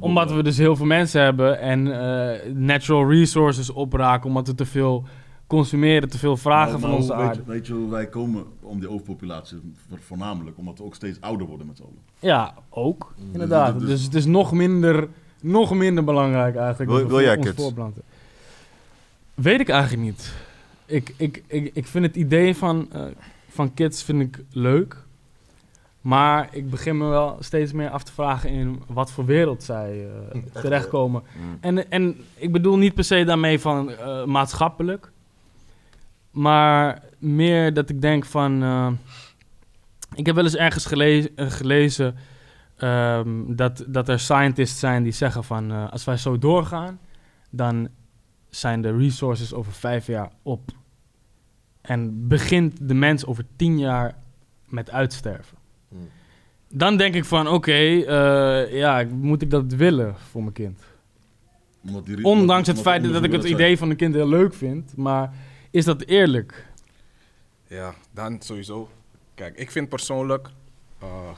Omdat we dus heel veel mensen hebben en eh, natural resources opraken, omdat we te veel consumeren, te veel vragen van onze weet, aarde. je- weet je hoe wij komen om die overpopulatie? Vo- Voornamelijk omdat we ook steeds ouder worden met z'n allen. Ja, ook, inderdaad. dus- Dus het is nog minder, nog minder belangrijk eigenlijk. Wil- wil jij kids? Weet ik eigenlijk niet. Ik, ik, ik, ik vind het idee van, eh, van kids vind ik leuk. Maar ik begin me wel steeds meer af te vragen in wat voor wereld zij eh, terechtkomen. Mm. En, en ik bedoel niet per se daarmee van eh, maatschappelijk. Maar meer dat ik denk van... eh, ik heb wel eens ergens gele- eh, gelezen... ehm, dat, dat er scientists zijn die zeggen van... eh, als wij zo doorgaan... dan zijn de resources over vijf jaar op. En begint de mens over tien jaar met uitsterven. Dan denk ik van, oké, eh, ja, moet ik dat willen voor mijn kind? Omdat die- Ondanks het feit dat ik het idee van een kind heel leuk vind, maar is dat eerlijk? Ja, dan sowieso. Kijk, ik vind persoonlijk. eh,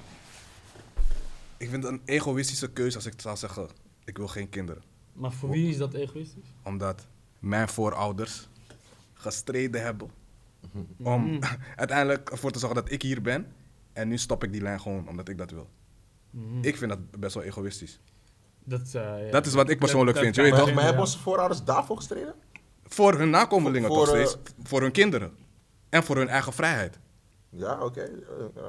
ik vind het een egoïstische keuze als ik zou zeggen: ik wil geen kinderen. Maar voor wie is dat egoïstisch? Omdat mijn voorouders gestreden hebben om Mhm. *laughs* uiteindelijk ervoor te zorgen dat ik hier ben. En nu stop ik die lijn gewoon omdat ik dat wil. Ik vind dat best wel egoïstisch. Dat, eh, ja. Dat is wat ik persoonlijk Dat- vind, dat je weet Maar, toch? maar hebben onze voorouders daarvoor gestreden? Voor hun nakomelingen Voor- toch voor, steeds. Voor hun kinderen. En voor hun eigen vrijheid. Ja, oké. eh, eh.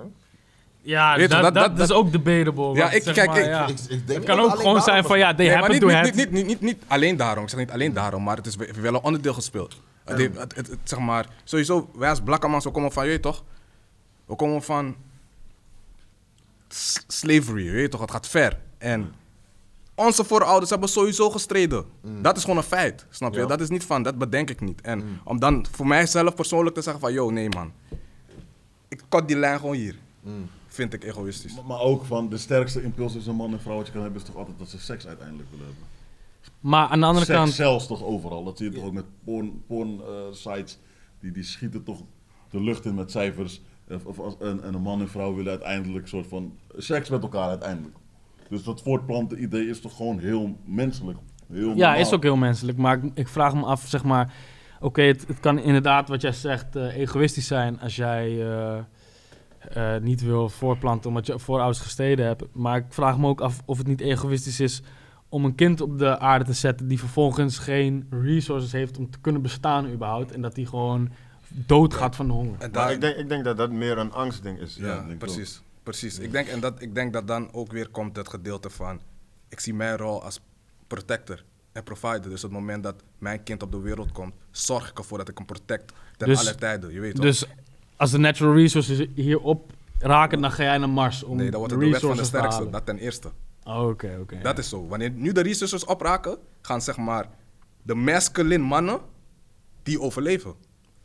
Ja, dat, dat- dat, dat- is ook debatable. Ja, ik- kijk, maar, ik- ja. Ik, ik denk Het kan ook gewoon zijn van, ja, they Nee, happen niet, to niet, have... niet, niet, niet, niet alleen daarom. Ik zeg niet alleen daarom, maar het is we- wel een onderdeel gespeeld. Het, het, het- het- zeg maar, sowieso, wij als Blakkamans, we komen van, je weet toch? We komen van slavery, je weet toch? Het gaat ver. En onze voorouders hebben sowieso gestreden. Dat is gewoon een feit, snap je? Ja. Dat is niet van, dat bedenk ik niet. En om dan voor mijzelf persoonlijk te zeggen van, yo, nee man. Ik kat die lijn gewoon hier. Vind ik egoïstisch. Maar, maar ook van de sterkste impuls is een man en vrouw wat je kan hebben, is toch altijd dat ze seks uiteindelijk willen hebben. Maar aan de andere seks kant... zelfs toch overal. Dat zie je toch ook met porn, porn eh, sites. Die, die schieten toch de lucht in met cijfers. Of, als, en, en een man en vrouw willen uiteindelijk soort van seks met elkaar uiteindelijk. Dus dat voortplanten idee is toch gewoon heel menselijk. Heel Ja, normaal. is ook heel menselijk. Maar ik, ik vraag me af, zeg maar... Oké, het, het kan inderdaad, wat jij zegt, eh, egoïstisch zijn als jij eh, eh, niet wil voortplanten omdat je voorouders gestreden hebt. Maar ik vraag me ook af of het niet egoïstisch is om een kind op de aarde te zetten die vervolgens geen resources heeft om te kunnen bestaan überhaupt. En dat die gewoon doodgaat van de honger. En Maar daar, ik, denk, ik denk dat dat meer een angstding is. Ja, Ja, denk ik precies. precies. Ik, denk, en dat, ik denk dat dan ook weer komt het gedeelte van... Ik zie mijn rol als protector en provider. Dus op het moment dat mijn kind op de wereld komt... zorg ik ervoor dat ik hem protect ten Dus- alle tijden. Je weet toch? Dus als de natural resources hierop raken, dan ga jij naar Mars om nee, dan wordt de het de wet van de sterkste. Dat ten eerste. Oh, Oké, oké. Dat is zo. Wanneer nu de resources opraken... gaan zeg maar de masculine mannen... die overleven.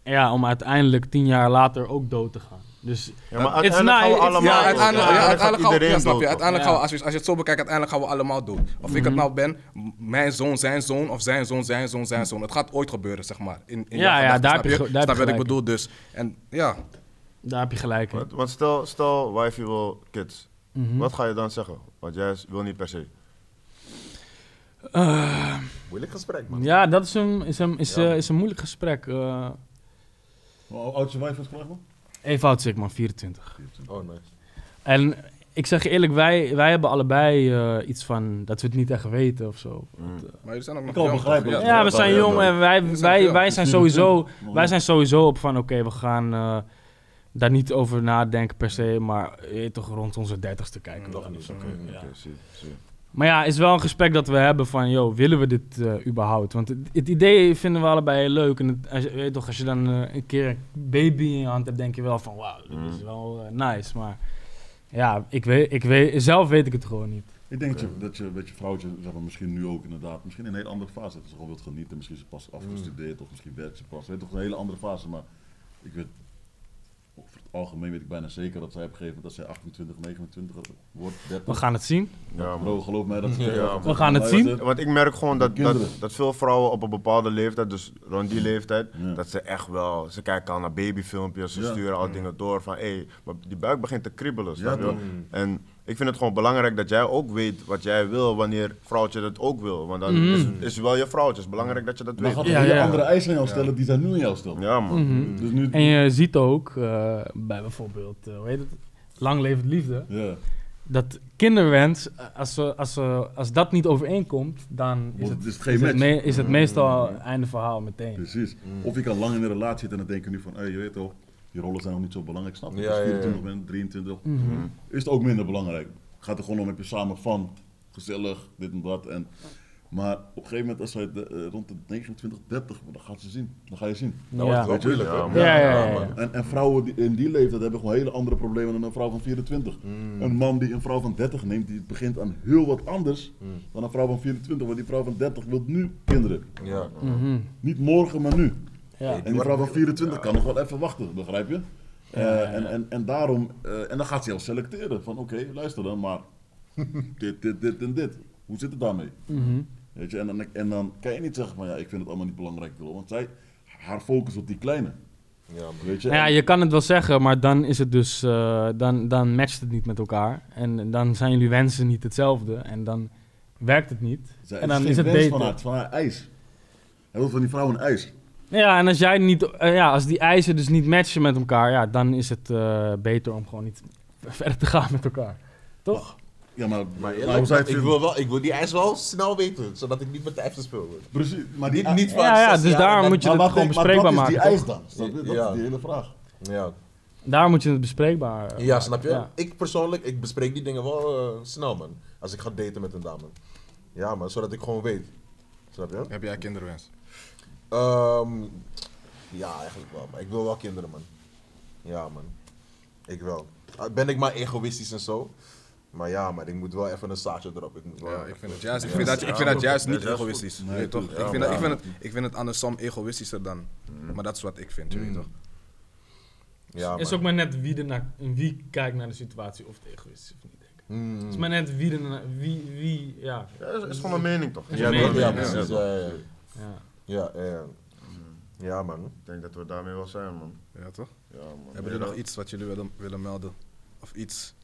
Ja, om uiteindelijk tien jaar later ook dood te gaan. Dus Ja, maar uiteindelijk gaan we allemaal Ja, uiteindelijk, ja, ja, ja, uiteindelijk gaan we, iedereen ja, snap je, dood, uiteindelijk toch? gaan we, als je, als je het zo bekijkt, uiteindelijk gaan we allemaal dood. Of ik het Mhm. nou ben, mijn zoon, zijn zoon, of zijn zoon, zijn zoon, zijn zoon. Het gaat ooit gebeuren, zeg maar. In, in Ja, ja, daar snap heb je daar heb je wat ik bedoel, dus. En ja, daar heb je gelijk in. Want, want stel, stel, wifey wil kids. Mhm. Wat ga je dan zeggen? Want jij wil niet per se. Moeilijk gesprek, man. Ja, dat is een, is een, is, Ja. eh, is een moeilijk gesprek. eh Hoe oud is je wijf is gelijk man? even oud zeg man, 24. Oh, nice. En ik zeg je eerlijk, wij, wij hebben allebei eh, iets van dat we het niet echt weten of zo. Mm. Maar jullie zijn ook nog jong, begrijpen, ja. Ja, we zijn jong en wij, zijn wij, wij zijn sowieso, *laughs* 24. wij zijn sowieso op van oké, we gaan eh, daar niet over nadenken per se, maar je toch rond onze dertigste kijken. Nog dan niet, oké, Ja. Maar ja, is wel een gesprek dat we hebben van, joh, willen we dit eh, überhaupt? Want het, het idee vinden we allebei heel leuk. En het, als je, weet toch, als je dan eh, een keer een baby in je hand hebt, denk je wel van, wauw, dat is Mm. wel eh, nice. Maar ja, ik weet, ik weet, zelf weet ik het gewoon niet. Ik denk dat je, dat je, dat je vrouwtje, zeg maar, misschien nu ook inderdaad, misschien in een hele andere fase, dat ze gewoon wilt genieten, misschien is ze pas afgestudeerd of misschien werkt ze pas, weet toch, een hele andere fase, maar ik weet, algemeen weet ik bijna zeker dat zij op een gegeven moment, dat zij 28, 29 wordt, 30. We gaan het zien. Ja. Bro, geloof mij dat Ja, we gaan het zien. Want ik merk gewoon dat, dat, dat veel vrouwen op een bepaalde leeftijd, dus rond die leeftijd, Ja. dat ze echt wel, ze kijken al naar babyfilmpjes, ze Ja. sturen al dingen door van hé, maar die buik begint te kriebelen. Ja, snap je? toch? En ik vind het gewoon belangrijk dat jij ook weet wat jij wil wanneer vrouwtje dat ook wil. Want dan Mhm. is, is het wel je vrouwtje, het is belangrijk dat je dat Maar weet. gaat Ja, ja. andere eisen aan jou stellen die zij nu aan jou stelt. Ja man. Mhm. Dus nu, En je ziet ook eh, bij bijvoorbeeld, eh, hoe heet het? Lang levend liefde. ja. Dat kinderwens, als, ze, als, ze, als dat niet overeenkomt, dan is het, is het geen is het, match. me- is het meestal einde verhaal meteen. Precies. Of je kan lang in een relatie zitten en dan denk je nu van, hé, je weet toch, die rollen zijn nog niet zo belangrijk, snap je? Ja, Als je ja, ja. 24 bent, 23, Mhm. is het ook minder belangrijk. Gaat er gewoon om, heb je samen van, gezellig, dit en dat. En, maar op een gegeven moment, als zij de, eh, rond de 29, 30, dan gaat ze zien. Dan ga je zien. Wordt Ja. wel Ja. Ja, ja, ja, man. ja. En, en vrouwen die in die leeftijd hebben gewoon hele andere problemen dan een vrouw van 24. Mm. Een man die een vrouw van 30 neemt, die begint aan heel wat anders Mm. dan een vrouw van 24. Want die vrouw van 30 wil nu kinderen. Ja. Mhm. Niet morgen, maar nu. Ja. En die vrouw van 24 kan nog wel even wachten, begrijp je? Eh, En, en, en daarom, eh, en dan gaat ze jou selecteren van oké, luister dan maar. *laughs* dit, dit, dit en dit. Hoe zit het daarmee? Mhm. Weet je? En, dan, en dan kan je niet zeggen van ja, ik vind het allemaal niet belangrijk. Want zij, haar focus op die kleine. Ja. Weet je? Nou ja, je kan het wel zeggen, maar dan is het dus, eh, dan, dan matcht het niet met elkaar. En dan zijn jullie wensen niet hetzelfde en dan werkt het niet. zij- en dan is het beter. Van haar, van haar ijs. Hij wil van die vrouw een ijs. Ja, en als jij niet, eh, ja, als die eisen dus niet matchen met elkaar, ja, dan is het eh, beter om gewoon niet *laughs* verder te gaan met elkaar. Toch? Ja, maar, Maar eerlijk, ik, wil wel, ik wil die eis wel snel weten, zodat ik niet met de F speel. Precies, maar die Niet, niet van Ja, dus daarom en moet je maar het gewoon maar bespreekbaar wat is maken. die ijs dan? Snap je? Dat Ja. is die hele vraag. Ja. Daar moet je het bespreekbaar eh, ja, snap je? Ja. Ik persoonlijk, ik bespreek die dingen wel eh, snel, man. Als ik ga daten met een dame. Ja, man, zodat ik gewoon weet. Snap je? Heb jij kinderwens? Ehm, ja, eigenlijk wel. Maar ik wil wel kinderen, man. Ja, man. Ik wel. Ah, Ben ik maar egoïstisch en zo? Maar ja, maar ik moet wel even een zaadje erop. Ik moet wel Ja, ik vind het juist, ik Ja. vind dat, ik vind dat juist Ja, niet egoïstisch. je toch? Nee, ik, vind ja, dat, ik, vind het, ik vind het andersom egoïstischer dan. Maar dat is wat ik vind, weet Mm. toch? Ja, is ook maar net wie, er naar, wie kijkt naar de situatie of het egoïstisch is of niet. Mm. Het is maar net wie, er naar- wie, wie ja. Ja, is, is gewoon een mening toch? Ja, mening, ja, ja. precies. Ja, ja, ja. ja. Ja, ja, ja. Ja, man. Ik denk dat we daarmee wel zijn man. Ja, toch? Ja, man. Hebben jullie nog iets wat jullie willen, willen melden? Of iets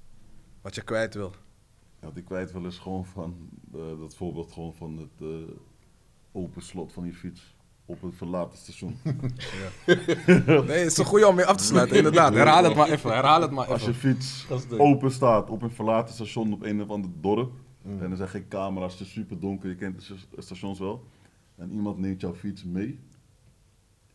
wat je kwijt wil? Ja, wat ik kwijt wil is gewoon van eh, dat voorbeeld gewoon van het eh, open slot van je fiets op het verlaten station. *laughs* Nee, het is een goede om mee af te sluiten, inderdaad. Herhaal het maar even, herhaal het maar Als je even. fiets open staat op een verlaten station op een of ander dorp en er zijn geen camera's, het is super donker, je kent de sta- stations wel, en iemand neemt jouw fiets mee.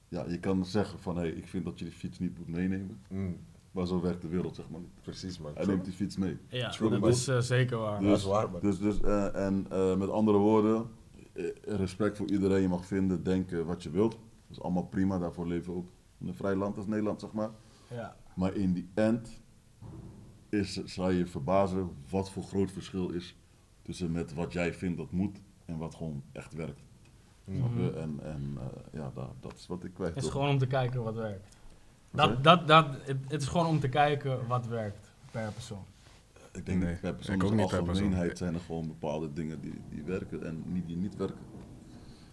Ja, je kan zeggen van hé, hey, ik vind dat je die fiets niet moet meenemen, Mm, maar zo werkt de wereld zeg maar niet. precies, man. Hij neemt die fiets mee. Ja, True, dat man. is eh, zeker waar. dat is waar, man. Dus, dus eh, en eh, met andere woorden, eh, respect voor iedereen. Je mag vinden, denken wat je wilt. Dat is allemaal prima. Daarvoor leven we ook in een vrij land als Nederland, zeg maar. Ja. Maar in die end is, zal je verbazen wat voor groot verschil is tussen met wat jij vindt dat moet en wat gewoon echt werkt. Je? En, en eh, ja, dat, dat is wat ik kwijt Het is gewoon om te kijken wat werkt. Wat Dat, dat, dat, het, het is gewoon om te kijken wat werkt per persoon. Ik denk Nee, per ik persoon, ook in niet per persoon. zijn er gewoon bepaalde dingen die, die werken en niet, die niet werken.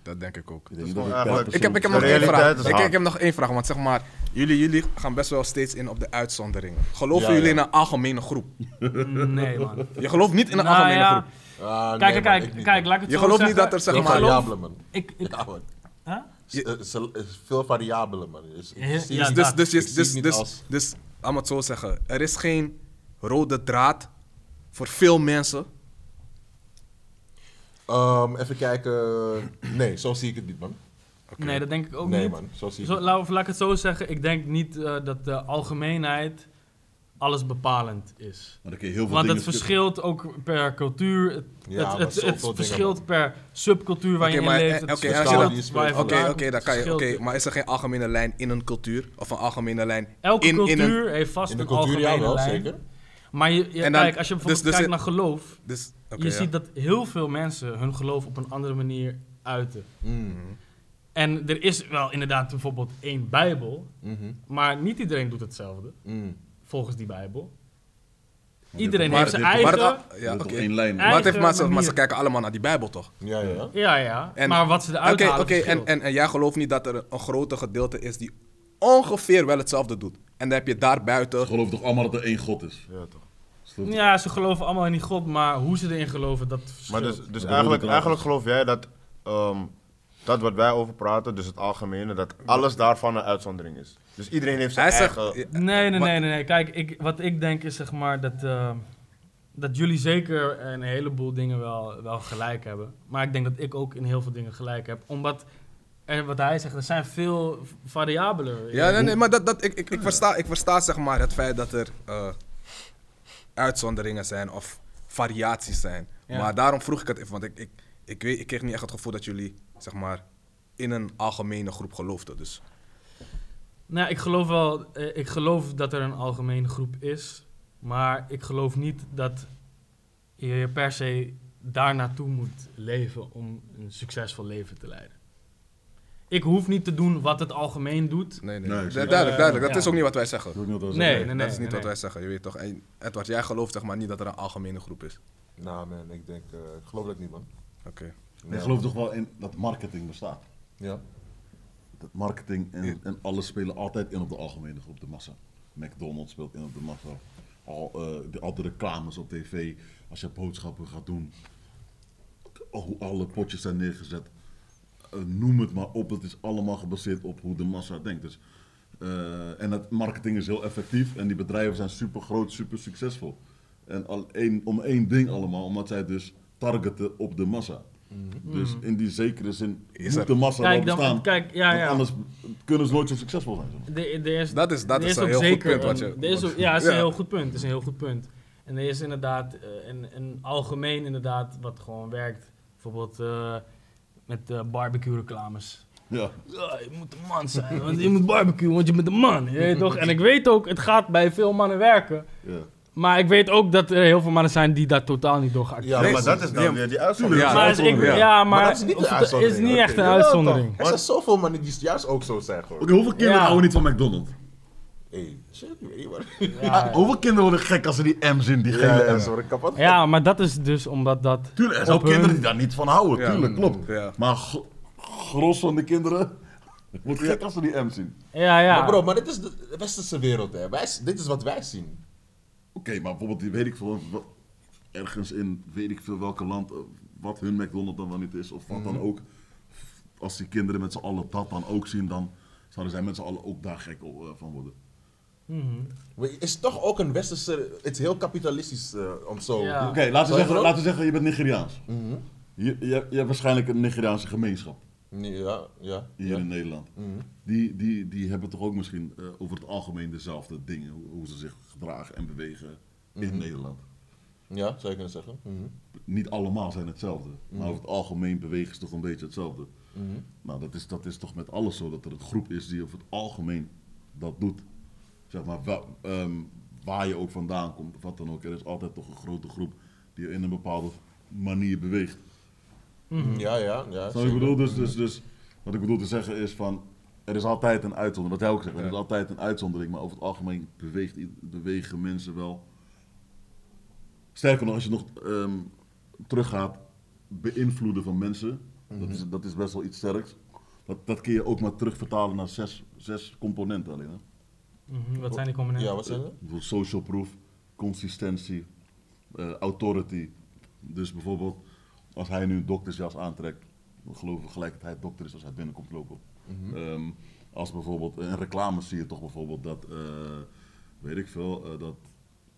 Dat denk ik ook. Ik, denk dat ik Ik heb, ik heb nog één vraag. Ik, ik heb nog één vraag, want zeg maar, jullie, jullie gaan best wel steeds in op de uitzonderingen. Geloven Ja, jullie ja. in een algemene groep? Nee, man. Je gelooft niet in een Nou algemene ja, groep. Nee, Kijk, kijk, kijk, man. laat ik het Je zo gelooft niet dat er zeg Veel maar. variabelen, man. Ik, ik, Ja, man. Huh? S- eh, is veel variabelen, man. Is, Ja, Dus, dus, Ik dus, dus, dus, als- dus, laat me het zo zeggen. Er is geen rode draad voor veel mensen. Ehm, even kijken. Nee, zo zie ik het niet, man. Nee, dat denk ik ook nee, niet. man. Zo zie ik Zo, het laat, of laat ik het zo zeggen, ik denk niet eh, dat de algemeenheid alles bepalend is. Maar dan kun je heel veel Want het verschilt ook per cultuur. Het, Ja, het, het, het verschilt per subcultuur waar je maar, in leeft. Het oké, je Oké, oké, komt, dan kan je. het Oké, maar is er geen algemene lijn in een cultuur? Of een algemene lijn Elke in, in cultuur een. heeft vast In de een cultuur, ja, algemene wel, lijn. zeker. Maar je, je- dan- kijk, als je bijvoorbeeld dus- dus kijkt naar geloof, Dus, je ja. ziet dat heel veel mensen hun geloof op een andere manier uiten. Mm. En er is wel inderdaad bijvoorbeeld één Bijbel, Mhm. maar niet iedereen doet hetzelfde Mm. Volgens die Bijbel. Maar Iedereen heeft maar zijn Maar eigen... ja, één lijn. Eigen Maar, het heeft, maar, ze, maar ze kijken allemaal naar die Bijbel toch? Ja, ja. Ja, ja. En- maar wat ze eruit Oké, halen oké, en, en, en jij gelooft niet dat er een groter gedeelte is die ongeveer wel hetzelfde doet. En dan heb je daar Ze buiten. geloven toch allemaal dat er één God is? Ja, toch. Ja, ze geloven allemaal in die God, maar hoe ze erin geloven, dat Maar verschilt. dus, dus Dat eigenlijk, eigenlijk geloof jij dat ehm, dat wat wij over praten, dus het algemene, dat alles daarvan een uitzondering is. Dus iedereen heeft zijn Hij zegt. eigen... Nee, nee, nee, nee, nee. Kijk, ik, wat ik denk is zeg maar dat, eh, dat jullie zeker een heleboel dingen wel, wel gelijk hebben. Maar ik denk dat ik ook in heel veel dingen gelijk heb. Omdat, er, wat hij zegt, er zijn veel variabelen. Ja, nee, nee, maar dat, dat, ik, ik, ik, versta, ik versta zeg maar het feit dat er eh, uitzonderingen zijn of variaties zijn. Ja. Maar daarom vroeg ik het even, want ik, ik, ik, weet, ik kreeg niet echt het gevoel dat jullie zeg maar in een algemene groep geloofden. Dus Nou, ik geloof wel, eh, ik geloof dat er een algemene groep is. Maar ik geloof niet dat je per se daar naartoe moet leven om een succesvol leven te leiden. Ik hoef niet te doen wat het algemeen doet. nee, nee. Nee, duidelijk, duidelijk. Dat Ja. is ook niet wat wij zeggen. Dat is ook niet wat we Nee, nee, nee. dat is niet wat nee. wij zeggen, je weet toch. En Edward, jij gelooft zeg maar niet dat er een algemene groep is. Nou man, ik denk, eh, ik geloof dat niet man. Oké. Ik geloof toch wel in dat marketing bestaat. Ja. Dat marketing en, en alles spelen altijd in op de algemene groep, de massa. McDonald's speelt in op de massa. Al, de, al de reclames op tv, als je boodschappen gaat doen. Hoe alle potjes zijn neergezet. Eh, noem het maar op, het is allemaal gebaseerd op hoe de massa denkt. Dus, eh, en het marketing is heel effectief en die bedrijven zijn super groot, super succesvol. En al één, om één ding allemaal, omdat zij dus targeten op de massa. Dus in die zekere zin Is moet de massa Kijk, wel dan- bestaan. kijk, ja, ja. Anders kunnen ze nooit zo succesvol zijn. zeg maar. De, er is, Dat is- dat is een heel goed punt wat je- is ja, dat is Ja. een heel goed punt. Dat is een heel goed punt. En er is inderdaad eh, een, een algemeen inderdaad wat gewoon werkt. Bijvoorbeeld eh, met eh, barbecue reclames. Ja. Ja, je moet een man zijn, want je moet barbecue, want je bent een man. Je weet toch? En ik *laughs* weet ook, het gaat bij veel mannen werken. Ja. Maar ik weet ook dat er heel veel mannen zijn die daar totaal niet door Ja, geactiveerd Ja, maar dat is dan ja. weer die uitzondering. Ja, maar is ik, ja. maar, Maar dat is niet de of het uitzondering, is niet oké. echt een Ja, uitzondering. Er zijn zoveel mannen die juist ook zo zijn hoeveel kinderen Ja. houden niet van McDonald's? Hey, shit, ik weet niet waar. Ja, Hoeveel kinderen worden gek als ze die M zien, die gele Ja, ja, M? ze worden kapot. ja, maar dat is dus omdat dat... Tuurlijk, er zijn ook hun- kinderen die daar niet van houden, Ja. tuurlijk, klopt. Ja. Maar gro- gros van de kinderen wordt gek als ze die M zien. Ja, ja. Maar bro, maar dit is de westerse wereld hè. Wij, dit is wat wij zien. Oké, maar bijvoorbeeld, die weet ik veel, wat- ergens in weet ik veel welke land, eh, wat hun McDonald's dan wel niet is, of wat dan ook. Als die kinderen met z'n allen dat dan ook zien, dan zouden zij met z'n allen ook daar gek op, eh, van worden. Mhm. Het is toch ook een westerse... Het is heel kapitalistisch eh, om zo... Ja. Oké, laten, we zeggen, laten we zeggen, je bent Nigeriaans. Mhm. Je, je, je hebt waarschijnlijk een Nigeriaanse gemeenschap Nee, Ja, ja. hier ja. in Nederland. Mhm. Die, die, die hebben toch ook misschien eh, over het algemeen dezelfde dingen, hoe, hoe ze zich gedragen en bewegen in Mhm. Nederland. Ja, zou je kunnen zeggen. Mhm. Niet allemaal zijn hetzelfde, maar over het algemeen bewegen ze toch een beetje hetzelfde. Mhm. Nou, dat is, dat is toch met alles zo, dat er een groep is die over het algemeen dat doet. Zeg maar, wa- ehm, waar je ook vandaan komt, wat dan ook, er is altijd toch een grote groep die in een bepaalde manier beweegt. Mhm. Ja, ja, ja. Ik bedoel? Dus, dus, dus wat ik bedoel te zeggen is van, er is altijd een uitzondering. Wat hij ook zegt, er is altijd een uitzondering, maar over het algemeen beweegt, bewegen mensen wel. Sterker nog, als je nog ehm, teruggaat, beïnvloeden van mensen, dat, is, dat is best wel iets sterks. Dat, dat kun je ook maar terugvertalen naar zes, zes componenten alleen. Hè? Mhm, Wat zijn die componenten? Ja, wat zijn dat? Social proof, consistentie, eh, authority. Dus bijvoorbeeld, als hij nu een doktersjas aantrekt, dan geloven we gelijk dat hij dokter is als hij binnenkomt lopen. Ehm, als bijvoorbeeld, in reclames zie je toch bijvoorbeeld dat, eh, weet ik veel, eh, dat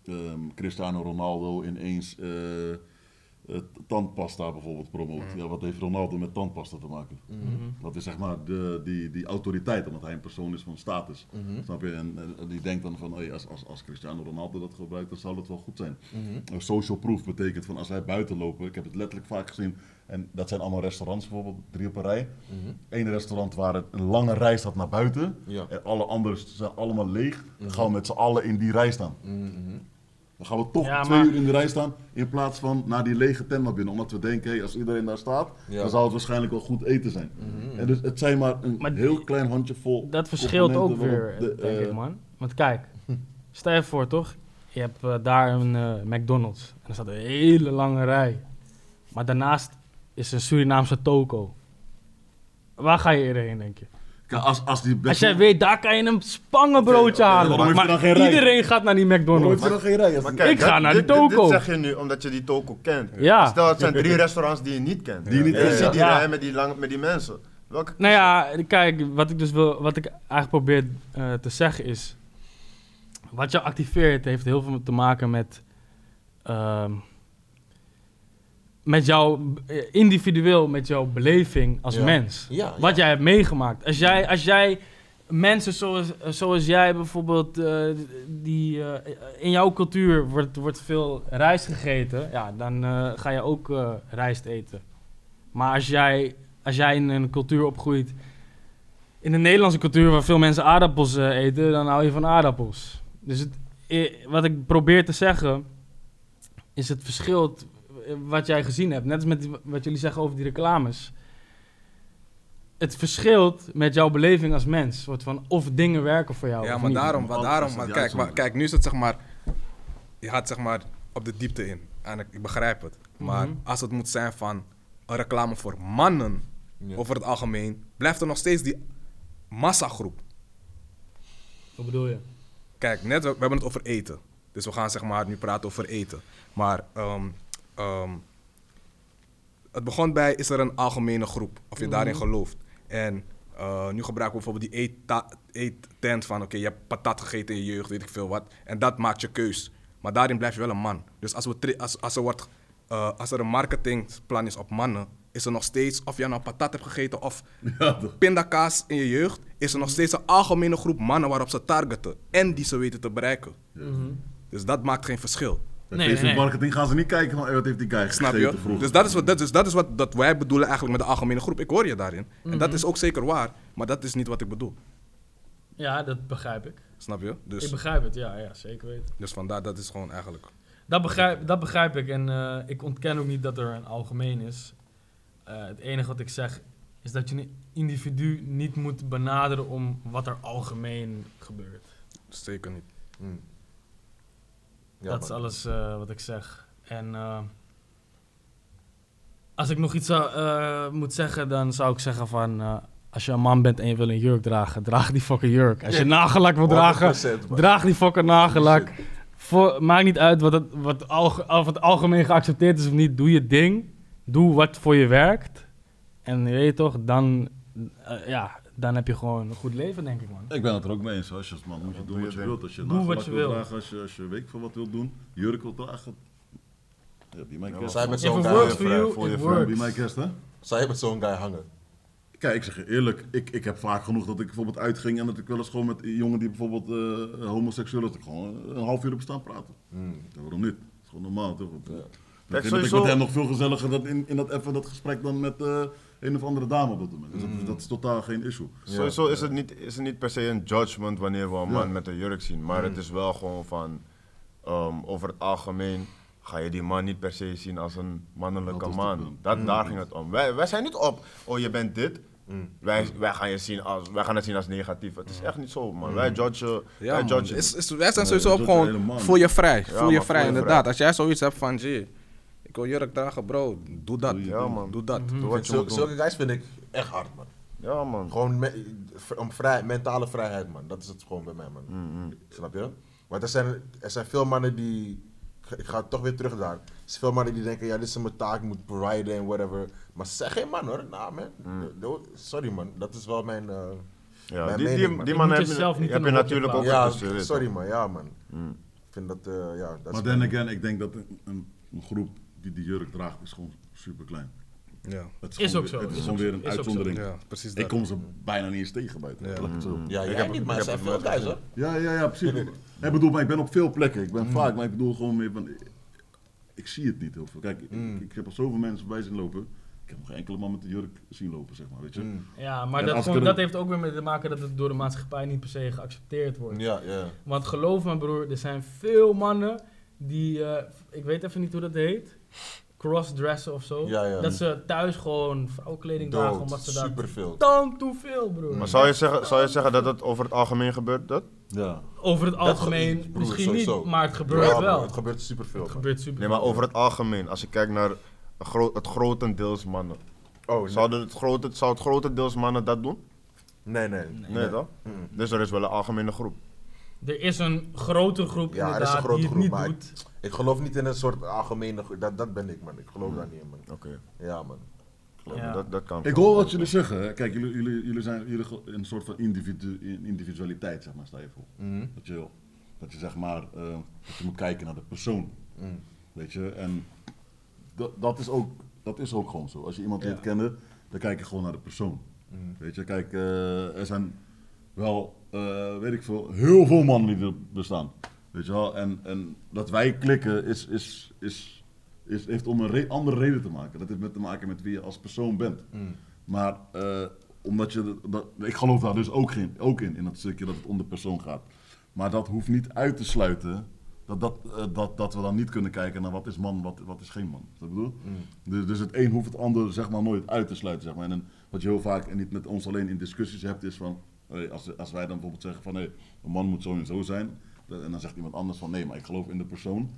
ehm, Cristiano Ronaldo ineens eh, tandpasta bijvoorbeeld promoot. Ja, wat heeft Ronaldo met tandpasta te maken? Dat is zeg maar de, die, die autoriteit, omdat hij een persoon is van status. Snap je? En, en die denkt dan van, hey, als, als, als Cristiano Ronaldo dat gebruikt, dan zal het wel goed zijn. Social proof betekent van als wij buiten lopen, ik heb het letterlijk vaak gezien, en dat zijn allemaal restaurants bijvoorbeeld, drie op een rij. Eén restaurant waar het een lange rij staat naar buiten, Ja. en alle anderen zijn allemaal leeg. Dan gaan we met z'n allen in die rij staan. Dan gaan we toch Ja, twee maar- uur in de rij staan in plaats van naar die lege tent naar binnen. Omdat we denken, hey, als iedereen daar staat, Ja. dan zal het waarschijnlijk wel goed eten zijn. En dus het zijn maar een Maar heel klein handjevol Dat verschilt ook weer, de, denk eh, ik, man. Want kijk, *laughs* stel je voor, toch? Je hebt eh, daar een eh, McDonald's. En er staat een hele lange rij. Maar daarnaast is een Surinaamse toko. Waar ga je eerder heen, denk je? Kijk, Als, als die best Als jij weet, daar kan je een spangenbroodje halen. waarom heeft maar hij dan geen rij? iedereen gaat naar die Waarom McDonald's. heeft dan geen rij? Als Maar die- kijk, Ik ga dat- naar de dit- dit- toko. Dit zeg je nu omdat je die toko kent. Ja. Stel, het zijn drie restaurants die je niet kent. Die je niet En je kent, ziet ja. die Ja. rij met die, lang, met die mensen. Welke Nou ja, kijk, wat ik dus wil, wat ik eigenlijk probeer eh, te zeggen is, wat jou activeert heeft heel veel te maken met, ehm, met jou eh, individueel, met jouw beleving als Ja. mens. Ja, Wat jij hebt meegemaakt. Als jij, als jij mensen zoals, zoals jij bijvoorbeeld, eh, die eh, in jouw cultuur wordt, wordt veel rijst gegeten, ja, dan ga je ook rijst eten. Maar als jij, als jij in een cultuur opgroeit, in de Nederlandse cultuur waar veel mensen aardappels eten, dan hou je van aardappels. Dus het, wat ik probeer te zeggen, is het verschil wat jij gezien hebt. Net als met die- wat jullie zeggen over die reclames. Het verschilt met jouw beleving als mens. Soort van of dingen werken voor jou. Ja, of maar niet. daarom, maar daarom maar kijk, maar kijk, nu is het zeg maar, je gaat zeg maar op de diepte in. En ik, ik begrijp het. Maar Mhm. als het moet zijn van een reclame voor mannen, Ja. over het algemeen, blijft er nog steeds die massagroep. Wat bedoel je? Kijk, net, we, we hebben het over eten. Dus we gaan zeg maar nu praten over eten. Maar ehm, ehm, het begon bij, is er een algemene groep? Of je daarin gelooft. En eh, nu gebruiken we bijvoorbeeld die eettent van... Oké, je hebt patat gegeten in je jeugd, weet ik veel wat. En dat maakt je keus. Maar daarin blijf je wel een man. Dus als, we als, als, er, wordt, eh, als er een marketingplan is op mannen... is er nog steeds, of je nou patat hebt gegeten of *laughs* Ja, pindakaas in je jeugd... is er nog steeds een algemene groep mannen waarop ze targeten. En die ze weten te bereiken. Dus dat maakt geen verschil. Bij Nee, Facebook nee. marketing gaan ze niet kijken van, hey, wat heeft die guy Snap je? vroeger. Dus dat is wat, dat is, dat is wat dat wij bedoelen eigenlijk met de algemene groep. Ik hoor je daarin. En dat is ook zeker waar, maar dat is niet wat ik bedoel. Ja, dat begrijp ik. Snap je? Ik Dus, begrijp het, ja, ja zeker weten. dus vandaar, dat is gewoon eigenlijk... Dat begrijp, dat begrijp ik en eh, ik ontken ook niet dat er een algemeen is. Eh, het enige wat ik zeg is dat je een individu niet moet benaderen om wat er algemeen gebeurt. Zeker niet. Mm. Ja, dat is alles eh, wat ik zeg. En eh, als ik nog iets zou, eh, moet zeggen, dan zou ik zeggen van... als je een man bent en je wil een jurk dragen, draag die fucking jurk. Als je nagellak wil dragen, 100%, man. draag die fucking nagellak. Voor, maakt niet uit wat het, wat, alge- of het algemeen geaccepteerd is of niet. Doe je ding. Doe wat voor je werkt. En je weet toch, dan, ja, dan heb je gewoon een goed leven, denk ik, man. Ik ben het er ook mee eens. Als je als man moet je doen doe wat je wilt. Als je Doe wat je wil wil. dragen, als je, als je weet van wat wil doen, jurk wil dragen. Ja, die mij. Zij met zo'n guy, voor je works. mij kerst, hè? zij met zo'n guy hangen. Kijk, ik zeg je eerlijk, ik, ik heb vaak genoeg dat ik bijvoorbeeld uitging en dat ik wel eens gewoon met een jongen die bijvoorbeeld eh, homoseksueel is, dat ik gewoon een half uur heb staan praten. Mm. Ja, waarom niet? Dat is gewoon normaal, toch? Ik Kijk, vind dat ik sowieso- met hem nog veel gezelliger dat in, in dat, even dat gesprek dan met eh, een of andere dame op dat moment. Dus dat, dat is totaal geen issue. Sowieso is het, niet, is het niet per se een judgment wanneer we een man Ja. met een jurk zien. Maar het is wel gewoon van, ehm, over het algemeen ga je die man niet per se zien als een mannelijke Dat man. Dat, Daar ging het om. Wij, wij zijn niet op, oh je bent dit. Mm. Wij, wij, gaan je zien als, wij gaan het zien als negatief. Het is echt niet zo man. Wij judgen, Ja, wij judgen. Is, is, wij zijn Nee, sowieso op gewoon, voel je vrij. voel je vrij, voel je inderdaad. vrij. Als jij zoiets hebt van, gee, ik wil jurk dragen, bro, doe dat. Ja man, Doe dat. doe wat je Zul- moet doen. zulke guys vind ik echt hard, man. Ja man. Gewoon me- om vrij, mentale vrijheid, man. Dat is het gewoon bij mij, man. Mm, Snap je? Want er zijn, er zijn veel mannen die. Ik ga toch weer terug daar. Er zijn veel mannen die denken: ja, dit is mijn taak, ik moet providen en whatever. Maar ze zijn geen man hoor. Nou, man. Do- Sorry, man. Dat is wel mijn. eh, Ja, Mijn die, mening, die, man. die Je man moet heb je, jezelf niet heb in je een hokje natuurlijk ook plaatsen. ja, ertussen, weet je. sorry, man. Ja, man. Mm. Vind vind dat, eh, ja... Dat Maar then again, ik denk dat een groep die die jurk draagt, is gewoon super klein. Ja, Het Is ook zo, Het is, is gewoon weer een uitzondering. ja precies Ik kom ze bijna niet eens tegen buiten. Ja. ik zo. Ja, Ik jij heb- niet, maar ik er zijn veel nooit hè? Ja, ja, ja, precies. Ik bedoel, maar ik ben op veel plekken. Ik ben vaak, maar ik bedoel gewoon meer van... Ik zie het niet heel veel. Kijk, ik, ik heb al zoveel mensen voorbij zien lopen. Ik heb nog geen enkele man met de jurk zien lopen, zeg maar, weet je. Ja, maar En dat, gewoon- ik er- dat heeft ook weer mee te maken dat het door de maatschappij niet per se geaccepteerd wordt. Ja, ja. Want geloof me broer, er zijn veel mannen die, eh, ik weet even niet hoe dat heet, crossdressen of zo. Ja, ja. Dat ze thuis gewoon vrouwenkleding dragen omdat ze daar superveel. dan te veel broer. Maar zou je, zeggen, zou je zeggen dat het over het algemeen gebeurt? Dat? Ja. Over het algemeen ge- broer, misschien sowieso. niet, maar het gebeurt Ja, wel. Het gebeurt superveel. Het gebeurt super. Nee, maar over het algemeen. Als je kijkt naar een gro- het grotendeels mannen. Oh, nee. Zouden het grote, zou het grotendeels mannen dat doen? Nee, nee. Nee, toch? Dus er is wel een algemene groep. Er is een grote groep Ja, er is inderdaad een grote die het groep, niet maar doet. Ik geloof niet in een soort algemene... Dat, dat ben ik, man. Ik geloof daar niet in, man. Oké. Ja, man. Ja. Dat, dat kan. Ik hoor wat jullie zeggen. Kijk, jullie, jullie, jullie zijn jullie een soort van individu individualiteit, zeg maar, sta je voor. Mhm. Dat je, dat je zeg maar, eh, dat je moet kijken naar de persoon. Mm. Weet je, en dat, dat, is ook, dat is ook gewoon zo. Als je iemand Ja. leert kennen, dan kijk je gewoon naar de persoon. Weet je, kijk, eh, er zijn wel, eh, weet ik veel, heel veel mannen die er bestaan. Weet je wel, en, en dat wij klikken is, is, is, is, heeft om een re- andere reden te maken. Dat heeft met te maken met wie je als persoon bent. Maar eh, omdat je, dat, ik geloof daar dus ook, in, ook in, in dat stukje dat het om de persoon gaat. Maar dat hoeft niet uit te sluiten dat, dat, eh, dat, dat we dan niet kunnen kijken naar wat is man, wat, wat is geen man. Ik bedoel? Dus, dus het een hoeft het ander zeg maar nooit uit te sluiten. Zeg maar. En wat je heel vaak, en niet met ons alleen in discussies hebt, is van, als, als wij dan bijvoorbeeld zeggen van hey, een man moet zo en zo zijn. Dat- En dan zegt iemand anders van nee, maar ik geloof in de persoon.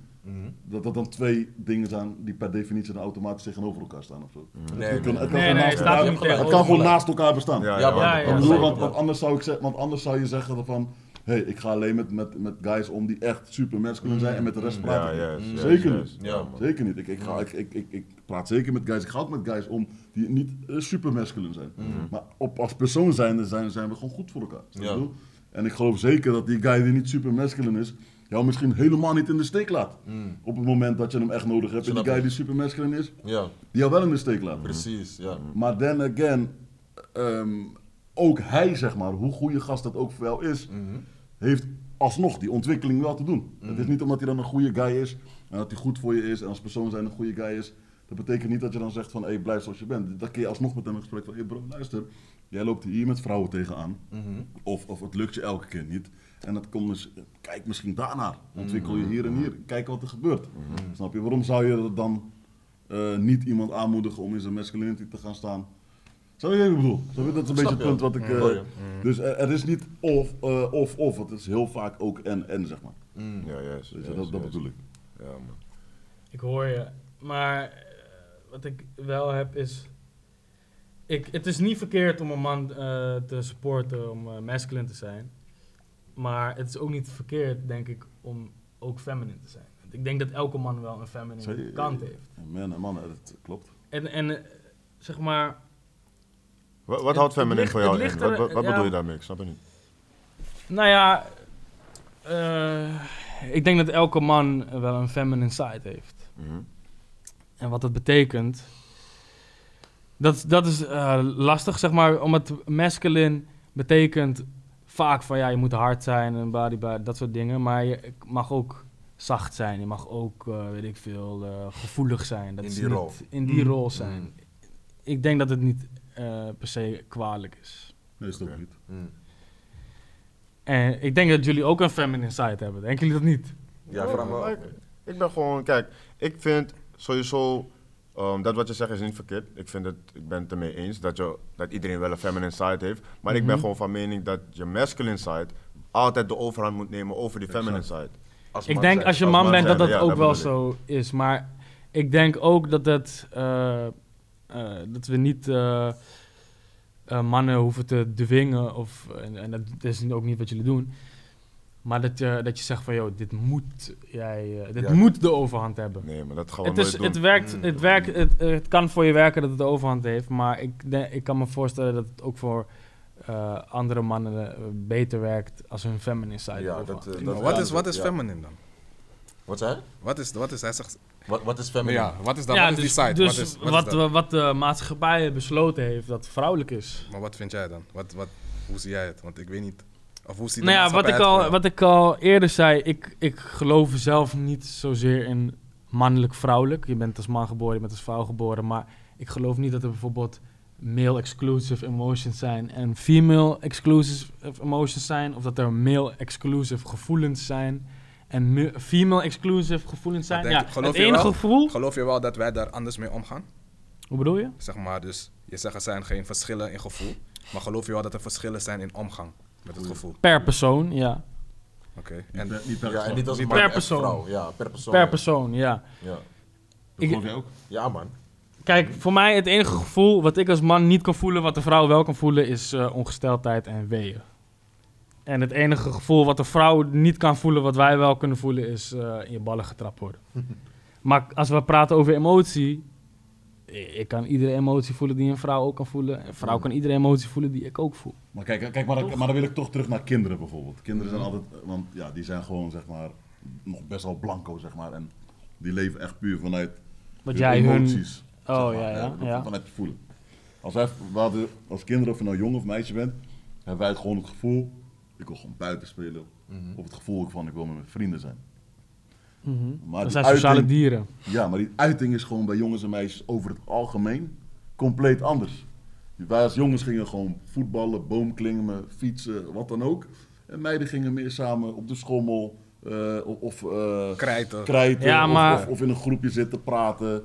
Dat dat dan twee dingen zijn die per definitie dan automatisch tegenover elkaar staan of zo. Nee, het kan, nee. het kan Nee, naast elkaar- het kan gewoon naast elkaar bestaan. Ja, Ja, ja, ja, ja. bedoel, want, ja. want anders zou ik zeggen, want anders zou je zeggen van, hé, hey, ik ga alleen met, met, met guys om die echt super masculine zijn en met de rest Ja, juist, niet. juist, Zeker niet. Ja. Zeker niet. Ik, ik, ga, ik, ik, ik, ik praat zeker met guys. Ik ga ook met guys om die niet eh, super masculine zijn. Maar op, als persoon zijn, zijn, zijn we gewoon goed voor elkaar. Ja. ik bedoel? En ik geloof zeker dat die guy die niet super masculine is, jou misschien helemaal niet in de steek laat. Op het moment dat je hem echt nodig hebt. En die guy die super masculine is, Ja, die jou wel in de steek laat. precies. Ja. Maar then again, ehm, ook hij, zeg maar, hoe goede gast dat ook voor jou is, heeft alsnog die ontwikkeling wel te doen. Het is niet omdat hij dan een goede guy is en dat hij goed voor je is en als persoon zijn een goede guy is. Dat betekent niet dat je dan zegt van, hé, hey, blijf zoals je bent. Dan kun je alsnog met hem in gesprek van, hé hey bro, luister, jij loopt hier met vrouwen tegenaan. Of, of het lukt je elke keer niet. En dat komt dus, kijk misschien daarnaar. Ontwikkel je hier en hier. Kijk wat er gebeurt. Snap je? Waarom zou je dan eh, niet iemand aanmoedigen om in zijn masculinity te gaan staan? Snap je ik bedoel? Snap je? Dat is een Snap beetje het punt wat ik... eh, Hoor je. dus er, er is niet of, eh, of, of. Het is heel vaak ook en, en, zeg maar. Ja, juist. Dat, bedoel ik. Ja, man. Ik hoor je. Maar eh, wat ik wel heb is. Ik, het is niet verkeerd om een man eh, te supporten om eh, masculine te zijn. Maar het is ook niet verkeerd, denk ik, om ook feminine te zijn. Want ik denk dat elke man wel een feminine kant heeft. Man en mannen, dat klopt. En, en eh, zeg maar, Wat, wat houdt feminine voor jou in? Wat, wat, wat ja. bedoel je daarmee? Ik snap het niet. nou ja, eh, ik denk dat elke man wel een feminine side heeft. Mhm. En wat dat betekent. Dat, dat is eh, lastig, zeg maar. Omdat masculine betekent vaak van ja, je moet hard zijn en body, body, dat soort dingen. Maar je mag ook zacht zijn. Je mag ook, eh, weet ik veel, eh, gevoelig zijn. Dat In die rol. In die Mm. rol zijn. Ik denk dat het niet eh, per se kwalijk is. Nee, is het ook Oké. niet. Mm. En ik denk dat jullie ook een feminine side hebben. Denken jullie dat niet? Ja, ik, ik ben gewoon, kijk, ik vind sowieso, ehm, dat wat je zegt is niet verkeerd. Ik, vind het, ik ben het ermee eens dat, je, dat iedereen wel een feminine side heeft. Maar ik ben Mhm. gewoon van mening dat je masculine side altijd de overhand moet nemen over die feminine side. Als Ik denk zijn. als je als man man bent dat zijn, dat ja, ook dat wel zo is. Maar ik denk ook dat, het, eh, eh, dat we niet eh, eh, mannen hoeven te dwingen. Of, en, en dat is ook niet wat jullie doen. Maar dat je, dat je zegt van, joh, dit moet, jij, eh, dit Ja. moet de overhand hebben. Nee, maar dat gaan we Het, nooit is, doen. het, werkt, Mm. het, werkt het, het kan voor je werken dat het de overhand heeft. Maar ik, ik kan me voorstellen dat het ook voor eh, andere mannen eh, beter werkt als hun feminine side Ja, overhand dat, eh, dat- wat is, wat is ja. feminine dan? Wat zei hij? Wat is, wat is, hij zegt, Wat, wat is feminine? ja, wat is dat, ja, wat is die dus, site? dus wat is, wat, wat, is dat? wat de maatschappij besloten heeft dat vrouwelijk is. Maar wat vind jij dan? Wat, wat, hoe zie jij het? Want ik weet niet. Of hoe ziet de Nou ja, wat ik, al, wat ik al eerder zei, ik, ik geloof zelf niet zozeer in mannelijk-vrouwelijk. Je bent als man geboren, je bent als vrouw geboren. Maar ik geloof niet dat er bijvoorbeeld male-exclusive emotions zijn en female-exclusive emotions zijn. Of dat er male-exclusive gevoelens zijn en female-exclusive gevoelens zijn. denk- Ja, geloof het je enige wel? gevoel... Geloof je wel dat wij daar anders mee omgaan? Hoe bedoel je? Zeg maar, dus je zegt er zijn geen verschillen in gevoel. Maar geloof je wel dat er verschillen zijn in omgang met het gevoel? Per persoon, ja. Oké. En En niet per Ja, en niet als Per man en persoon. vrouw. Ja, per persoon. Per ja. persoon, ja. Ja. Dat Ik- geloof ook? ja, man. Kijk, voor mij het enige gevoel wat ik als man niet kan voelen, wat de vrouw wel kan voelen, is eh, ongesteldheid en weeën. En het enige gevoel wat de vrouw niet kan voelen, wat wij wel kunnen voelen, is eh, in je ballen getrapt worden. *laughs* maar als we praten over emotie, ik kan iedere emotie voelen die een vrouw ook kan voelen. Een vrouw kan iedere emotie voelen die ik ook voel. Maar kijk, kijk maar, dan, maar dan wil ik toch terug naar kinderen bijvoorbeeld. Kinderen zijn altijd, want ja, die zijn gewoon zeg maar nog best wel blanco zeg maar. En die leven echt puur vanuit Wat hun jij hun... emoties. Oh, zeg maar, ja, ja, ja. Vanuit je voelen. Als, wij, we als kinderen, of je nou jong of meisje bent, hebben wij het gewoon het gevoel, ik wil gewoon buiten spelen. Of het gevoel van, ik wil met mijn vrienden zijn. Mhm. Maar Dat zijn sociale dieren. Ja, maar die uiting is gewoon bij jongens en meisjes over het algemeen compleet anders. Wij als jongens gingen gewoon voetballen, boomklimmen, fietsen, wat dan ook. En meiden gingen meer samen op de schommel eh, of, eh, krijten. krijten Ja, of- maar- of, of in een groepje zitten praten.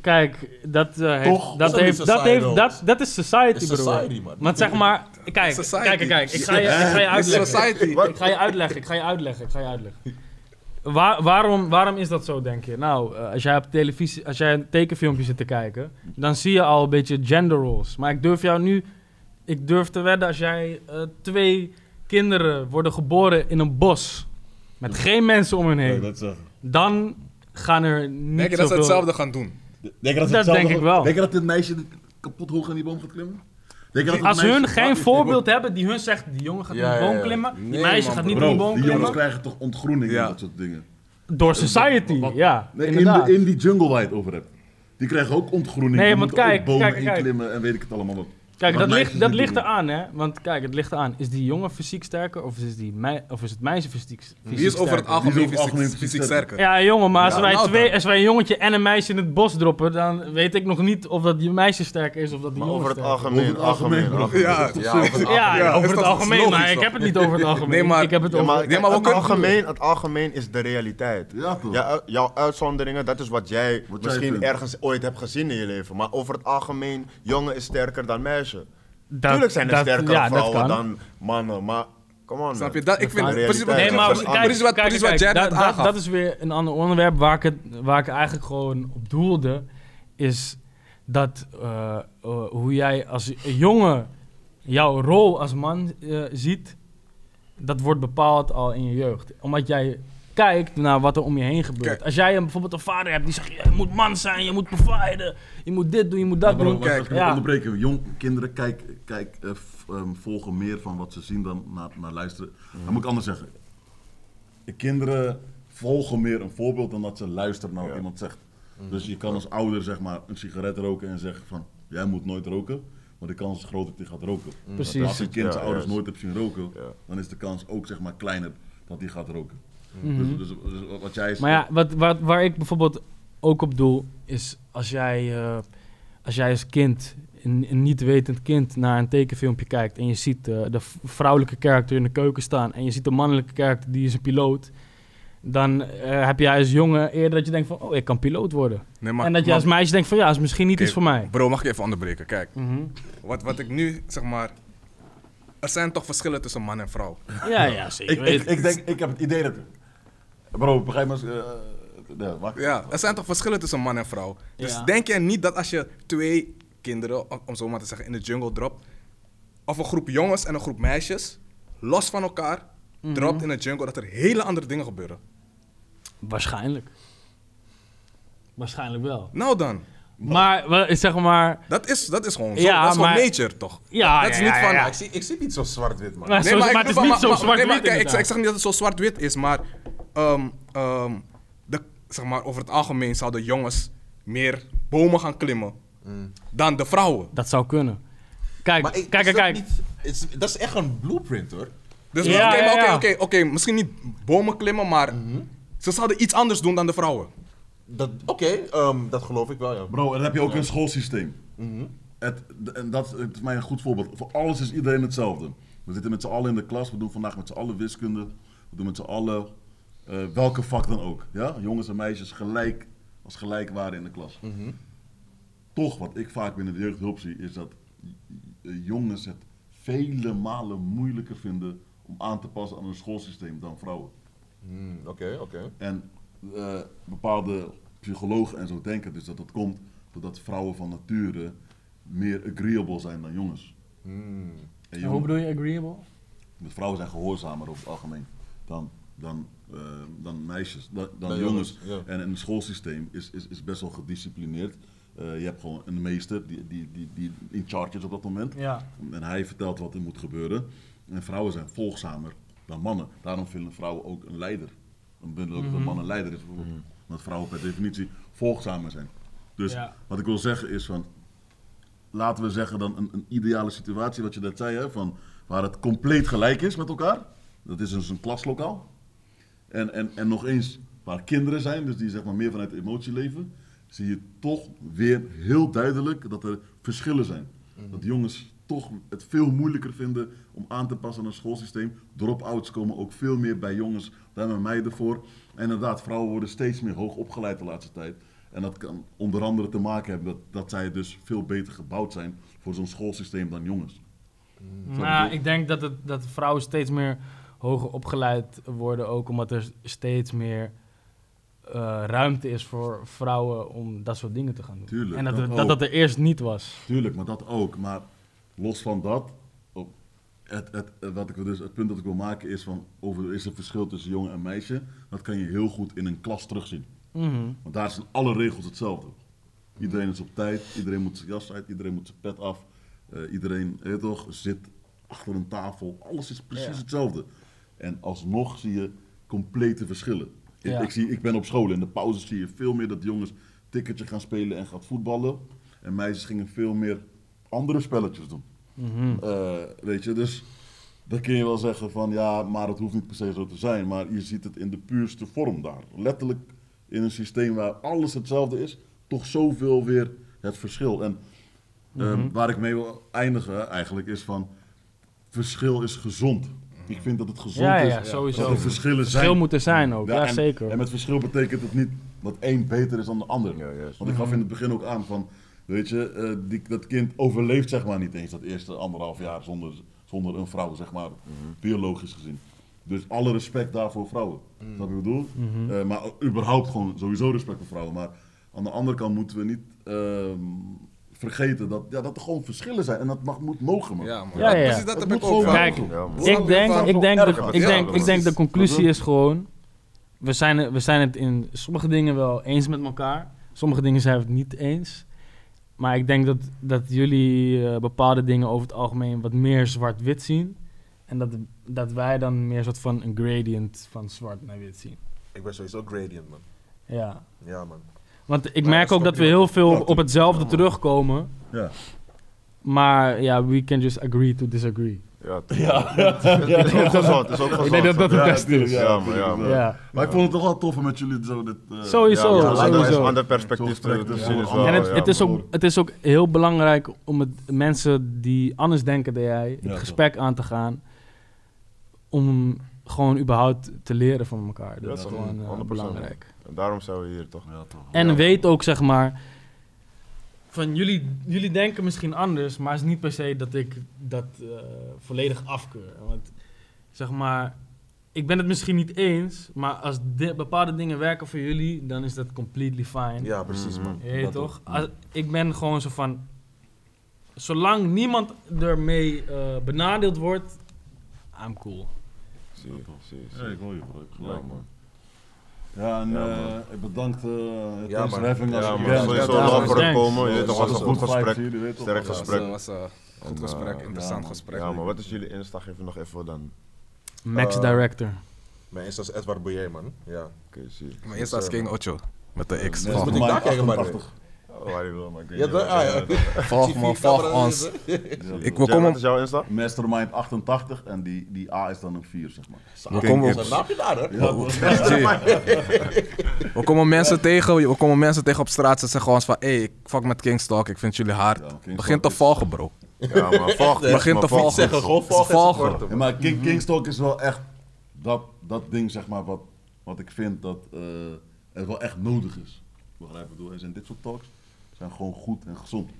Kijk, dat, eh, heeft, dat, heeft, dat, heeft, dat, dat is society, bro. society, man. Want zeg maar, kijk, Society. kijk, kijk, ik ga je, ik ga je Is uitleggen. society. Ik ga je uitleggen, ik ga je uitleggen, ik ga je uitleggen. Waar, waarom, waarom is dat zo, denk je? Nou, eh, als jij op televisie, als jij een tekenfilmpje zit te kijken, dan zie je al een beetje gender roles. Maar ik durf jou nu, ik durf te wedden, als jij eh, twee kinderen worden geboren in een bos, met geen mensen om je heen, dat zeggen? dan gaan er niet Denk je dat ze zoveel- hetzelfde gaan doen? Denk je dat, ze Dat hetzelfde- denk ik wel. Denk je dat dit meisje kapot hoog aan die boom gaat klimmen? Denk je dat Als hun geen voorbeeld hebben die hun zegt, die jongen gaat Ja, niet ja, boom ja. klimmen, die Nee, meisje man, gaat niet Bro, een boom die jongens klimmen. krijgen toch ontgroening Ja. en dat soort dingen. Door society, Wat- ja, Nee, in, inderdaad. in die jungle waar je het over hebt. Die krijgen ook ontgroening. Nee, die want moeten ook kijk, bomen kijk, kijk. inklimmen en weet ik het allemaal wat. Kijk, dat ligt, dat niet ligt eraan, hè. Want kijk, het ligt eraan. Is die jongen fysiek sterker of is, die mei of is het meisje fysiek, fysiek Wie is over het sterker? algemeen Wie is over het algemeen fysiek, fysiek fysiek sterker? Ja, jongen, maar als, Ja, wij nou twee, als wij een jongetje en een meisje in het bos droppen, dan weet ik nog niet of dat die meisje sterker is of dat die Maar jongen over het sterker is. algemeen, Over het algemeen, algemeen, algemeen. Ja. Dat over het zo? Ja, Ja, over het algemeen, logisch, maar ik heb het niet over het *laughs* algemeen. Nee, maar- ik heb het Ja, over... maar, Nee, het, algemeen, het algemeen is de realiteit. Ja, toch? Ja, u- jouw uitzonderingen, dat is wat jij misschien ergens ooit hebt gezien in je leven. Maar over het algemeen, jongen is sterker dan meisje. Dat- Tuurlijk zijn er dat- sterkere ja, vrouwen kan. dan mannen, maar come on. Snap je? Dat, ik vind precies wat. Nee, maar kijk, precies wat, precies kijk, dat, net dat, aangaf. dat is weer een ander onderwerp waar ik, het, waar ik eigenlijk gewoon op doelde. Is dat eh, eh, hoe jij als jongen jouw rol als man eh, ziet, dat wordt bepaald al in je jeugd. Omdat jij kijkt naar wat er om je heen gebeurt. Kijk. Als jij een, bijvoorbeeld een vader hebt die zegt, je moet man zijn, je moet providen, je moet dit doen, je moet dat doen. ja. moet onderbreken. Jong kinderen kijk, kijk, eh, f- ehm, volgen meer van wat ze zien dan naar, naar luisteren. Dan moet ik anders zeggen. De kinderen volgen meer een voorbeeld dan dat ze luisteren naar wat Ja. iemand zegt. Dus je kan als ouder zeg maar een sigaret roken en zeggen van jij moet nooit roken. Maar de kans is groot dat hij gaat roken. Precies. Want Als een kind Ja, zijn ouders juist. nooit heeft zien roken, Ja. dan is de kans ook zeg maar kleiner dat hij gaat roken. Mhm. Dus, dus, dus wat jij Maar ja, wat, wat, waar ik bijvoorbeeld ook op doel, is als jij, eh, als jij als kind, een, een niet wetend kind, naar een tekenfilmpje kijkt en je ziet eh, de vrouwelijke karakter in de keuken staan en je ziet de mannelijke karakter die is een piloot, dan eh, heb jij als jongen eerder dat je denkt van, oh, ik kan piloot worden. Nee, maar- en dat je maar- als meisje denkt van, ja, is misschien niet iets voor mij. Bro, mag ik even onderbreken? Kijk, Mhm. wat, wat ik nu zeg maar. Er zijn toch verschillen tussen man en vrouw. Ja, ja, zeker. Ik, ik, ik denk, ik heb het idee dat... Bro, begrijp me eh, nee, wacht. Ja, er zijn toch verschillen tussen man en vrouw. Dus Ja. denk jij niet dat als je twee kinderen, om- zo maar te zeggen, in de jungle dropt, of een groep jongens en een groep meisjes, los van elkaar, Mhm. dropt in de jungle, dat er hele andere dingen gebeuren? Waarschijnlijk. Waarschijnlijk wel. Nou dan, Maar, zeg maar, dat is, dat is gewoon zo. Ja, dat is gewoon maar- nature, toch? ja, dat is ja, niet ja, van... ja. Ik zie, ik zie niet zo zwart-wit, Maar man. zo- maar het is niet zo nee, zwart-wit maar kijk, ik, ik zeg niet dat het zo zwart-wit is, maar... ehm, ehm, zeg maar, over het algemeen zouden jongens meer bomen gaan klimmen dan de vrouwen. Dat zou kunnen. Kijk, Maar kijk, is kijk, dat niet- is- dat is echt een blueprint hoor. Dus Ja, oké, ja. oké, misschien niet bomen klimmen, maar ze zouden iets anders doen dan de vrouwen. Dat- Oké, ehm, dat geloof ik wel, ja. Bro, en dan heb je ook een schoolsysteem. Het, d- en dat het is mij een goed voorbeeld. Voor alles is iedereen hetzelfde. We zitten met z'n allen in de klas, we doen vandaag met z'n allen wiskunde. We doen met z'n allen eh, welke vak dan ook. Ja? Jongens en meisjes gelijk, als gelijk waren in de klas. Toch, wat ik vaak binnen de jeugdhulp zie, is dat jongens het vele malen moeilijker vinden om aan te passen aan een schoolsysteem dan vrouwen. Hmm, Oké, oké. En eh, bepaalde psychologen en zo denken dus dat dat komt doordat vrouwen van nature meer agreeable zijn dan jongens. En Hoe bedoel je agreeable? dus vrouwen zijn gehoorzamer over het algemeen dan, dan, eh, dan meisjes, dan, jongens. jongens, ja. En een schoolsysteem is, is, is best wel gedisciplineerd. Eh, je hebt gewoon een meester die, die, die, die in charge is op dat moment. Ja. En hij vertelt wat er moet gebeuren. En vrouwen zijn volgzamer dan mannen. Daarom vinden vrouwen ook een leider. Dan vinden ook dat een man een leider is bijvoorbeeld. Omdat vrouwen per definitie volgzamer zijn. Dus Ja. wat ik wil zeggen is van... Laten we zeggen dan een, een ideale situatie, wat je net zei, hè, van waar het compleet gelijk is met elkaar. Dat is dus een klaslokaal. En, en, en nog eens, waar kinderen zijn, dus die zeg maar meer vanuit de emotie leven, zie je toch weer heel duidelijk dat er verschillen zijn. Dat jongens toch het veel moeilijker vinden om aan te passen aan een schoolsysteem. Drop-outs komen ook veel meer bij jongens dan bij meiden voor. En inderdaad, vrouwen worden steeds meer hoog opgeleid de laatste tijd. En dat kan onder andere te maken hebben dat, dat zij dus veel beter gebouwd zijn voor zo'n schoolsysteem dan jongens. Nou, ik denk dat, het, dat vrouwen steeds meer hoger opgeleid worden, ook omdat er steeds meer eh, ruimte is voor vrouwen om dat soort dingen te gaan doen. Tuurlijk, en dat dat dat, dat, er eerst niet was. Tuurlijk, maar dat ook. Maar los van dat, het, het, wat ik, dus, het punt dat ik wil maken is van over er is een verschil tussen jongen en meisje. Dat kan je heel goed in een klas terugzien. Mhm. Want daar zijn alle regels hetzelfde. Iedereen is op tijd, iedereen moet zijn jas uit, iedereen moet zijn pet af. eh, iedereen toch, zit achter een tafel. Alles is precies Ja. hetzelfde. En alsnog zie je complete verschillen. Ik, Ja. ik, zie, ik ben op school, in de pauzes zie je veel meer dat jongens ticketje gaan spelen en gaan voetballen. En meisjes gingen veel meer andere spelletjes doen. Mhm. Eh, weet je, dus dan kun je wel zeggen van ja, maar het hoeft niet per se zo te zijn. Maar je ziet het in de puurste vorm daar. Letterlijk in een systeem waar alles hetzelfde is, toch zoveel weer het verschil. En eh, Mhm. waar ik mee wil eindigen eigenlijk is van verschil is gezond. Ik vind dat het gezond Ja, ja, is ja, sowieso. dat er verschillen Verschil zijn. moet er zijn ook, ja, en, zeker. En met verschil betekent het niet dat één beter is dan de ander. Ja, juist. Want ik Mhm. gaf in het begin ook aan van, weet je, eh, die, dat kind overleeft zeg maar niet eens dat eerste anderhalf jaar zonder, zonder een vrouw, zeg maar, biologisch gezien. Dus alle respect daarvoor vrouwen. Snap je wat ik bedoel? Mhm. Eh, maar überhaupt gewoon sowieso respect voor vrouwen. Maar aan de andere kant moeten we niet ehm, vergeten dat, ja, dat er gewoon verschillen zijn. En dat mag, moet mogen, man. Ja, man. Ja, ja, ja. Precies, dat heb moet ik ook. Kijk? Ik denk, ik denk, de, ik denk, ik denk de conclusie is gewoon... We zijn, we zijn het in sommige dingen wel eens met elkaar. Sommige dingen zijn we het niet eens. Maar ik denk dat, dat jullie eh, bepaalde dingen over het algemeen wat meer zwart-wit zien. En dat, dat wij dan meer soort van een gradient van zwart naar wit zien. Ik ben sowieso gradient, man. Ja. Ja, man. Want ik Maar merk ook dat we heel veel op hetzelfde terugkomen. Ja. Maar ja, we can just agree to disagree. Ja, *laughs* ja. Het is ook gezond. Het is ook gezond. Ik denk dat dat het beste is. ja, Ja, maar ik vond het toch wel tof om met jullie zo dit... eh, Sowieso, Ja, ja, man, sowieso. ander- perspectief te zien en het, is ook, het is ook heel belangrijk om het, mensen die anders denken dan jij, het Ja, gesprek aan te gaan. Om gewoon überhaupt te leren van elkaar. Dat is gewoon eh, 100%. belangrijk. En daarom zijn we hier toch. Ja, toch. En Ja. weet ook, zeg maar, van jullie, jullie denken misschien anders, maar het is niet per se dat ik dat eh, volledig afkeur. Want zeg maar, ik ben het misschien niet eens, maar als bepaalde dingen werken voor jullie, dan is dat completely fine. Ja, precies, man. Dat toch? ook. Als- ik ben gewoon zo van. Zolang niemand ermee eh, benadeeld wordt, I'm cool. Zie je, zie je, zie Ja, je. ik hoor je gelijk. Ja, gelijk. man. Ja, en Ja, eh, ik bedankt uh, Ja, thanks for man. having us Ja, voor het komen. Je weet toch, was een goed gesprek. je. Sterk gesprek. Dat was een goed En, gesprek, eh, interessant ja, gesprek. Ja, maar wat is jullie Insta? Geef nog even dan. Max Eh, Director. Mijn Insta is Edward Boyer, man. Ja. Oké, zie. Mijn Insta is King Ocho. Met de X. Volg moet ik daar kijken, maar 88. Waar je wil, maar ik weet Ja, niet ah, ja. Volg me, volg ons. Ik, we *laughs* komen, wat is jouw Insta? Mastermind 88 en die, die A is dan een 4, zeg maar. we komen, Dat daar, hè? *laughs* we komen mensen tegen, we komen mensen tegen op straat. Ze zeggen ons van, hey, ik fuck met Kingstalk, ik vind jullie hard. Begin te volgen, bro. Ja, maar *laughs* volg? Begin te volg- volgen. Zeggen gewoon volgen en maar King, Kingstalk is wel echt dat, dat ding, zeg maar, wat, wat ik vind dat eh het wel echt nodig is. Begrijp je? bedoel, er zijn dit soort talks zijn gewoon goed en gezond.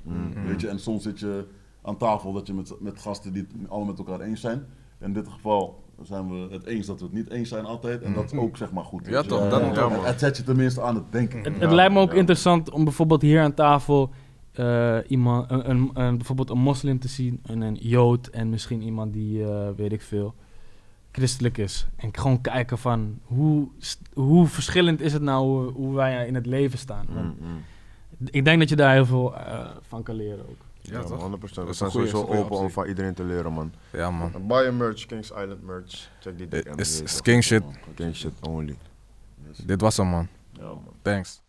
Weet je, en soms zit je aan tafel dat je met, met gasten die het allemaal met elkaar eens zijn. In dit geval zijn we het eens dat we het niet eens zijn altijd. En dat is ook zeg maar goed. Ja, toch, dat moet. Het zet je tenminste aan het denken. Het, Ja, het lijkt me ook ja. interessant om bijvoorbeeld hier aan tafel eh, iemand, een, een, een- bijvoorbeeld een moslim te zien en een jood en misschien iemand die, eh, weet ik veel, christelijk is. En gewoon kijken van hoe, hoe verschillend is het nou hoe, hoe wij in het leven staan. Want Mm, mm. Ik denk dat je daar heel veel eh, van kan leren ook. Ja, Ja, toch? 100%. We zijn sowieso open om van iedereen te leren, man. Ja, man. Buy your merch, Kings Island merch. Check die dik Is, is King shit. King shit only. Dit was hem, man. Ja, man. Thanks.